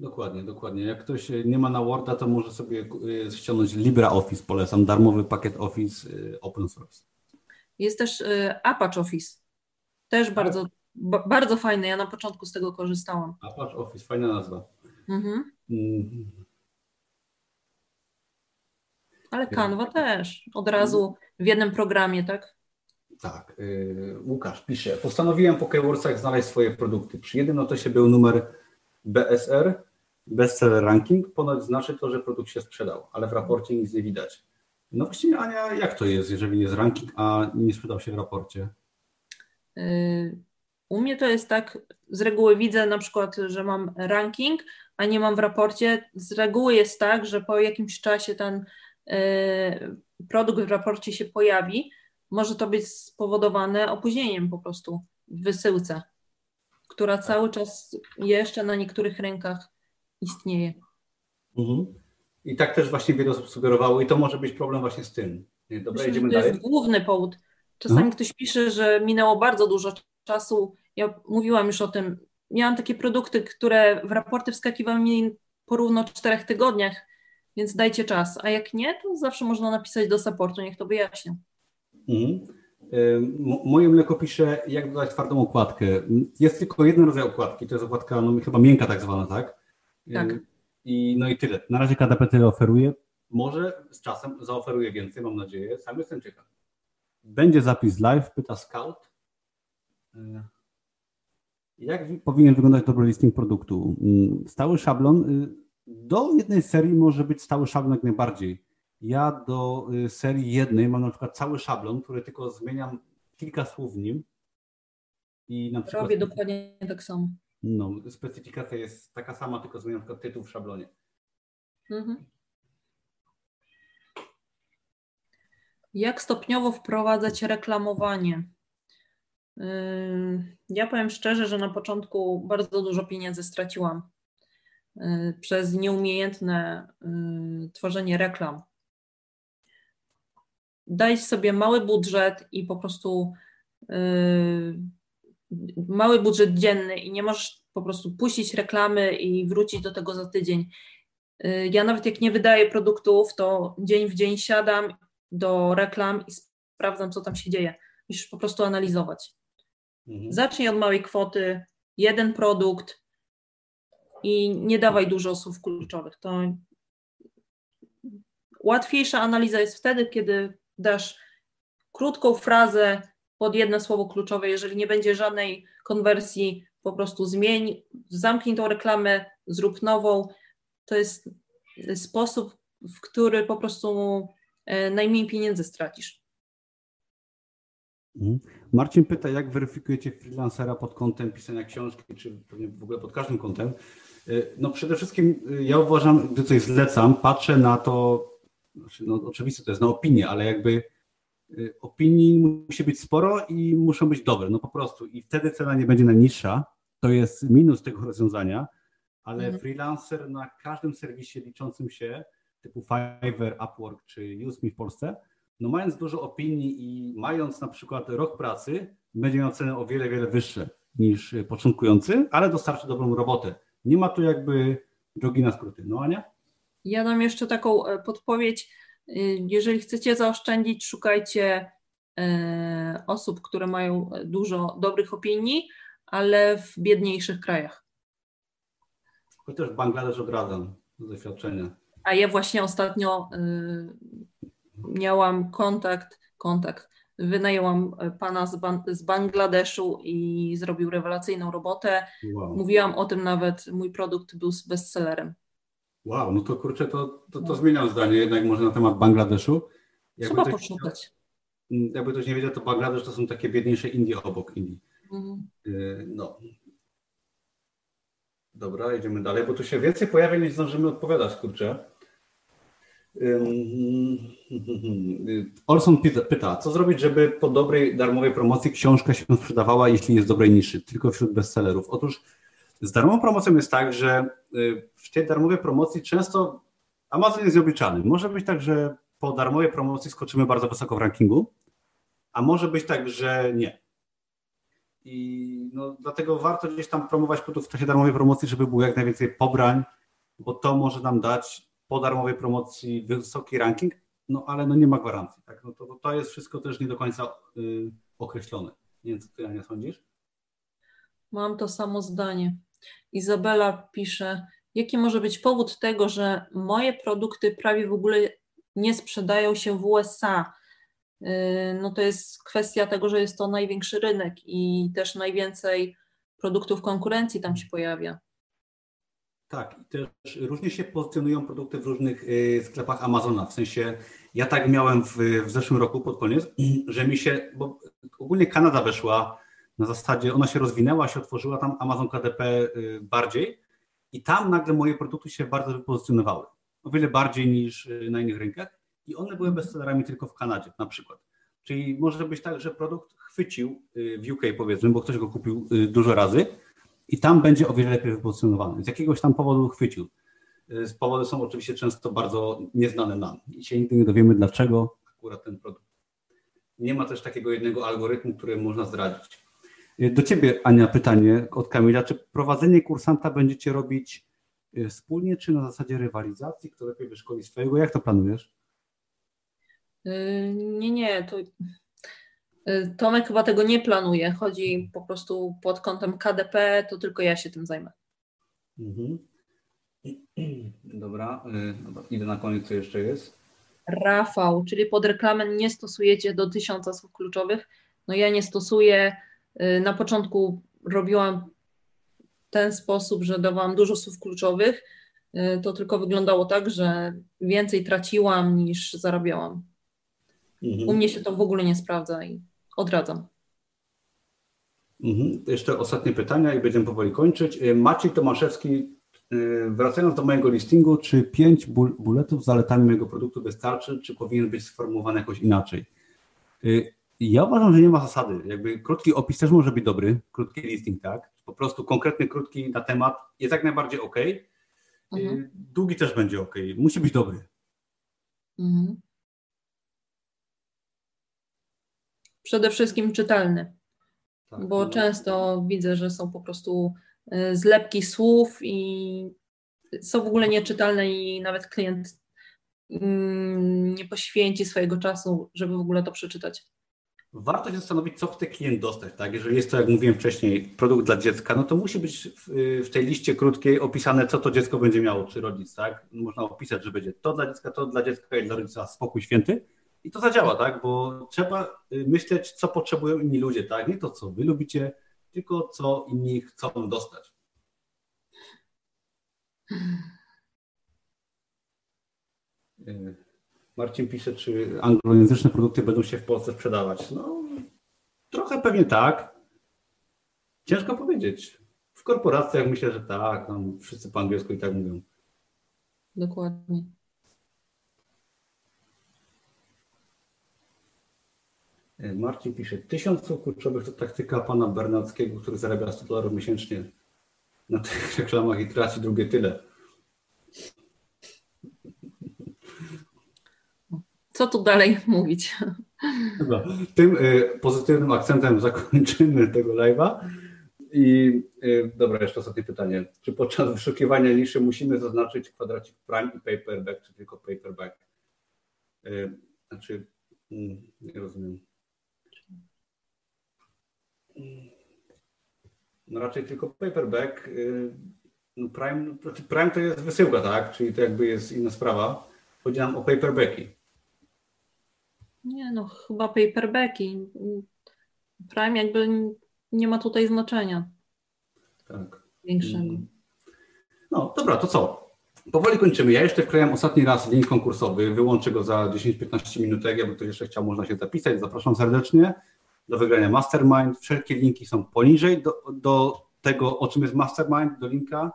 Dokładnie, dokładnie. Jak ktoś nie ma na Worda, to może sobie y, ściągnąć LibreOffice, polecam, darmowy pakiet Office y, open source. Jest też Apache Office, też tak. bardzo, bardzo fajny, ja na początku z tego korzystałam. Apache Office, fajna nazwa. Mhm. Ale Canva też, od razu w jednym programie, tak? Tak. Łukasz pisze, postanowiłem po Keywordsach znaleźć swoje produkty. Przy jednym notesie był numer BSR, bestseller ranking, ponoć znaczy to, że produkt się sprzedał, ale w raporcie nic nie widać. No właśnie, Ania, jak to jest, jeżeli jest ranking, a nie sprzedał się w raporcie? Y, u mnie to jest tak, z reguły widzę na przykład, że mam ranking, a nie mam w raporcie. Z reguły jest tak, że po jakimś czasie ten y, produkt w raporcie się pojawi. Może to być spowodowane opóźnieniem po prostu w wysyłce, która cały czas jeszcze na niektórych rynkach istnieje. Mhm. I tak też właśnie wiele osób sugerowało i to może być problem właśnie z tym. Dobra, Myślę, idziemy to dalej. jest główny powód. Czasami mhm. ktoś pisze, że minęło bardzo dużo czasu. Ja mówiłam już o tym. Miałam takie produkty, które w raporty wskakiwały mi porówno czterech tygodniach, więc dajcie czas. A jak nie, to zawsze można napisać do supportu, niech to wyjaśnią. Mhm. Moje mleko pisze, jak dodać twardą okładkę. Jest tylko jeden rodzaj okładki, to jest okładka no, chyba miękka tak zwana, tak? Tak. I no i tyle. Na razie KDP tyle oferuje. Może z czasem zaoferuje więcej, mam nadzieję. Sam jestem ciekaw. Będzie zapis live, pyta Scout. Jak powinien wyglądać dobry listing produktu? Mm, stały szablon. Y, do jednej serii może być stały szablon jak najbardziej. Ja do y, serii jednej mam na przykład cały szablon, który tylko zmieniam kilka słów w nim. I na przykład... Robię dokładnie tak samo. No, specyfikacja jest taka sama, tylko zmieniam tylko tytuł w szablonie. Mhm. Jak stopniowo wprowadzać reklamowanie? Yy, ja powiem szczerze, że na początku bardzo dużo pieniędzy straciłam przez nieumiejętne yy, tworzenie reklam. Daj sobie mały budżet i po prostu mały budżet dzienny i nie możesz po prostu puścić reklamy i wrócić do tego za tydzień. Y, ja nawet jak nie wydaję produktów, to dzień w dzień siadam do reklam i sprawdzam, co tam się dzieje. Musisz po prostu analizować. Mhm. Zacznij od małej kwoty, jeden produkt i nie dawaj dużo słów kluczowych. To łatwiejsza analiza jest wtedy, kiedy dasz krótką frazę, pod jedno słowo kluczowe. Jeżeli nie będzie żadnej konwersji, po prostu zmień, zamknij tą reklamę, zrób nową. To jest sposób, w który po prostu e, najmniej pieniędzy stracisz. Mhm. Marcin pyta, jak weryfikujecie freelancera pod kątem pisania książki, czy pewnie w ogóle pod każdym kątem. E, no przede wszystkim e, ja uważam, gdy coś zlecam, patrzę na to, znaczy, no oczywiście to jest na opinię, ale jakby Y, opinii musi być sporo i muszą być dobre, no po prostu. I wtedy cena nie będzie najniższa. To jest minus tego rozwiązania, ale mhm. freelancer na każdym serwisie liczącym się, typu Fiverr, Upwork czy UseMe w Polsce, no mając dużo opinii i mając na przykład rok pracy, będzie miał cenę o wiele, wiele wyższe niż początkujący, ale dostarczy dobrą robotę. Nie ma tu jakby drogi na skróty. No Ania? Ja dam jeszcze taką e, podpowiedź. Y, jeżeli chcecie zaoszczędzić, szukajcie e, osób, które mają dużo dobrych opinii, ale w biedniejszych krajach. Chociaż Bangladesz odradzam z doświadczenia. A ja właśnie ostatnio miałam kontakt, kontakt. Wynajęłam pana z, ban z Bangladeszu i zrobił rewelacyjną robotę. Wow. Mówiłam o tym nawet, mój produkt był bestsellerem. Wow, no to kurczę, to, to, to zmieniam zdanie jednak może na temat Bangladeszu. Jakby Trzeba poszukać. Jakby ktoś nie wiedział, to Bangladesz to są takie biedniejsze Indie obok Indii. Mhm. Y, no. Dobra, jedziemy dalej, bo tu się więcej pojawia niż zdążymy odpowiadać, kurczę. <laughs> Olson pyta, co zrobić, żeby po dobrej darmowej promocji książka się sprzedawała, jeśli jest dobrej niszy, tylko wśród bestsellerów? Otóż z darmową promocją jest tak, że y, w tej darmowej promocji często Amazon jest nieobliczalny. Może być tak, że po darmowej promocji skoczymy bardzo wysoko w rankingu, a może być tak, że nie. I no, dlatego warto gdzieś tam promować produkt w czasie darmowej promocji, żeby było jak najwięcej pobrań, bo to może nam dać po darmowej promocji wysoki ranking, no ale no nie ma gwarancji. Tak? No to, to jest wszystko też nie do końca y, określone. Nie wiem, co ty, Ania, sądzisz? Mam to samo zdanie. Izabela pisze, jaki może być powód tego, że moje produkty prawie w ogóle nie sprzedają się w USA? Y, no to jest kwestia tego, że jest to największy rynek i też najwięcej produktów konkurencji tam się pojawia. Tak, i też różnie się pozycjonują produkty w różnych y, sklepach Amazona. W sensie ja tak miałem w, w zeszłym roku pod koniec, <clears throat> że mi się, bo ogólnie Kanada weszła na zasadzie, ona się rozwinęła, się otworzyła tam Amazon KDP y, bardziej i tam nagle moje produkty się bardzo wypozycjonowały. O wiele bardziej niż y, na innych rynkach i one były bestsellerami tylko w Kanadzie na przykład. Czyli może być tak, że produkt chwycił w UK powiedzmy, bo ktoś go kupił dużo razy, i tam będzie o wiele lepiej wypozycjonowany. Z jakiegoś tam powodu chwycił. Y, z powody są oczywiście często bardzo nieznane nam i się nigdy nie dowiemy, dlaczego akurat ten produkt. Nie ma też takiego jednego algorytmu, który można zdradzić. Y, do Ciebie, Ania, pytanie od Kamila. Czy prowadzenie kursanta będziecie robić y, wspólnie, czy na zasadzie rywalizacji? Kto lepiej wyszkoli swojego? Jak to planujesz? Nie, nie, to Tomek chyba tego nie planuje. Chodzi po prostu pod kątem KDP, to tylko ja się tym zajmę. Mhm. <clears throat> Dobra, dobra, idę na koniec, co jeszcze jest. Rafał, czyli pod reklamę nie stosujecie do tysiąca słów kluczowych. No ja nie stosuję. Y, na początku robiłam ten sposób, że dawałam dużo słów kluczowych. Y, to tylko wyglądało tak, że więcej traciłam niż zarabiałam. Mhm. U mnie się to w ogóle nie sprawdza i odradzam. Mhm. Jeszcze ostatnie pytania i będziemy powoli kończyć. Y, Maciej Tomaszewski, y, wracając do mojego listingu, czy pięć bulletów z zaletami mojego produktu wystarczy, czy powinien być sformułowany jakoś inaczej? Y, ja uważam, że nie ma zasady. Jakby krótki opis też może być dobry, krótki listing, tak? Po prostu konkretny, krótki na temat jest jak najbardziej ok. Mhm. Długi też będzie ok. Musi być dobry. Mhm. Przede wszystkim czytelny, tak, bo no. często widzę, że są po prostu y, zlepki słów i są w ogóle nieczytelne i nawet klient mm, nie poświęci swojego czasu, żeby w ogóle to przeczytać. Warto się zastanowić, co chce klient dostać. Tak? Jeżeli jest to, jak mówiłem wcześniej, produkt dla dziecka, no to musi być w, w, tej liście krótkiej opisane, co to dziecko będzie miało, czy rodzic. Tak? Można opisać, że będzie to dla dziecka, to dla dziecka i dla rodzica spokój święty i to zadziała, tak? Bo trzeba y, myśleć, co potrzebują inni ludzie, tak? Nie to, co wy lubicie, tylko co inni chcą dostać. Y, Marcin pisze, czy anglojęzyczne produkty będą się w Polsce sprzedawać. No, trochę pewnie tak. Ciężko powiedzieć. W korporacjach myślę, że tak. Tam wszyscy po angielsku i tak mówią. Dokładnie. Marcin pisze, tysiąc słów kluczowych to taktyka pana Bernackiego, który zarabia 100 dolarów miesięcznie na tych <laughs> reklamach i traci drugie tyle. co tu dalej mówić? Dobra. Tym y, pozytywnym akcentem zakończymy tego live'a. I y, dobra, jeszcze ostatnie pytanie. Czy podczas wyszukiwania niszy musimy zaznaczyć kwadracik prime i paperback, czy tylko paperback? Y, znaczy, mm, nie rozumiem. No raczej tylko paperback. Y, no prime, znaczy prime to jest wysyłka, tak? Czyli to jakby jest inna sprawa. Chodzi nam o paperbacki. Nie no, chyba paperbacki. Prime jakby nie ma tutaj znaczenia. Tak. Większego. No dobra, to co? Powoli kończymy. Ja jeszcze wklejam ostatni raz link konkursowy. Wyłączę go za 10-15 minutek. Jakby ktoś jeszcze chciał, można się zapisać. Zapraszam serdecznie do wygrania Mastermind. Wszelkie linki są poniżej do, do tego, o czym jest Mastermind, do linka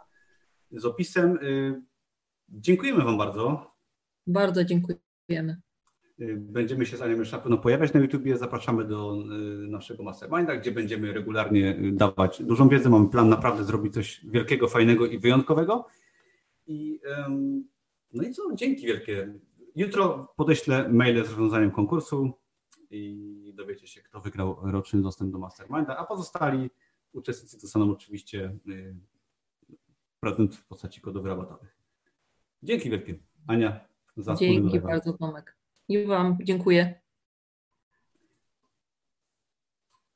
z opisem. Y, dziękujemy Wam bardzo. Bardzo dziękujemy. Y, będziemy się z Anią już na pewno pojawiać na YouTubie. Zapraszamy do y, naszego Masterminda, gdzie będziemy regularnie dawać dużą wiedzę. Mamy plan naprawdę zrobić coś wielkiego, fajnego i wyjątkowego. I, no i co? Dzięki wielkie. Jutro podeślę maile z rozwiązaniem konkursu i dowiecie się, kto wygrał roczny dostęp do Masterminda, a pozostali uczestnicy dostaną oczywiście prezent w postaci kodów rabatowych. Dzięki wielkie. Ania, za Dzięki bardzo, Tomek. I Wam dziękuję.